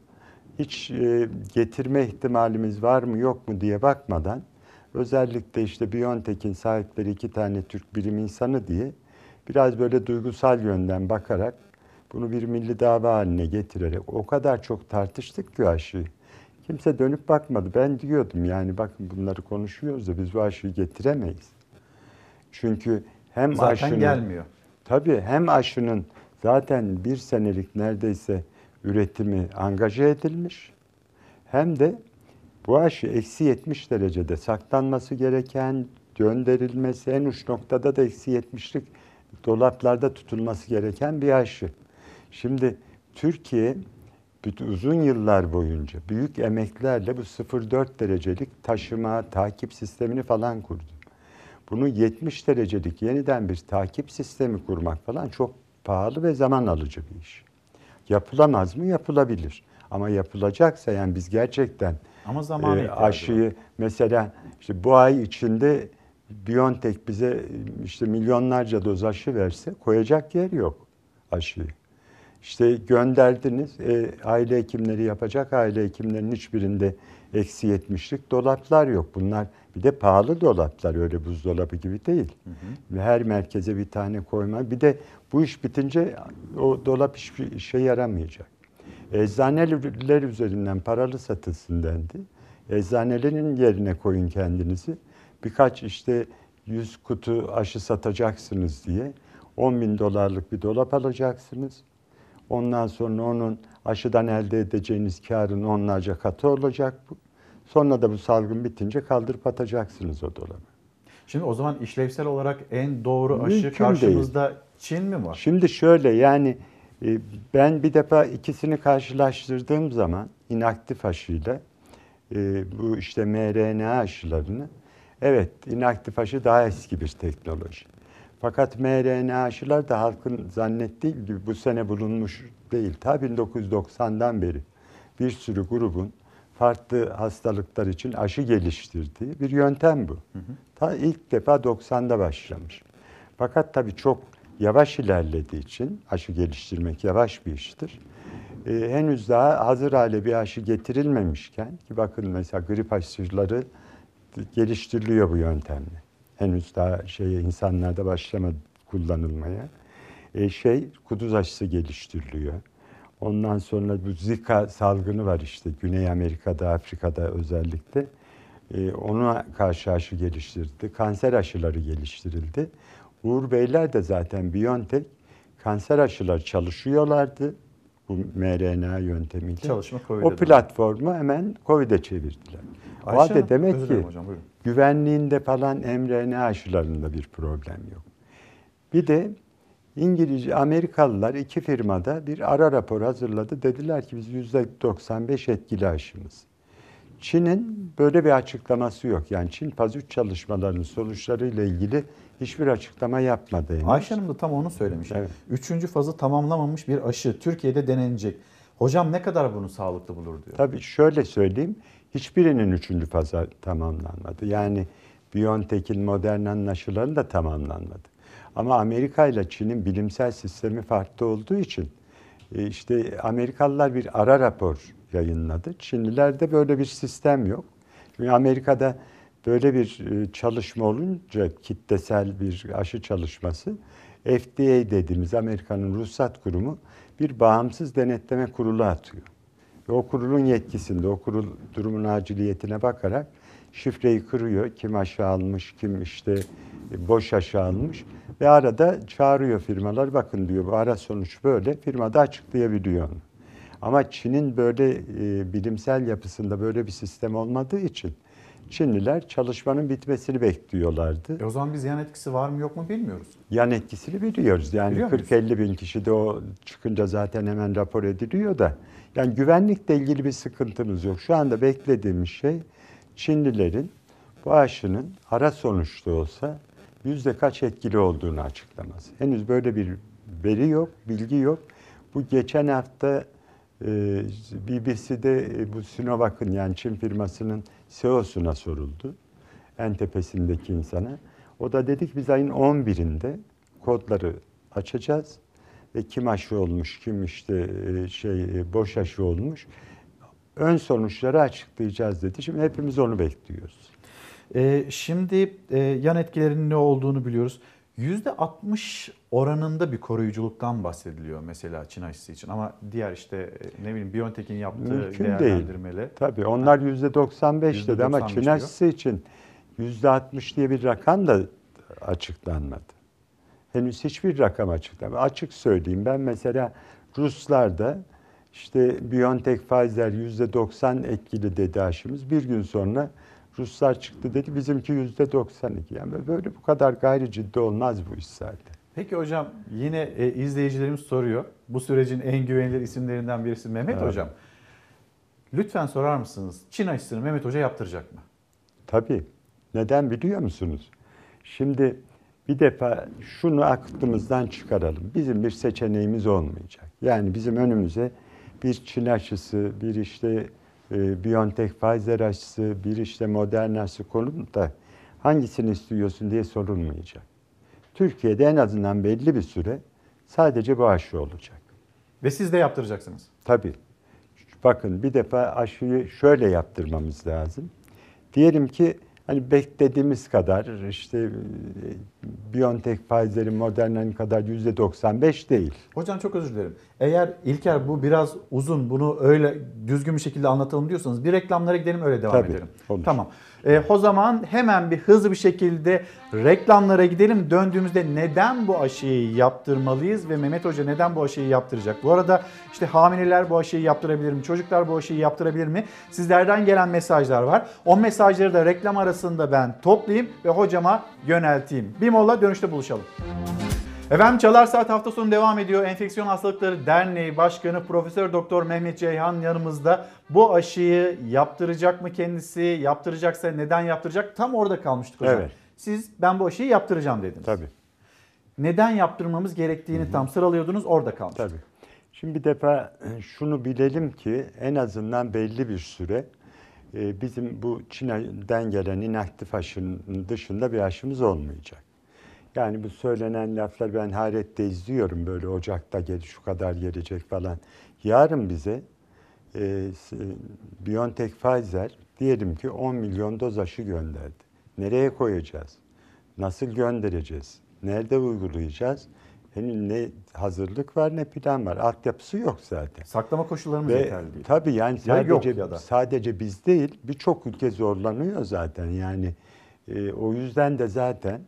Hiç e, getirme ihtimalimiz var mı yok mu diye bakmadan özellikle işte Biontech'in sahipleri iki tane Türk bilim insanı diye biraz böyle duygusal yönden bakarak bunu bir milli dava haline getirerek o kadar çok tartıştık ki aşıyı. Kimse dönüp bakmadı. Ben diyordum yani bakın bunları konuşuyoruz da biz bu aşıyı getiremeyiz. Çünkü hem Zaten aşının, gelmiyor. Tabii hem aşının zaten bir senelik neredeyse üretimi angaje edilmiş hem de bu aşı eksi 70 derecede saklanması gereken, gönderilmesi en uç noktada da eksi 70'lik dolaplarda tutulması gereken bir aşı. Şimdi Türkiye uzun yıllar boyunca büyük emeklerle bu 0,4 derecelik taşıma, takip sistemini falan kurdu. Bunu 70 derecelik yeniden bir takip sistemi kurmak falan çok pahalı ve zaman alıcı bir iş. Yapılamaz mı? Yapılabilir. Ama yapılacaksa yani biz gerçekten Ama zaman e, aşıyı mesela işte bu ay içinde BioNTech bize işte milyonlarca doz aşı verse koyacak yer yok aşıyı. İşte gönderdiniz, e, aile hekimleri yapacak, aile hekimlerinin hiçbirinde eksi yetmişlik dolaplar yok. Bunlar bir de pahalı dolaplar, öyle buzdolabı gibi değil. Hı hı. Her merkeze bir tane koyma. Bir de bu iş bitince o dolap hiçbir işe yaramayacak. Eczaneler üzerinden paralı satılsın dendi. Eczanelerin yerine koyun kendinizi. Birkaç işte 100 kutu aşı satacaksınız diye 10 bin dolarlık bir dolap alacaksınız. Ondan sonra onun aşıdan elde edeceğiniz karın onlarca katı olacak. Sonra da bu salgın bitince kaldırıp atacaksınız o dolabı. Şimdi o zaman işlevsel olarak en doğru aşı Mümkün karşımızda değil. Çin mi var? Şimdi şöyle yani e, ben bir defa ikisini karşılaştırdığım zaman inaktif aşıyla e, bu işte mRNA aşılarını evet inaktif aşı daha eski bir teknoloji. Fakat mRNA aşılar da halkın zannettiği gibi bu sene bulunmuş değil. Ta 1990'dan beri bir sürü grubun farklı hastalıklar için aşı geliştirdiği bir yöntem bu. Hı hı. Ta ilk defa 90'da başlamış. Fakat tabii çok yavaş ilerlediği için aşı geliştirmek yavaş bir iştir. Ee, henüz daha hazır hale bir aşı getirilmemişken ki bakın mesela grip aşıları geliştiriliyor bu yöntemle henüz daha şey insanlarda başlamadı kullanılmaya. E, şey kuduz aşısı geliştiriliyor. Ondan sonra bu Zika salgını var işte Güney Amerika'da, Afrika'da özellikle. E, ona karşı aşı geliştirildi. Kanser aşıları geliştirildi. Uğur Beyler de zaten Biontech kanser aşıları çalışıyorlardı bu mRNA yöntemiyle. Çalışma COVID'e O platformu hemen COVID'e çevirdiler. Ayşe o halde demek ki hocam, güvenliğinde falan mRNA aşılarında bir problem yok. Bir de İngilizce, Amerikalılar iki firmada bir ara rapor hazırladı. Dediler ki biz yüzde 95 etkili aşımız. Çin'in böyle bir açıklaması yok. Yani Çin PAZ-3 çalışmalarının sonuçlarıyla ilgili hiçbir açıklama yapmadı. Henüz. Ayşe Hanım da tam onu söylemiş. Evet. Üçüncü fazı tamamlamamış bir aşı Türkiye'de denenecek. Hocam ne kadar bunu sağlıklı bulur diyor. Tabii şöyle söyleyeyim. Hiçbirinin üçüncü fazı tamamlanmadı. Yani BioNTech'in Moderna'nın aşıları da tamamlanmadı. Ama Amerika ile Çin'in bilimsel sistemi farklı olduğu için e, işte Amerikalılar bir ara rapor yayınladı. Çinlilerde böyle bir sistem yok. Çünkü Amerika'da böyle bir e, çalışma olunca kitlesel bir aşı çalışması FDA dediğimiz Amerika'nın ruhsat kurumu bir bağımsız denetleme kurulu atıyor. Ve o kurulun yetkisinde, o kurul durumun aciliyetine bakarak şifreyi kırıyor. Kim aşağı almış, kim işte boş aşağı almış. Ve arada çağırıyor firmalar. Bakın diyor bu ara sonuç böyle. Firma da açıklayabiliyor onu. Ama Çin'in böyle e, bilimsel yapısında böyle bir sistem olmadığı için Çinliler çalışmanın bitmesini bekliyorlardı. E o zaman biz yan etkisi var mı yok mu bilmiyoruz. Yan etkisini biliyoruz. Yani 40-50 bin kişi de o çıkınca zaten hemen rapor ediliyor da. Yani güvenlikle ilgili bir sıkıntımız yok. Şu anda beklediğimiz şey Çinlilerin bu aşının ara sonuçta olsa yüzde kaç etkili olduğunu açıklaması. Henüz böyle bir veri yok, bilgi yok. Bu geçen hafta e, BBC'de e, bu Sinovac'ın yani Çin firmasının CEO'suna soruldu. En tepesindeki insana. O da dedik biz ayın 11'inde kodları açacağız ve kim aşı olmuş, kim işte e, şey e, boş aşı olmuş ön sonuçları açıklayacağız dedi. Şimdi hepimiz onu bekliyoruz. Ee, şimdi e, yan etkilerinin ne olduğunu biliyoruz. %60 oranında bir koruyuculuktan bahsediliyor mesela Çin aşısı için ama diğer işte e, ne bileyim BioNTech'in yaptığı Mümkün değil. değerlendirmeyle. Tabii onlar %95 dedi ama %95 Çin diyor. aşısı için %60 diye bir rakam da açıklanmadı. Henüz hiçbir rakam açıklanmadı. Açık söyleyeyim ben mesela Ruslarda işte BioNTech Pfizer %90 etkili dedi aşımız. Bir gün sonra Ruslar çıktı dedi bizimki %92. Yani böyle bu kadar gayri ciddi olmaz bu iş zaten. Peki hocam yine e, izleyicilerimiz soruyor. Bu sürecin en güvenilir isimlerinden birisi Mehmet Evet. Hocam. Lütfen sorar mısınız? Çin aşısını Mehmet Hoca yaptıracak mı? Tabii. Neden biliyor musunuz? Şimdi bir defa şunu aklımızdan çıkaralım. Bizim bir seçeneğimiz olmayacak. Yani bizim önümüze bir Çin aşısı, bir işte e, BioNTech Pfizer aşısı, bir işte Moderna aşısı konulup da hangisini istiyorsun diye sorulmayacak. Türkiye'de en azından belli bir süre sadece bu aşı olacak. Ve siz de yaptıracaksınız. Tabii. Bakın bir defa aşıyı şöyle yaptırmamız lazım. Diyelim ki hani beklediğimiz kadar işte BioNTech, Pfizer'in, Moderna'nın kadar %95 değil. Hocam çok özür dilerim. Eğer İlker bu biraz uzun bunu öyle düzgün bir şekilde anlatalım diyorsanız bir reklamlara gidelim öyle devam Tabii, edelim. olur. Tamam. Ee, o zaman hemen bir hızlı bir şekilde reklamlara gidelim. Döndüğümüzde neden bu aşıyı yaptırmalıyız ve Mehmet Hoca neden bu aşıyı yaptıracak? Bu arada işte hamileler bu aşıyı yaptırabilir mi? Çocuklar bu aşıyı yaptırabilir mi? Sizlerden gelen mesajlar var. O mesajları da reklam arasında ben toplayayım ve hocama yönelteyim. Bir mola dönüşte buluşalım. Efendim Çalar Saat hafta sonu devam ediyor. Enfeksiyon Hastalıkları Derneği Başkanı Profesör Doktor Mehmet Ceyhan yanımızda. Bu aşıyı yaptıracak mı kendisi? Yaptıracaksa neden yaptıracak? Tam orada kalmıştık hocam. Evet. Siz ben bu aşıyı yaptıracağım dediniz. Tabii. Neden yaptırmamız gerektiğini tam sıralıyordunuz orada kalmış. Tabii. Şimdi bir defa e, şunu bilelim ki en azından belli bir süre e, bizim bu Çin'den gelen inaktif aşının dışında bir aşımız olmayacak. Yani bu söylenen laflar ben hayretle izliyorum böyle Ocak'ta gel şu kadar gelecek falan. Yarın bize e, BioNTech Pfizer diyelim ki 10 milyon doz aşı gönderdi. Nereye koyacağız? Nasıl göndereceğiz? Nerede uygulayacağız? Henüz ne hazırlık var ne plan var. Altyapısı yok zaten. Saklama koşullarımız Ve yeterli değil. Tabii yani sadece ya sadece biz değil birçok ülke zorlanıyor zaten yani e, o yüzden de zaten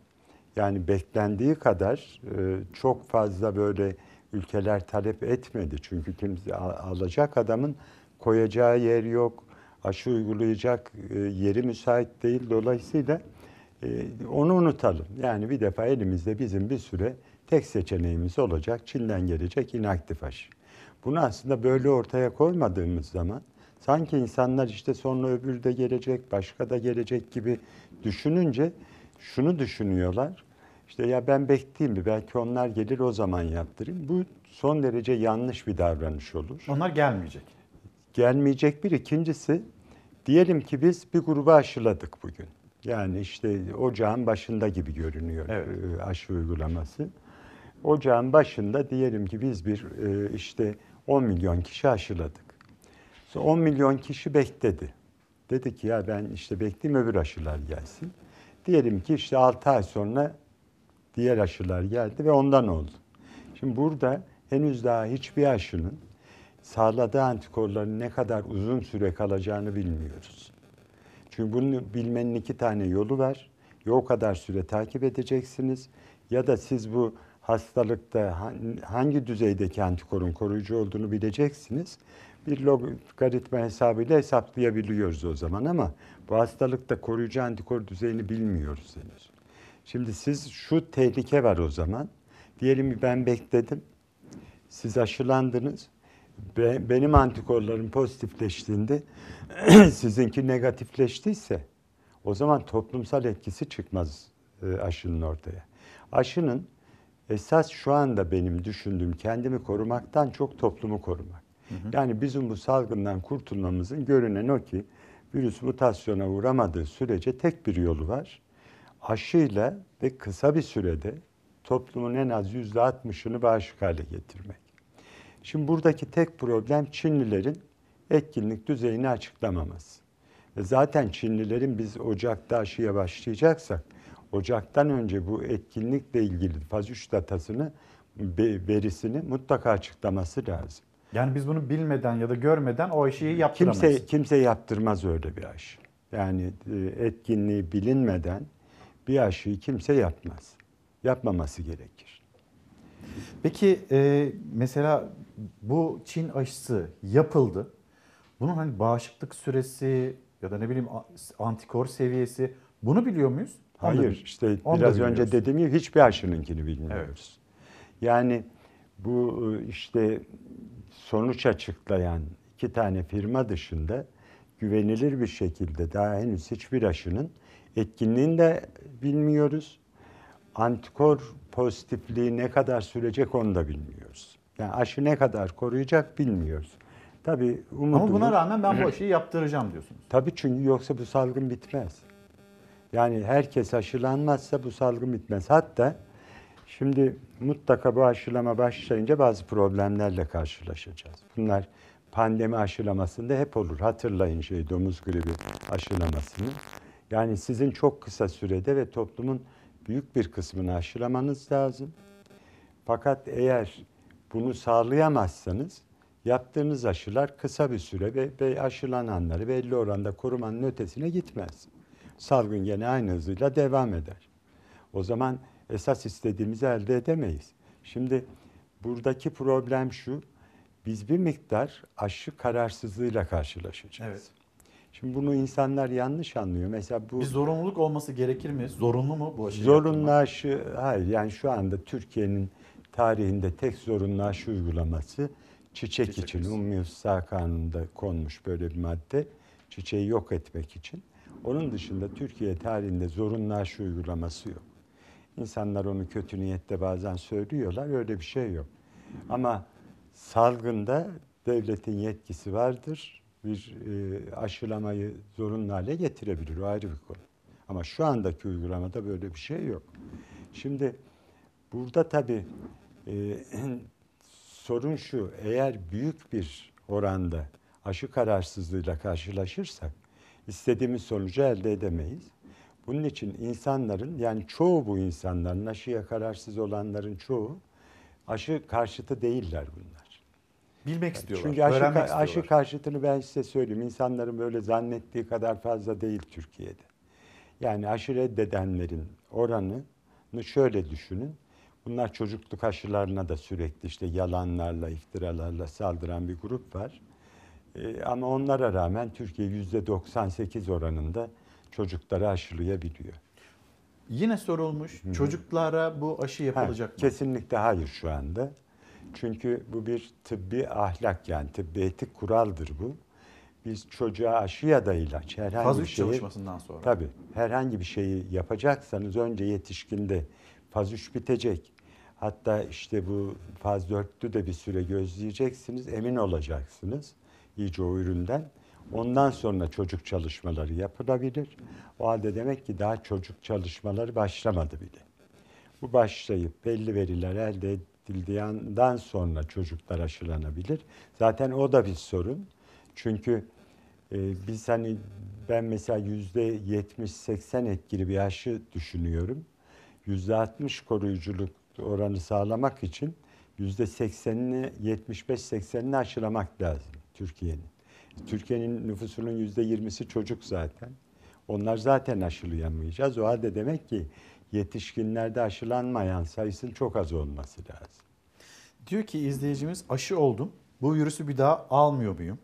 yani beklendiği kadar e, çok fazla böyle ülkeler talep etmedi. Çünkü kimse alacak adamın koyacağı yer yok aşı uygulayacak e, yeri müsait değil. Dolayısıyla e, onu unutalım. Yani bir defa elimizde bizim bir süre tek seçeneğimiz olacak. Çin'den gelecek inaktif aşı. Bunu aslında böyle ortaya koymadığımız zaman sanki insanlar işte sonra öbürü de gelecek, başka da gelecek gibi düşününce şunu düşünüyorlar. İşte ya ben bekleyeyim bir belki onlar gelir o zaman yaptırayım. Bu son derece yanlış bir davranış olur. Onlar gelmeyecek. Gelmeyecek bir. ikincisi diyelim ki biz bir grubu aşıladık bugün. Yani işte ocağın başında gibi görünüyor e, aşı uygulaması. Ocağın başında diyelim ki biz bir e, işte 10 milyon kişi aşıladık. Sonra 10 milyon kişi bekledi. Dedi ki ya ben işte bekleyeyim öbür aşılar gelsin. Diyelim ki işte 6 ay sonra diğer aşılar geldi ve ondan oldu. Şimdi burada henüz daha hiçbir aşının sağladığı antikorların ne kadar uzun süre kalacağını bilmiyoruz. Çünkü bunu bilmenin iki tane yolu var. Ya o kadar süre takip edeceksiniz ya da siz bu hastalıkta han- hangi düzeydeki antikorun koruyucu olduğunu bileceksiniz. Bir logaritma hesabıyla hesaplayabiliyoruz o zaman ama bu hastalıkta koruyucu antikor düzeyini bilmiyoruz henüz. Şimdi siz şu tehlike var o zaman. Diyelim ben bekledim. Siz aşılandınız. Be- benim antikorlarım pozitifleştiğinde sizinki negatifleştiyse o zaman toplumsal etkisi çıkmaz e, aşının ortaya. Aşının esas şu anda benim düşündüğüm kendimi korumaktan çok toplumu korumak. Yani bizim bu salgından kurtulmamızın görünen o ki virüs mutasyona uğramadığı sürece tek bir yolu var. Aşıyla ve kısa bir sürede toplumun en az yüzde 60'ını bağışık hale getirmek. Şimdi buradaki tek problem Çinlilerin etkinlik düzeyini açıklamaması. E zaten Çinlilerin biz Ocak'ta aşıya başlayacaksak Ocak'tan önce bu etkinlikle ilgili faz 3 datasını verisini mutlaka açıklaması lazım. Yani biz bunu bilmeden ya da görmeden o aşıyı yaptıramayız. Kimse, kimse yaptırmaz öyle bir aşı. Yani e, etkinliği bilinmeden bir aşıyı kimse yapmaz. Yapmaması gerekir. Peki e, mesela bu Çin aşısı yapıldı. Bunun hani bağışıklık süresi ya da ne bileyim antikor seviyesi bunu biliyor muyuz? Hayır işte biraz önce dediğim gibi hiçbir aşınınkini bilmiyoruz. Evet. Yani bu e, işte sonuç açıklayan iki tane firma dışında güvenilir bir şekilde daha henüz hiçbir aşının etkinliğini de bilmiyoruz. Antikor pozitifliği ne kadar sürecek onu da bilmiyoruz. Yani aşı ne kadar koruyacak bilmiyoruz. Tabii umudumuz... Ama buna rağmen ben bu aşıyı yaptıracağım diyorsunuz. Tabii çünkü yoksa bu salgın bitmez. Yani herkes aşılanmazsa bu salgın bitmez. Hatta şimdi mutlaka bu aşılama başlayınca bazı problemlerle karşılaşacağız. Bunlar pandemi aşılamasında hep olur. Hatırlayın şey domuz gribi aşılamasını. Yani sizin çok kısa sürede ve toplumun büyük bir kısmını aşılamanız lazım. Fakat eğer bunu sağlayamazsanız yaptığınız aşılar kısa bir süre ve, ve aşılananları belli oranda korumanın ötesine gitmez. Salgın gene aynı hızıyla devam eder. O zaman esas istediğimizi elde edemeyiz. Şimdi buradaki problem şu, biz bir miktar aşı kararsızlığıyla karşılaşacağız. Evet. Şimdi bunu insanlar yanlış anlıyor. Mesela bu bir zorunluluk olması gerekir mi? Zorunlu mu bu aşı? Zorunlu aşı hayır. Yani şu anda Türkiye'nin tarihinde tek zorunlu aşı uygulaması çiçek, çiçek için Ummi Sağ Kanun'da konmuş böyle bir madde. Çiçeği yok etmek için. Onun dışında Türkiye tarihinde zorunlu aşı uygulaması yok. İnsanlar onu kötü niyette bazen söylüyorlar. Öyle bir şey yok. Ama salgında devletin yetkisi vardır. Bir e, aşılamayı zorunlu hale getirebilir. O ayrı bir konu. Ama şu andaki uygulamada böyle bir şey yok. Şimdi burada tabii e, sorun şu. Eğer büyük bir oranda aşı kararsızlığıyla karşılaşırsak istediğimiz sonucu elde edemeyiz. Bunun için insanların yani çoğu bu insanların aşıya kararsız olanların çoğu aşı karşıtı değiller bunlar. Bilmek istiyorlar. Çünkü aşı, öğrenmek istiyorlar. aşı karşıtını ben size söyleyeyim. İnsanların böyle zannettiği kadar fazla değil Türkiye'de. Yani aşı reddedenlerin oranını şöyle düşünün. Bunlar çocukluk aşılarına da sürekli işte yalanlarla, iftiralarla saldıran bir grup var. Ee, ama onlara rağmen Türkiye yüzde 98 oranında çocukları aşılayabiliyor. Yine sorulmuş Hı-hı. çocuklara bu aşı yapılacak ha, mı? Kesinlikle hayır şu anda. Çünkü bu bir tıbbi ahlak yani tıbbi etik kuraldır bu. Biz çocuğa aşı ya da ilaç herhangi faz bir şeyi... çalışmasından sonra. Tabii. Herhangi bir şeyi yapacaksanız önce yetişkinde faz 3 bitecek. Hatta işte bu faz 4'lü de bir süre gözleyeceksiniz. Emin olacaksınız iyice o üründen. Ondan sonra çocuk çalışmaları yapılabilir. O halde demek ki daha çocuk çalışmaları başlamadı bile. Bu başlayıp belli veriler elde edildiğinden sonra çocuklar aşılanabilir. Zaten o da bir sorun. Çünkü e, biz hani ben mesela yüzde 70-80 etkili bir aşı düşünüyorum. Yüzde 60 koruyuculuk oranı sağlamak için yüzde 80'ini 75-80'ini aşılamak lazım Türkiye'nin. Türkiye'nin nüfusunun yüzde yirmisi çocuk zaten. Onlar zaten aşılayamayacağız. O halde demek ki yetişkinlerde aşılanmayan sayısının çok az olması lazım. Diyor ki izleyicimiz aşı oldum. Bu virüsü bir daha almıyor muyum?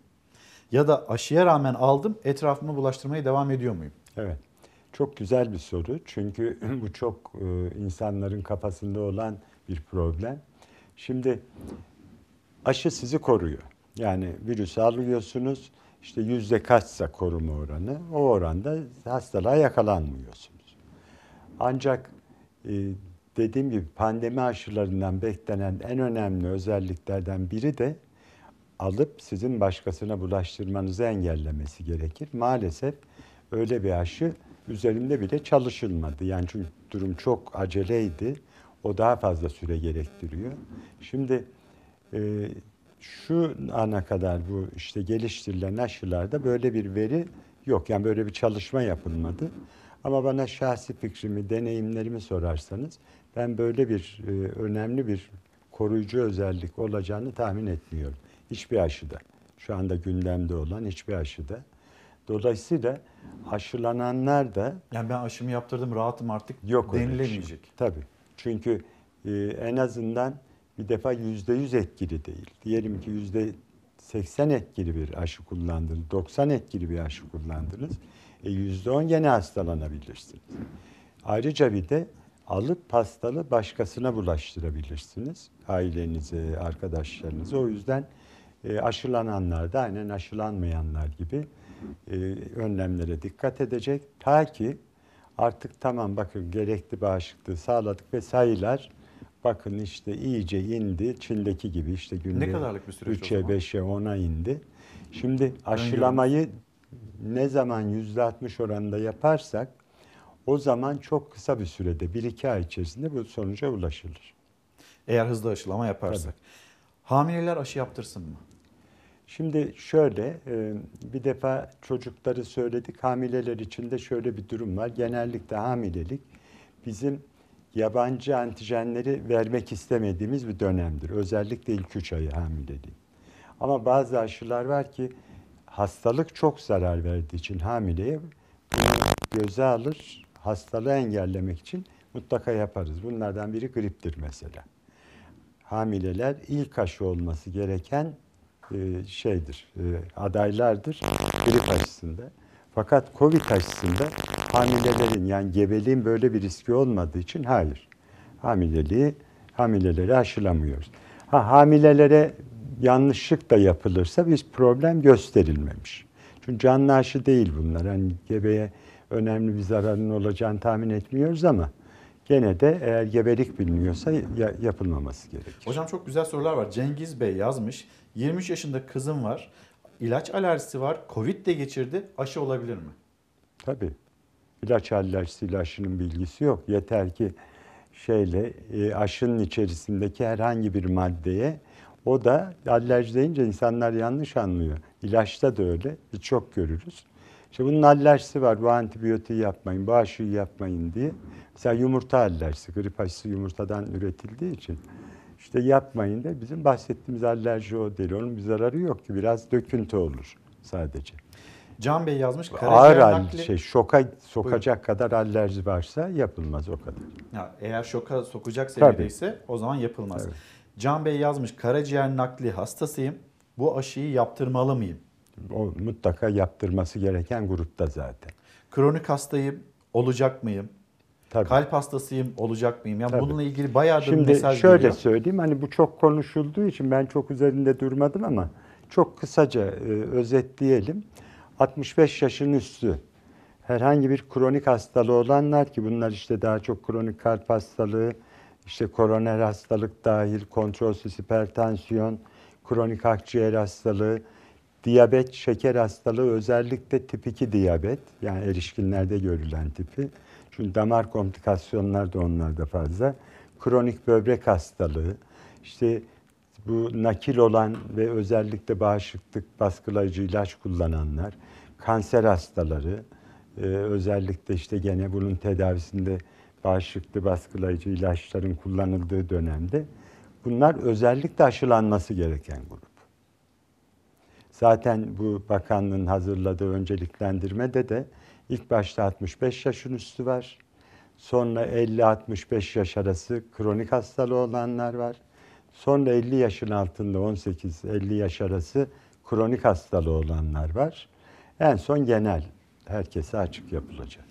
Ya da aşıya rağmen aldım etrafımı bulaştırmaya devam ediyor muyum? Evet. Çok güzel bir soru. Çünkü bu çok e, insanların kafasında olan bir problem. Şimdi aşı sizi koruyor. Yani virüs alıyorsunuz. İşte yüzde kaçsa koruma oranı, o oranda hastalığa yakalanmıyorsunuz. Ancak e, dediğim gibi pandemi aşılarından beklenen en önemli özelliklerden biri de alıp sizin başkasına bulaştırmanızı engellemesi gerekir. Maalesef öyle bir aşı üzerinde bile çalışılmadı. Yani çünkü durum çok aceleydi. O daha fazla süre gerektiriyor. Şimdi e, şu ana kadar bu işte geliştirilen aşılarda böyle bir veri yok. Yani böyle bir çalışma yapılmadı. Ama bana şahsi fikrimi, deneyimlerimi sorarsanız ben böyle bir e, önemli bir koruyucu özellik olacağını tahmin etmiyorum. Hiçbir aşıda. Şu anda gündemde olan hiçbir aşıda. Dolayısıyla aşılananlar da Yani ben aşımı yaptırdım rahatım artık yok şey. denilemeyecek. Tabii. Çünkü e, en azından bir defa yüzde yüz etkili değil. Diyelim ki yüzde 80 etkili bir aşı kullandınız, 90 etkili bir aşı kullandınız. E, yüzde 10 gene hastalanabilirsiniz. Ayrıca bir de alıp hastalığı başkasına bulaştırabilirsiniz. Ailenize, arkadaşlarınıza. O yüzden e, aşılananlar da aynen aşılanmayanlar gibi e, önlemlere dikkat edecek. Ta ki artık tamam bakın gerekli bağışıklığı sağladık ve sayılar bakın işte iyice indi. Çin'deki gibi işte günde Ne kadarlık bir süreç o 3'e, zaman? 5'e, 10'a indi. Şimdi aşılamayı ne zaman %60 oranında yaparsak o zaman çok kısa bir sürede 1-2 ay içerisinde bu sonuca ulaşılır. Eğer hızlı aşılama yaparsak. Hamileler aşı yaptırsın mı? Şimdi şöyle e, bir defa çocukları söyledik. Hamileler için de şöyle bir durum var. Genellikle hamilelik bizim yabancı antijenleri vermek istemediğimiz bir dönemdir. Özellikle ilk 3 ayı hamileliği. Ama bazı aşılar var ki hastalık çok zarar verdiği için hamileye bunu göze alır, hastalığı engellemek için mutlaka yaparız. Bunlardan biri griptir mesela. Hamileler ilk aşı olması gereken e, şeydir, e, adaylardır grip aşısında. Fakat Covid aşısında hamilelerin yani gebeliğin böyle bir riski olmadığı için hayır. Hamileliği, hamileleri aşılamıyoruz. Ha, hamilelere yanlışlık da yapılırsa bir problem gösterilmemiş. Çünkü canlı aşı değil bunlar. Hani gebeye önemli bir zararın olacağını tahmin etmiyoruz ama gene de eğer gebelik biliniyorsa ya- yapılmaması gerekir. Hocam çok güzel sorular var. Cengiz Bey yazmış. 23 yaşında kızım var. İlaç alerjisi var. Covid de geçirdi. Aşı olabilir mi? Tabii. İlaç alerjisiyle aşının bilgisi yok. Yeter ki şeyle e, aşının içerisindeki herhangi bir maddeye o da alerji deyince insanlar yanlış anlıyor. İlaçta da öyle. Biz çok görürüz. İşte bunun alerjisi var. Bu antibiyotiği yapmayın, bu aşıyı yapmayın diye. Mesela yumurta alerjisi, grip aşısı yumurtadan üretildiği için. işte yapmayın da bizim bahsettiğimiz alerji o değil. Onun bir zararı yok ki. Biraz döküntü olur sadece. Can Bey yazmış. Ağır Karaciğer al- nakli. şey şoka sokacak kadar alerji varsa yapılmaz o kadar. Ya, eğer şoka sokacak seviyedeyse o zaman yapılmaz. Can Bey yazmış. Karaciğer nakli hastasıyım. Bu aşıyı yaptırmalı mıyım? O mutlaka yaptırması gereken grupta zaten. Kronik hastayım. Olacak mıyım? Tabii. Kalp hastasıyım. Olacak mıyım? Yani Tabii. bununla ilgili bayağı da Şimdi mesaj şöyle geliyor. söyleyeyim hani bu çok konuşulduğu için ben çok üzerinde durmadım ama çok kısaca e, özetleyelim. 65 yaşın üstü herhangi bir kronik hastalığı olanlar ki bunlar işte daha çok kronik kalp hastalığı, işte koroner hastalık dahil, kontrolsüz hipertansiyon, kronik akciğer hastalığı, diyabet, şeker hastalığı özellikle tip 2 diyabet yani erişkinlerde görülen tipi. Çünkü damar komplikasyonlar da onlarda fazla. Kronik böbrek hastalığı, işte bu nakil olan ve özellikle bağışıklık baskılayıcı ilaç kullananlar, kanser hastaları, e, özellikle işte gene bunun tedavisinde bağışıklığı baskılayıcı ilaçların kullanıldığı dönemde bunlar özellikle aşılanması gereken grup. Zaten bu bakanlığın hazırladığı önceliklendirmede de ilk başta 65 yaşın üstü var. Sonra 50-65 yaş arası kronik hastalığı olanlar var. Sonra 50 yaşın altında 18-50 yaş arası kronik hastalığı olanlar var. En son genel herkese açık yapılacak.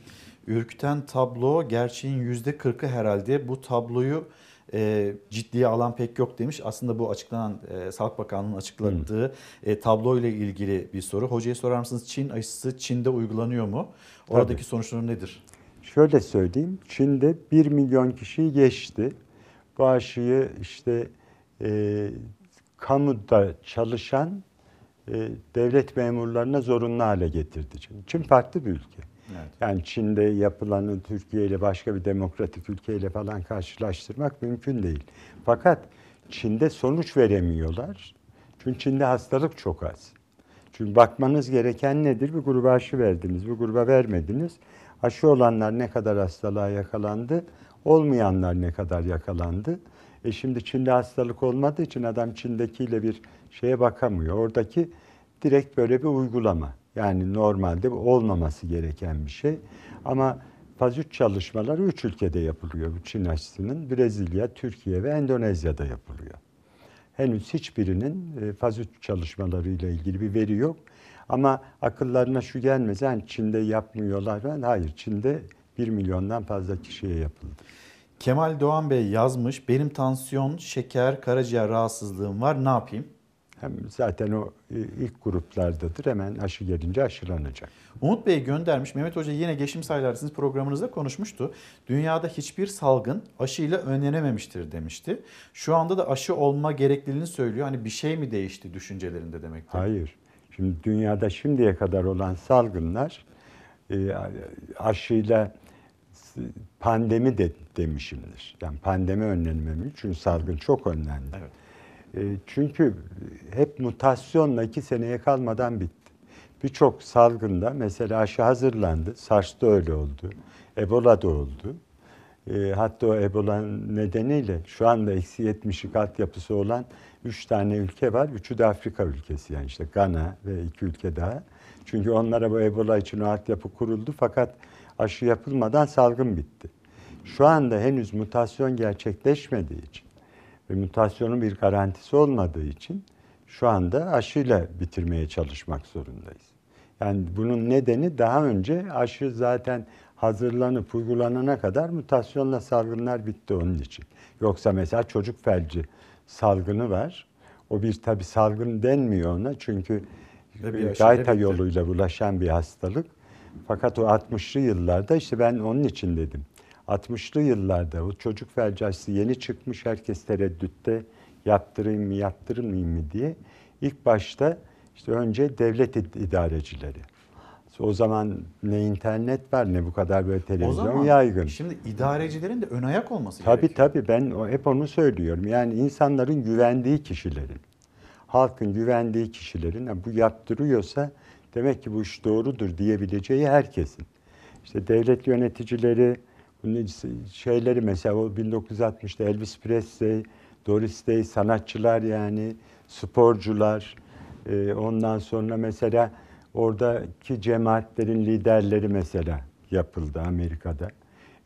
Ürküten tablo gerçeğin yüzde kırkı herhalde. Bu tabloyu e, ciddiye alan pek yok demiş. Aslında bu açıklanan e, Sağlık Bakanlığı'nın açıkladığı e, tablo ile ilgili bir soru. Hocaya sorar mısınız Çin aşısı Çin'de uygulanıyor mu? Oradaki Tabii. sonuçları nedir? Şöyle söyleyeyim, Çin'de 1 milyon kişiyi geçti. Bu aşıyı işte e, kamuda çalışan devlet memurlarına zorunlu hale getirdi. Çin. Çin farklı bir ülke. Evet. Yani Çin'de yapılanı Türkiye ile başka bir demokratik ülkeyle falan karşılaştırmak mümkün değil. Fakat Çin'de sonuç veremiyorlar. Çünkü Çin'de hastalık çok az. Çünkü bakmanız gereken nedir? Bir gruba aşı verdiniz, bir gruba vermediniz. Aşı olanlar ne kadar hastalığa yakalandı, olmayanlar ne kadar yakalandı. E şimdi Çin'de hastalık olmadığı için adam Çin'dekiyle bir şeye bakamıyor. Oradaki direkt böyle bir uygulama. Yani normalde olmaması gereken bir şey. Ama faz 3 çalışmaları 3 ülkede yapılıyor bu Çin aşısının. Brezilya, Türkiye ve Endonezya'da yapılıyor. Henüz hiçbirinin e, faz 3 çalışmalarıyla ilgili bir veri yok. Ama akıllarına şu gelmez, yani Çin'de yapmıyorlar. Ben, hayır, Çin'de 1 milyondan fazla kişiye yapıldı. Kemal Doğan Bey yazmış. Benim tansiyon, şeker, karaciğer rahatsızlığım var. Ne yapayım? Hem zaten o e, ilk gruplardadır. Hemen aşı gelince aşılanacak. Umut Bey göndermiş. Mehmet Hoca yine geçtiğimiz aylarda sizin programınızda konuşmuştu. Dünyada hiçbir salgın aşıyla önlenememiştir demişti. Şu anda da aşı olma gerekliliğini söylüyor. Hani bir şey mi değişti düşüncelerinde demek Hayır. Şimdi dünyada şimdiye kadar olan salgınlar e, aşıyla pandemi de demişimdir. Yani pandemi önlenememiz çünkü salgın çok önlendi. Evet. E, çünkü hep mutasyonla iki seneye kalmadan bitti. Birçok salgında mesela aşı hazırlandı. SARS'ta öyle oldu. Ebola'da oldu. E, hatta o Ebola nedeniyle şu anda eksi 70'lik altyapısı olan 3 tane ülke var. Üçü de Afrika ülkesi yani işte Gana ve iki ülke daha. Çünkü onlara bu Ebola için o altyapı kuruldu fakat aşı yapılmadan salgın bitti. Şu anda henüz mutasyon gerçekleşmediği için ve mutasyonun bir garantisi olmadığı için şu anda aşıyla bitirmeye çalışmak zorundayız. Yani bunun nedeni daha önce aşı zaten hazırlanıp uygulanana kadar mutasyonla salgınlar bitti onun için. Yoksa mesela çocuk felci salgını var. O bir tabi salgın denmiyor ona çünkü gayta yoluyla bulaşan bir hastalık. Fakat o 60'lı yıllarda işte ben onun için dedim. 60'lı yıllarda o çocuk felci aşısı yeni çıkmış herkes tereddütte yaptırayım mı yaptırmayayım mı diye. İlk başta işte önce devlet idarecileri. O zaman ne internet var ne bu kadar böyle televizyon o zaman, yaygın. Şimdi idarecilerin de ön ayak olması tabii, gerekiyor. Tabii tabii ben hep onu söylüyorum. Yani insanların güvendiği kişilerin, halkın güvendiği kişilerin bu yaptırıyorsa demek ki bu iş doğrudur diyebileceği herkesin. İşte devlet yöneticileri, şeyleri mesela o 1960'da Elvis Presley, Doris Day sanatçılar yani sporcular, ondan sonra mesela Oradaki cemaatlerin liderleri mesela yapıldı Amerika'da.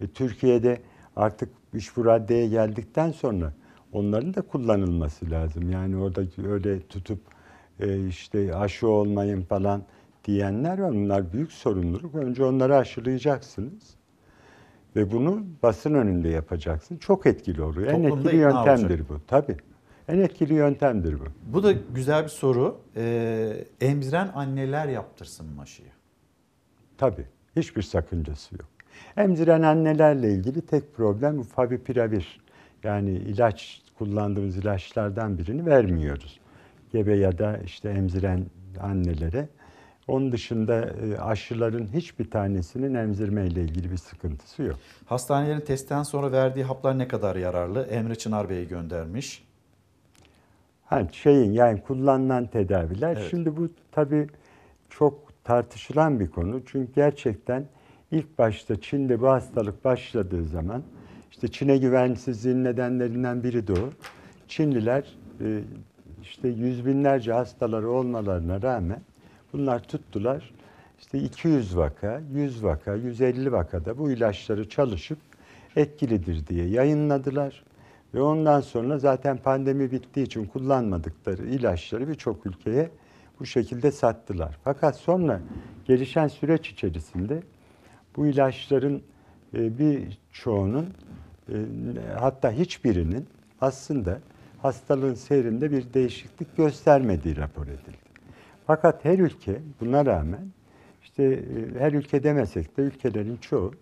E, Türkiye'de artık iş bu raddeye geldikten sonra onların da kullanılması lazım. Yani orada öyle tutup e, işte aşı olmayın falan diyenler var. Bunlar büyük sorumluluk. Önce onları aşılayacaksınız. Ve bunu basın önünde yapacaksın. Çok etkili oluyor. Toplumda en etkili yöntemdir olacak. bu. Tabii. En etkili yöntemdir bu. Bu da güzel bir soru. Ee, emziren anneler yaptırsın mı aşıyı? Tabii. Hiçbir sakıncası yok. Emziren annelerle ilgili tek problem favipiravir. Yani ilaç kullandığımız ilaçlardan birini vermiyoruz. Gebe ya da işte emziren annelere. Onun dışında e, aşıların hiçbir tanesinin emzirme ile ilgili bir sıkıntısı yok. Hastanelerin testten sonra verdiği haplar ne kadar yararlı? Emre Çınar Bey göndermiş. Ha, şeyin yani kullanılan tedaviler. Evet. Şimdi bu tabii çok tartışılan bir konu. Çünkü gerçekten ilk başta Çin'de bu hastalık başladığı zaman işte Çin'e güvensizliğin nedenlerinden biri de o. Çinliler e, işte yüz binlerce hastaları olmalarına rağmen bunlar tuttular. İşte 200 vaka, 100 vaka, 150 vakada bu ilaçları çalışıp etkilidir diye yayınladılar. Ve ondan sonra zaten pandemi bittiği için kullanmadıkları ilaçları birçok ülkeye bu şekilde sattılar. Fakat sonra gelişen süreç içerisinde bu ilaçların e, bir çoğunun e, hatta hiçbirinin aslında hastalığın seyrinde bir değişiklik göstermediği rapor edildi. Fakat her ülke buna rağmen işte e, her ülke demesek de ülkelerin çoğu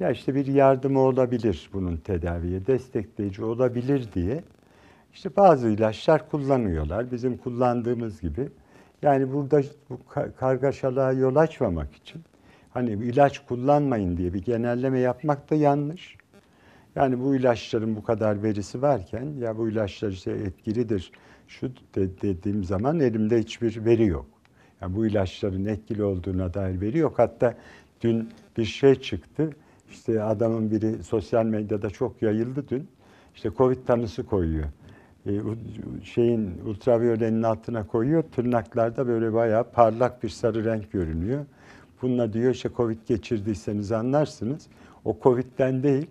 ya işte bir yardımı olabilir bunun tedaviye, destekleyici olabilir diye işte bazı ilaçlar kullanıyorlar. Bizim kullandığımız gibi. Yani burada bu kargaşalığa yol açmamak için hani ilaç kullanmayın diye bir genelleme yapmak da yanlış. Yani bu ilaçların bu kadar verisi varken ya bu ilaçlar işte etkilidir şu de dediğim zaman elimde hiçbir veri yok. Yani bu ilaçların etkili olduğuna dair veri yok. Hatta dün bir şey çıktı. İşte adamın biri sosyal medyada çok yayıldı dün. İşte Covid tanısı koyuyor. E, şeyin ultraviyolenin altına koyuyor. Tırnaklarda böyle bayağı parlak bir sarı renk görünüyor. Bununla diyor işte Covid geçirdiyseniz anlarsınız. O Covid'den değil.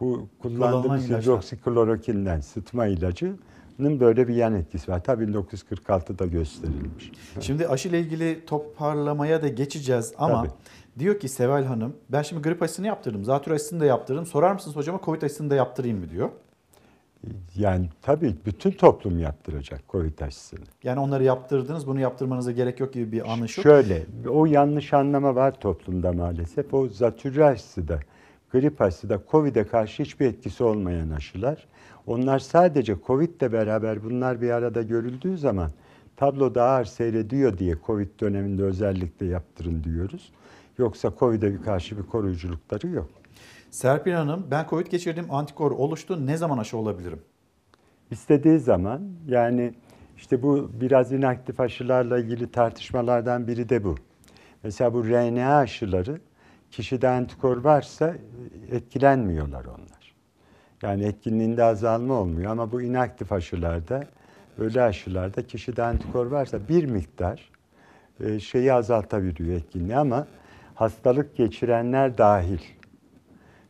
Bu kullandığımız hidroksiklorokinden sıtma ilacının böyle bir yan etkisi var. Tabii 1946'da gösterilmiş. Şimdi aşı ile ilgili toparlamaya da geçeceğiz ama Tabii. diyor ki Seval Hanım ben şimdi grip aşısını yaptırdım. Zatürre aşısını da yaptırdım. Sorar mısınız hocama Covid aşısını da yaptırayım mı diyor. Yani tabii bütün toplum yaptıracak Covid aşısını. Yani onları yaptırdınız, bunu yaptırmanıza gerek yok gibi bir yok. Şöyle, o yanlış anlama var toplumda maalesef. O zatürre aşısı da, grip aşısı da Covid'e karşı hiçbir etkisi olmayan aşılar. Onlar sadece Covid'le beraber bunlar bir arada görüldüğü zaman tablo daha ağır seyrediyor diye Covid döneminde özellikle yaptırın diyoruz. Yoksa Covid'e karşı bir koruyuculukları yok. Serpil Hanım ben Covid geçirdim antikor oluştu ne zaman aşı olabilirim? İstediği zaman yani işte bu biraz inaktif aşılarla ilgili tartışmalardan biri de bu. Mesela bu RNA aşıları kişide antikor varsa etkilenmiyorlar onlar. Yani etkinliğinde azalma olmuyor ama bu inaktif aşılarda öyle aşılarda kişide antikor varsa bir miktar e, şeyi azaltabiliyor etkinliği ama hastalık geçirenler dahil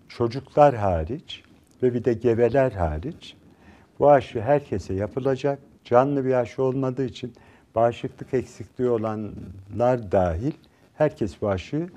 çocuklar hariç ve bir de gebeler hariç bu aşı herkese yapılacak. Canlı bir aşı olmadığı için bağışıklık eksikliği olanlar dahil herkes bu aşıyı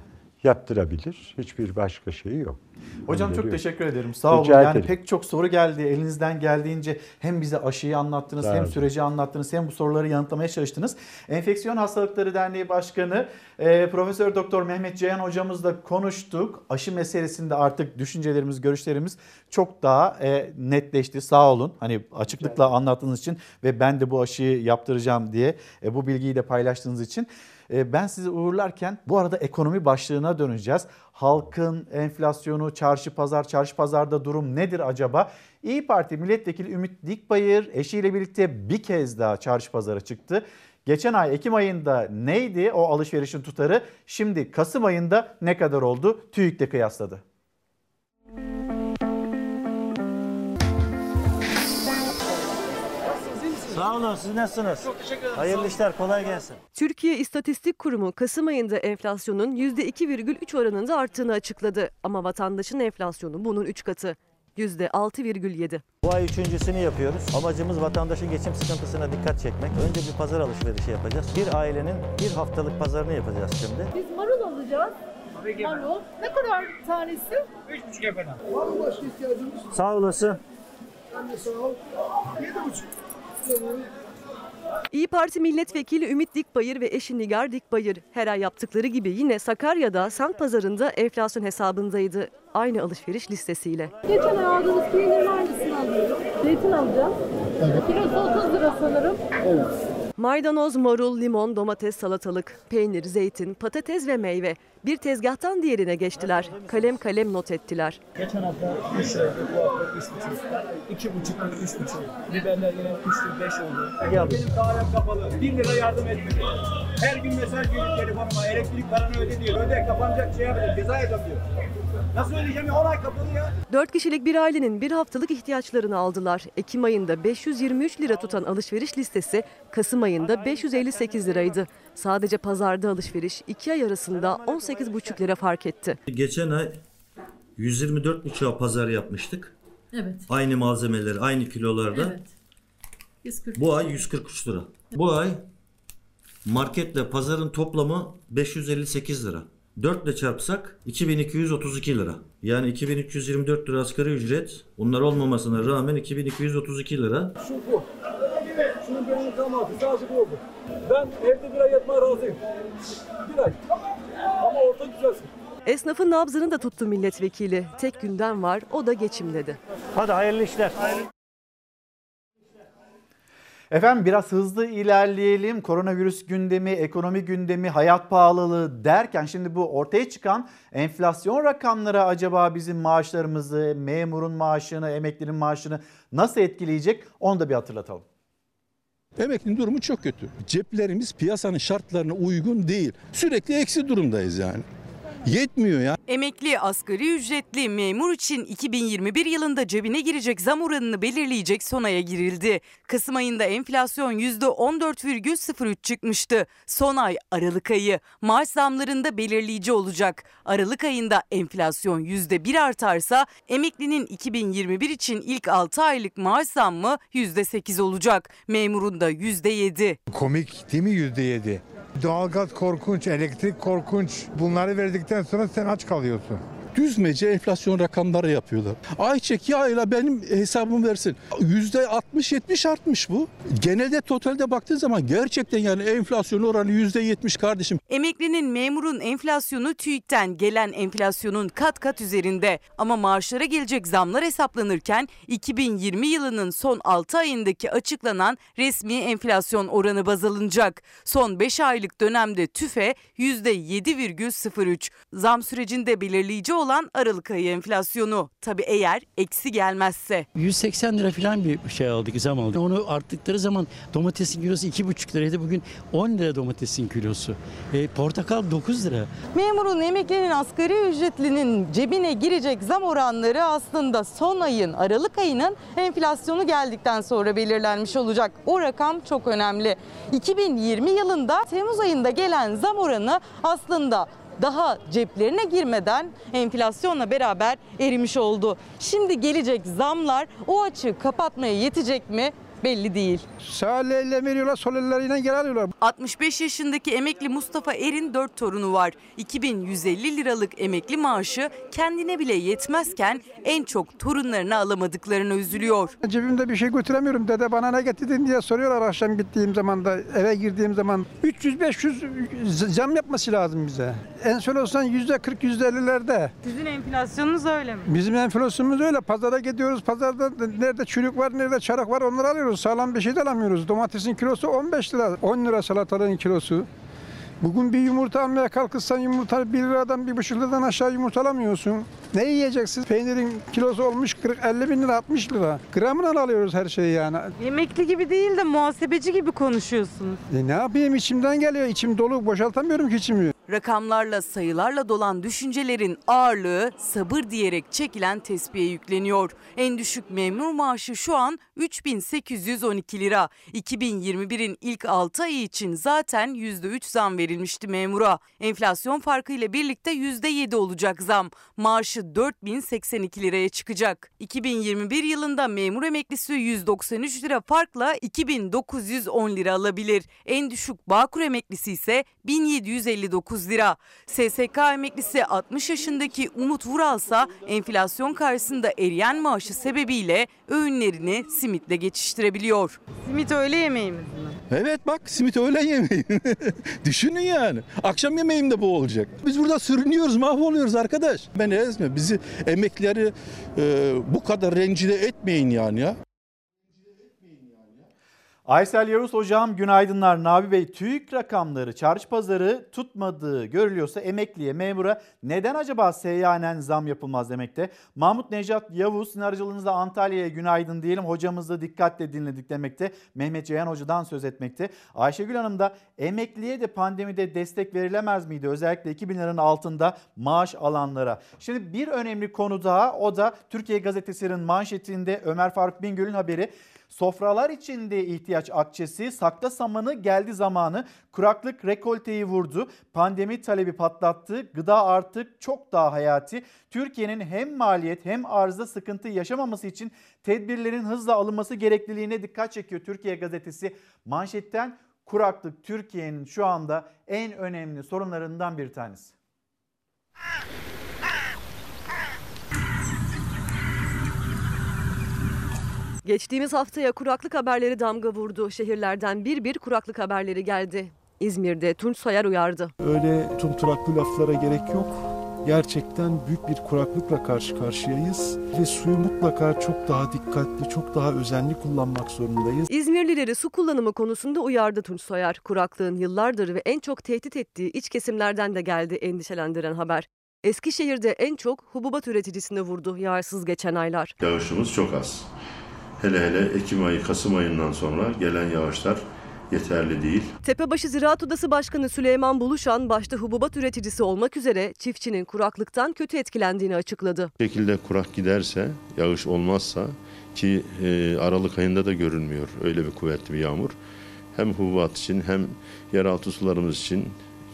yaptırabilir. Hiçbir başka şeyi yok. Hocam çok teşekkür ederim. Sağ olun. Rica yani ederim. pek çok soru geldi. Elinizden geldiğince hem bize aşıyı anlattınız, Sağ hem olun. süreci anlattınız, hem bu soruları yanıtlamaya çalıştınız. Enfeksiyon Hastalıkları Derneği Başkanı e, Profesör Doktor Mehmet Ceyhan hocamızla konuştuk. Aşı meselesinde artık düşüncelerimiz, görüşlerimiz çok daha e, netleşti. Sağ olun. Hani açıklıkla anlattığınız için ve ben de bu aşıyı yaptıracağım diye e, bu bilgiyi de paylaştığınız için. E, ben sizi uğurlarken bu arada ekonomi başlığına döneceğiz. Halkın enflasyonu, çarşı pazar, çarşı pazarda durum nedir acaba? İyi Parti milletvekili Ümit Dikbayır eşiyle birlikte bir kez daha çarşı pazara çıktı. Geçen ay Ekim ayında neydi o alışverişin tutarı? Şimdi Kasım ayında ne kadar oldu? TÜİK'le kıyasladı. Sağ olun siz nasılsınız? Çok teşekkür ederim. Hayırlı işler kolay gelsin. Türkiye İstatistik Kurumu Kasım ayında enflasyonun %2,3 oranında arttığını açıkladı. Ama vatandaşın enflasyonu bunun 3 katı. %6,7. Bu ay üçüncüsünü yapıyoruz. Amacımız vatandaşın geçim sıkıntısına dikkat çekmek. Önce bir pazar alışverişi yapacağız. Bir ailenin bir haftalık pazarını yapacağız şimdi. Biz marul alacağız. Marul. Ne kadar tanesi? 3,5 efendim. Var mı başka ihtiyacınız? Sağ olasın. Ben de sağ ol. 7,5. İyi Parti milletvekili Ümit Dikbayır ve eşi Nigar Dikbayır her ay yaptıkları gibi yine Sakarya'da Sankt Pazarı'nda enflasyon hesabındaydı. Aynı alışveriş listesiyle. Geçen ay aldığınız peynirin aynısını alıyorum. Zeytin alacağım. Evet. Kilosu 30 lira sanırım. Evet. Maydanoz, marul, limon, domates, salatalık, peynir, zeytin, patates ve meyve. Bir tezgahtan diğerine geçtiler. Kalem kalem not ettiler. Geçen hafta 3 liraydı, bu hafta 3 buçuk. 2 buçuk, 3 buçuk. Biberler yine 3 5 oldu. Ya benim dairem kapalı. 1 lira yardım etmedi. Her gün mesaj geliyor telefonuma. Elektrik paranı öde diyor. Öde kapanacak şey yapacak. Ceza edeceğim ya? 10 ay kapalı ya. 4 kişilik bir ailenin bir haftalık ihtiyaçlarını aldılar. Ekim ayında 523 lira tutan alışveriş listesi Kasım ayında 558 liraydı. Sadece pazarda alışveriş 2 ay arasında 18,5 lira fark etti. Geçen ay 124 buçuğa pazar yapmıştık. Evet. Aynı malzemeleri aynı kilolarda. Evet. 140. Bu ay 143 lira. Bu ay marketle pazarın toplamı 558 lira. 4 ile çarpsak 2232 lira. Yani 2324 lira asgari ücret. Bunlar olmamasına rağmen 2232 lira. Şu bu. Şunun benim tamamı sadece bu oldu. Ben evde bir ay yatmaya razıyım. Bir ay. Ama orta güzelsin. Esnafın nabzını da tuttu milletvekili. Tek gündem var o da geçim dedi. Hadi hayırlı işler. Efendim biraz hızlı ilerleyelim. Koronavirüs gündemi, ekonomi gündemi, hayat pahalılığı derken şimdi bu ortaya çıkan enflasyon rakamları acaba bizim maaşlarımızı, memurun maaşını, emeklinin maaşını nasıl etkileyecek? Onu da bir hatırlatalım. Emeklinin durumu çok kötü. Ceplerimiz piyasanın şartlarına uygun değil. Sürekli eksi durumdayız yani. Yetmiyor ya. Emekli, asgari ücretli, memur için 2021 yılında cebine girecek zam oranını belirleyecek son aya girildi. Kasım ayında enflasyon %14,03 çıkmıştı. Son ay Aralık ayı. Maaş zamlarında belirleyici olacak. Aralık ayında enflasyon %1 artarsa emeklinin 2021 için ilk 6 aylık maaş zammı %8 olacak. Memurun da %7. Komik değil mi yüzde yedi? Doğalgaz korkunç, elektrik korkunç. Bunları verdikten sonra sen aç kalıyorsun. Düzmece enflasyon rakamları yapıyorlar. Ayçek yağıyla benim hesabımı versin. Yüzde 60-70 artmış bu. Genelde totalde baktığın zaman gerçekten yani enflasyon oranı yüzde 70 kardeşim. Emeklinin memurun enflasyonu TÜİK'ten gelen enflasyonun kat kat üzerinde. Ama maaşlara gelecek zamlar hesaplanırken 2020 yılının son 6 ayındaki açıklanan resmi enflasyon oranı baz alınacak. Son 5 aylık dönemde TÜFE %7,03. Zam sürecinde belirleyici olan Aralık ayı enflasyonu. Tabi eğer eksi gelmezse. 180 lira falan bir şey aldık, zam aldık. Onu arttıkları zaman domatesin kilosu 2,5 liraydı. Bugün 10 lira domatesin kilosu. E, portakal 9 lira. Memurun, emeklinin, asgari ücretlinin cebine girecek zam oranları aslında son ayın Aralık ayının enflasyonu geldikten sonra belirlenmiş olacak. O rakam çok önemli. 2020 yılında Temmuz ayında gelen zam oranı aslında daha ceplerine girmeden enflasyonla beraber erimiş oldu. Şimdi gelecek zamlar o açığı kapatmaya yetecek mi? Belli değil. Sağ elle veriyorlar, sol elleriyle geri alıyorlar. 65 yaşındaki emekli Mustafa Er'in 4 torunu var. 2150 liralık emekli maaşı kendine bile yetmezken en çok torunlarına alamadıklarını üzülüyor. Cebimde bir şey götüremiyorum. Dede bana ne getirdin diye soruyorlar akşam gittiğim zaman da eve girdiğim zaman. 300-500 zam yapması lazım bize. En son olsan %40 %50'lerde. Sizin enflasyonunuz öyle mi? Bizim enflasyonumuz öyle. Pazara gidiyoruz. Pazarda nerede çürük var, nerede çarık var onları alıyoruz. Sağlam bir şey de alamıyoruz. Domatesin kilosu 15 lira. 10 lira salatalığın kilosu. Bugün bir yumurta almaya kalkırsan yumurta 1 liradan 1,5 liradan aşağı yumurta alamıyorsun. Ne yiyeceksin? Peynirin kilosu olmuş 40, 50 bin lira 60 lira. Gramına alıyoruz her şeyi yani. Emekli gibi değil de muhasebeci gibi konuşuyorsunuz. E ne yapayım içimden geliyor. İçim dolu boşaltamıyorum ki içimi. Rakamlarla sayılarla dolan düşüncelerin ağırlığı sabır diyerek çekilen tespihe yükleniyor. En düşük memur maaşı şu an 3812 lira. 2021'in ilk 6 ayı için zaten %3 zam verilmişti memura. Enflasyon farkı ile birlikte %7 olacak zam. Maaşı 4082 liraya çıkacak. 2021 yılında memur emeklisi 193 lira farkla 2910 lira alabilir. En düşük Bağkur emeklisi ise 1759 lira. SSK emeklisi 60 yaşındaki Umut Vuralsa enflasyon karşısında eriyen maaşı sebebiyle öğünlerini simitle geçiştirebiliyor. Simit öğle yemeğimiz mi? Evet bak simit öğlen yemeği. Düşünün yani. Akşam yemeğim de bu olacak. Biz burada sürünüyoruz, mahvoluyoruz arkadaş. Ben ezme. Bizi emeklileri e, bu kadar rencide etmeyin yani ya. Aysel Yavuz hocam günaydınlar. Nabi Bey TÜİK rakamları çarşı pazarı tutmadığı görülüyorsa emekliye, memura neden acaba seyyanen zam yapılmaz demekte? Mahmut Necat Yavuz sizin aracılığınızla Antalya'ya günaydın diyelim. Hocamızı dikkatle dinledik demekte. Mehmet Ceyhan Hoca'dan söz etmekte. Ayşegül Hanım da emekliye de pandemide destek verilemez miydi? Özellikle 2000 liranın altında maaş alanlara. Şimdi bir önemli konu daha o da Türkiye Gazetesi'nin manşetinde Ömer Faruk Bingöl'ün haberi. Sofralar içinde ihtiyaç akçesi, sakla samanı geldi zamanı, kuraklık rekolteyi vurdu, pandemi talebi patlattı, gıda artık çok daha hayati. Türkiye'nin hem maliyet hem arzda sıkıntı yaşamaması için tedbirlerin hızla alınması gerekliliğine dikkat çekiyor Türkiye Gazetesi. Manşetten kuraklık Türkiye'nin şu anda en önemli sorunlarından bir tanesi. Geçtiğimiz haftaya kuraklık haberleri damga vurdu. Şehirlerden bir bir kuraklık haberleri geldi. İzmir'de Tunç Soyer uyardı. Öyle tumturaklı laflara gerek yok. Gerçekten büyük bir kuraklıkla karşı karşıyayız ve suyu mutlaka çok daha dikkatli, çok daha özenli kullanmak zorundayız. İzmirlileri su kullanımı konusunda uyardı Tunç Soyer. Kuraklığın yıllardır ve en çok tehdit ettiği iç kesimlerden de geldi endişelendiren haber. Eskişehir'de en çok hububat üreticisini vurdu yağsız geçen aylar. Yağışımız çok az. Hele hele Ekim ayı, Kasım ayından sonra gelen yağışlar yeterli değil. Tepebaşı Ziraat Odası Başkanı Süleyman Buluşan başta hububat üreticisi olmak üzere çiftçinin kuraklıktan kötü etkilendiğini açıkladı. Bu şekilde kurak giderse, yağış olmazsa ki e, Aralık ayında da görünmüyor öyle bir kuvvetli bir yağmur. Hem hububat için hem yeraltı sularımız için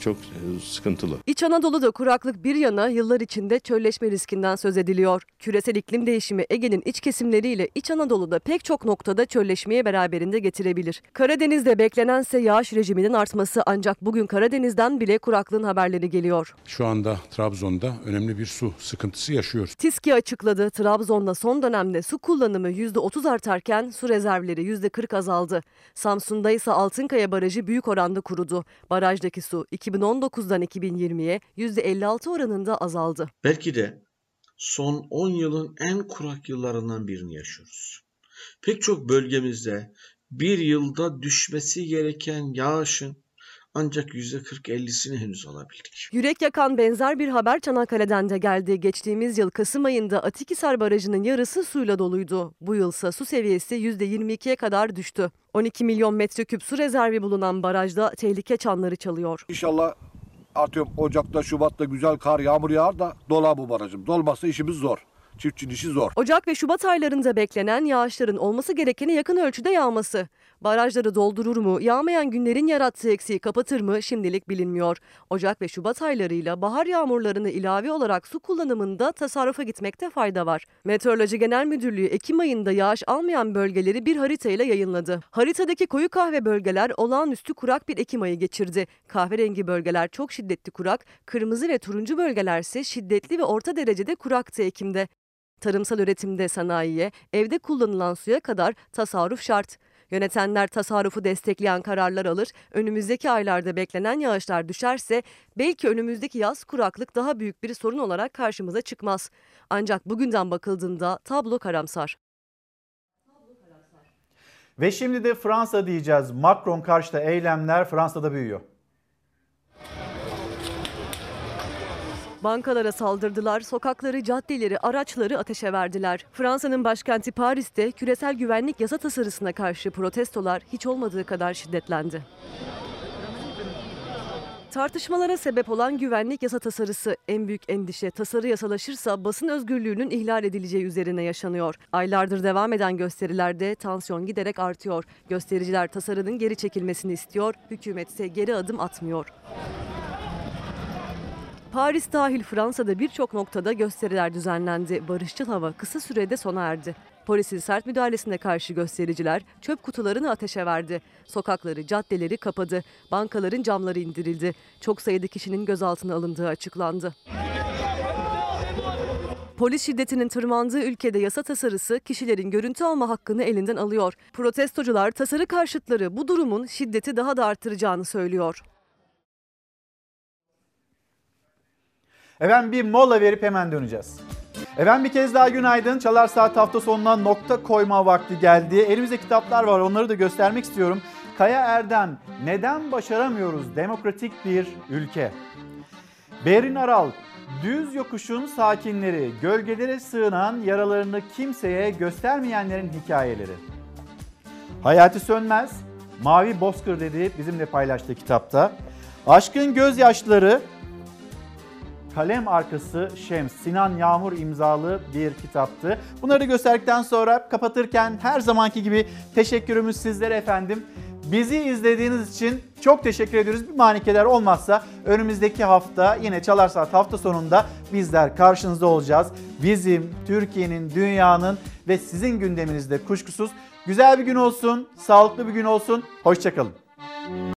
çok e, sıkıntılı. İç Anadolu'da kuraklık bir yana yıllar içinde çölleşme riskinden söz ediliyor. Küresel iklim değişimi Ege'nin iç kesimleriyle İç Anadolu'da pek çok noktada çölleşmeye beraberinde getirebilir. Karadeniz'de beklenense yağış rejiminin artması ancak bugün Karadeniz'den bile kuraklığın haberleri geliyor. Şu anda Trabzon'da önemli bir su sıkıntısı yaşıyoruz. TİSKİ açıkladı. Trabzon'da son dönemde su kullanımı %30 artarken su rezervleri %40 azaldı. Samsun'da ise Altınkaya Barajı büyük oranda kurudu. Barajdaki su 2019'dan 2020'ye %56 oranında azaldı. Belki de son 10 yılın en kurak yıllarından birini yaşıyoruz. Pek çok bölgemizde bir yılda düşmesi gereken yağışın ancak %40-50'sini henüz alabildik. Yürek yakan benzer bir haber Çanakkale'den de geldi. Geçtiğimiz yıl Kasım ayında Atikhisar Barajı'nın yarısı suyla doluydu. Bu yılsa su seviyesi %22'ye kadar düştü. 12 milyon metreküp su rezervi bulunan barajda tehlike çanları çalıyor. İnşallah atıyorum Ocak'ta, Şubat'ta güzel kar, yağmur yağar da dolar bu barajım. Dolmazsa işimiz zor. Çiftçinin işi zor. Ocak ve Şubat aylarında beklenen yağışların olması gerekene yakın ölçüde yağması. Barajları doldurur mu, yağmayan günlerin yarattığı eksiği kapatır mı şimdilik bilinmiyor. Ocak ve Şubat aylarıyla bahar yağmurlarını ilave olarak su kullanımında tasarrufa gitmekte fayda var. Meteoroloji Genel Müdürlüğü Ekim ayında yağış almayan bölgeleri bir haritayla yayınladı. Haritadaki koyu kahve bölgeler olağanüstü kurak bir Ekim ayı geçirdi. Kahverengi bölgeler çok şiddetli kurak, kırmızı ve turuncu bölgelerse şiddetli ve orta derecede kuraktı Ekim'de. Tarımsal üretimde sanayiye, evde kullanılan suya kadar tasarruf şart. Yönetenler tasarrufu destekleyen kararlar alır. Önümüzdeki aylarda beklenen yağışlar düşerse belki önümüzdeki yaz kuraklık daha büyük bir sorun olarak karşımıza çıkmaz. Ancak bugünden bakıldığında tablo karamsar. Ve şimdi de Fransa diyeceğiz. Macron karşıtı eylemler Fransa'da büyüyor. Bankalara saldırdılar, sokakları, caddeleri, araçları ateşe verdiler. Fransa'nın başkenti Paris'te küresel güvenlik yasa tasarısına karşı protestolar hiç olmadığı kadar şiddetlendi. Tartışmalara sebep olan güvenlik yasa tasarısı en büyük endişe tasarı yasalaşırsa basın özgürlüğünün ihlal edileceği üzerine yaşanıyor. Aylardır devam eden gösterilerde tansiyon giderek artıyor. Göstericiler tasarının geri çekilmesini istiyor, hükümet ise geri adım atmıyor. Paris dahil Fransa'da birçok noktada gösteriler düzenlendi. Barışçıl hava kısa sürede sona erdi. Polisin sert müdahalesine karşı göstericiler çöp kutularını ateşe verdi. Sokakları, caddeleri kapadı. Bankaların camları indirildi. Çok sayıda kişinin gözaltına alındığı açıklandı. Polis şiddetinin tırmandığı ülkede yasa tasarısı kişilerin görüntü alma hakkını elinden alıyor. Protestocular tasarı karşıtları bu durumun şiddeti daha da arttıracağını söylüyor. Efendim bir mola verip hemen döneceğiz. Efendim bir kez daha günaydın. Çalar Saat hafta sonuna nokta koyma vakti geldi. Elimizde kitaplar var onları da göstermek istiyorum. Kaya Erdem, Neden Başaramıyoruz Demokratik Bir Ülke? Berin Aral, Düz yokuşun sakinleri, gölgelere sığınan yaralarını kimseye göstermeyenlerin hikayeleri. Hayati Sönmez, Mavi Bozkır dedi bizimle paylaştığı kitapta. Aşkın Gözyaşları, Kalem Arkası Şems, Sinan Yağmur imzalı bir kitaptı. Bunları gösterdikten sonra kapatırken her zamanki gibi teşekkürümüz sizlere efendim. Bizi izlediğiniz için çok teşekkür ediyoruz. Bir manikeler olmazsa önümüzdeki hafta yine Çalar Saat hafta sonunda bizler karşınızda olacağız. Bizim, Türkiye'nin, dünyanın ve sizin gündeminizde kuşkusuz güzel bir gün olsun, sağlıklı bir gün olsun. Hoşçakalın.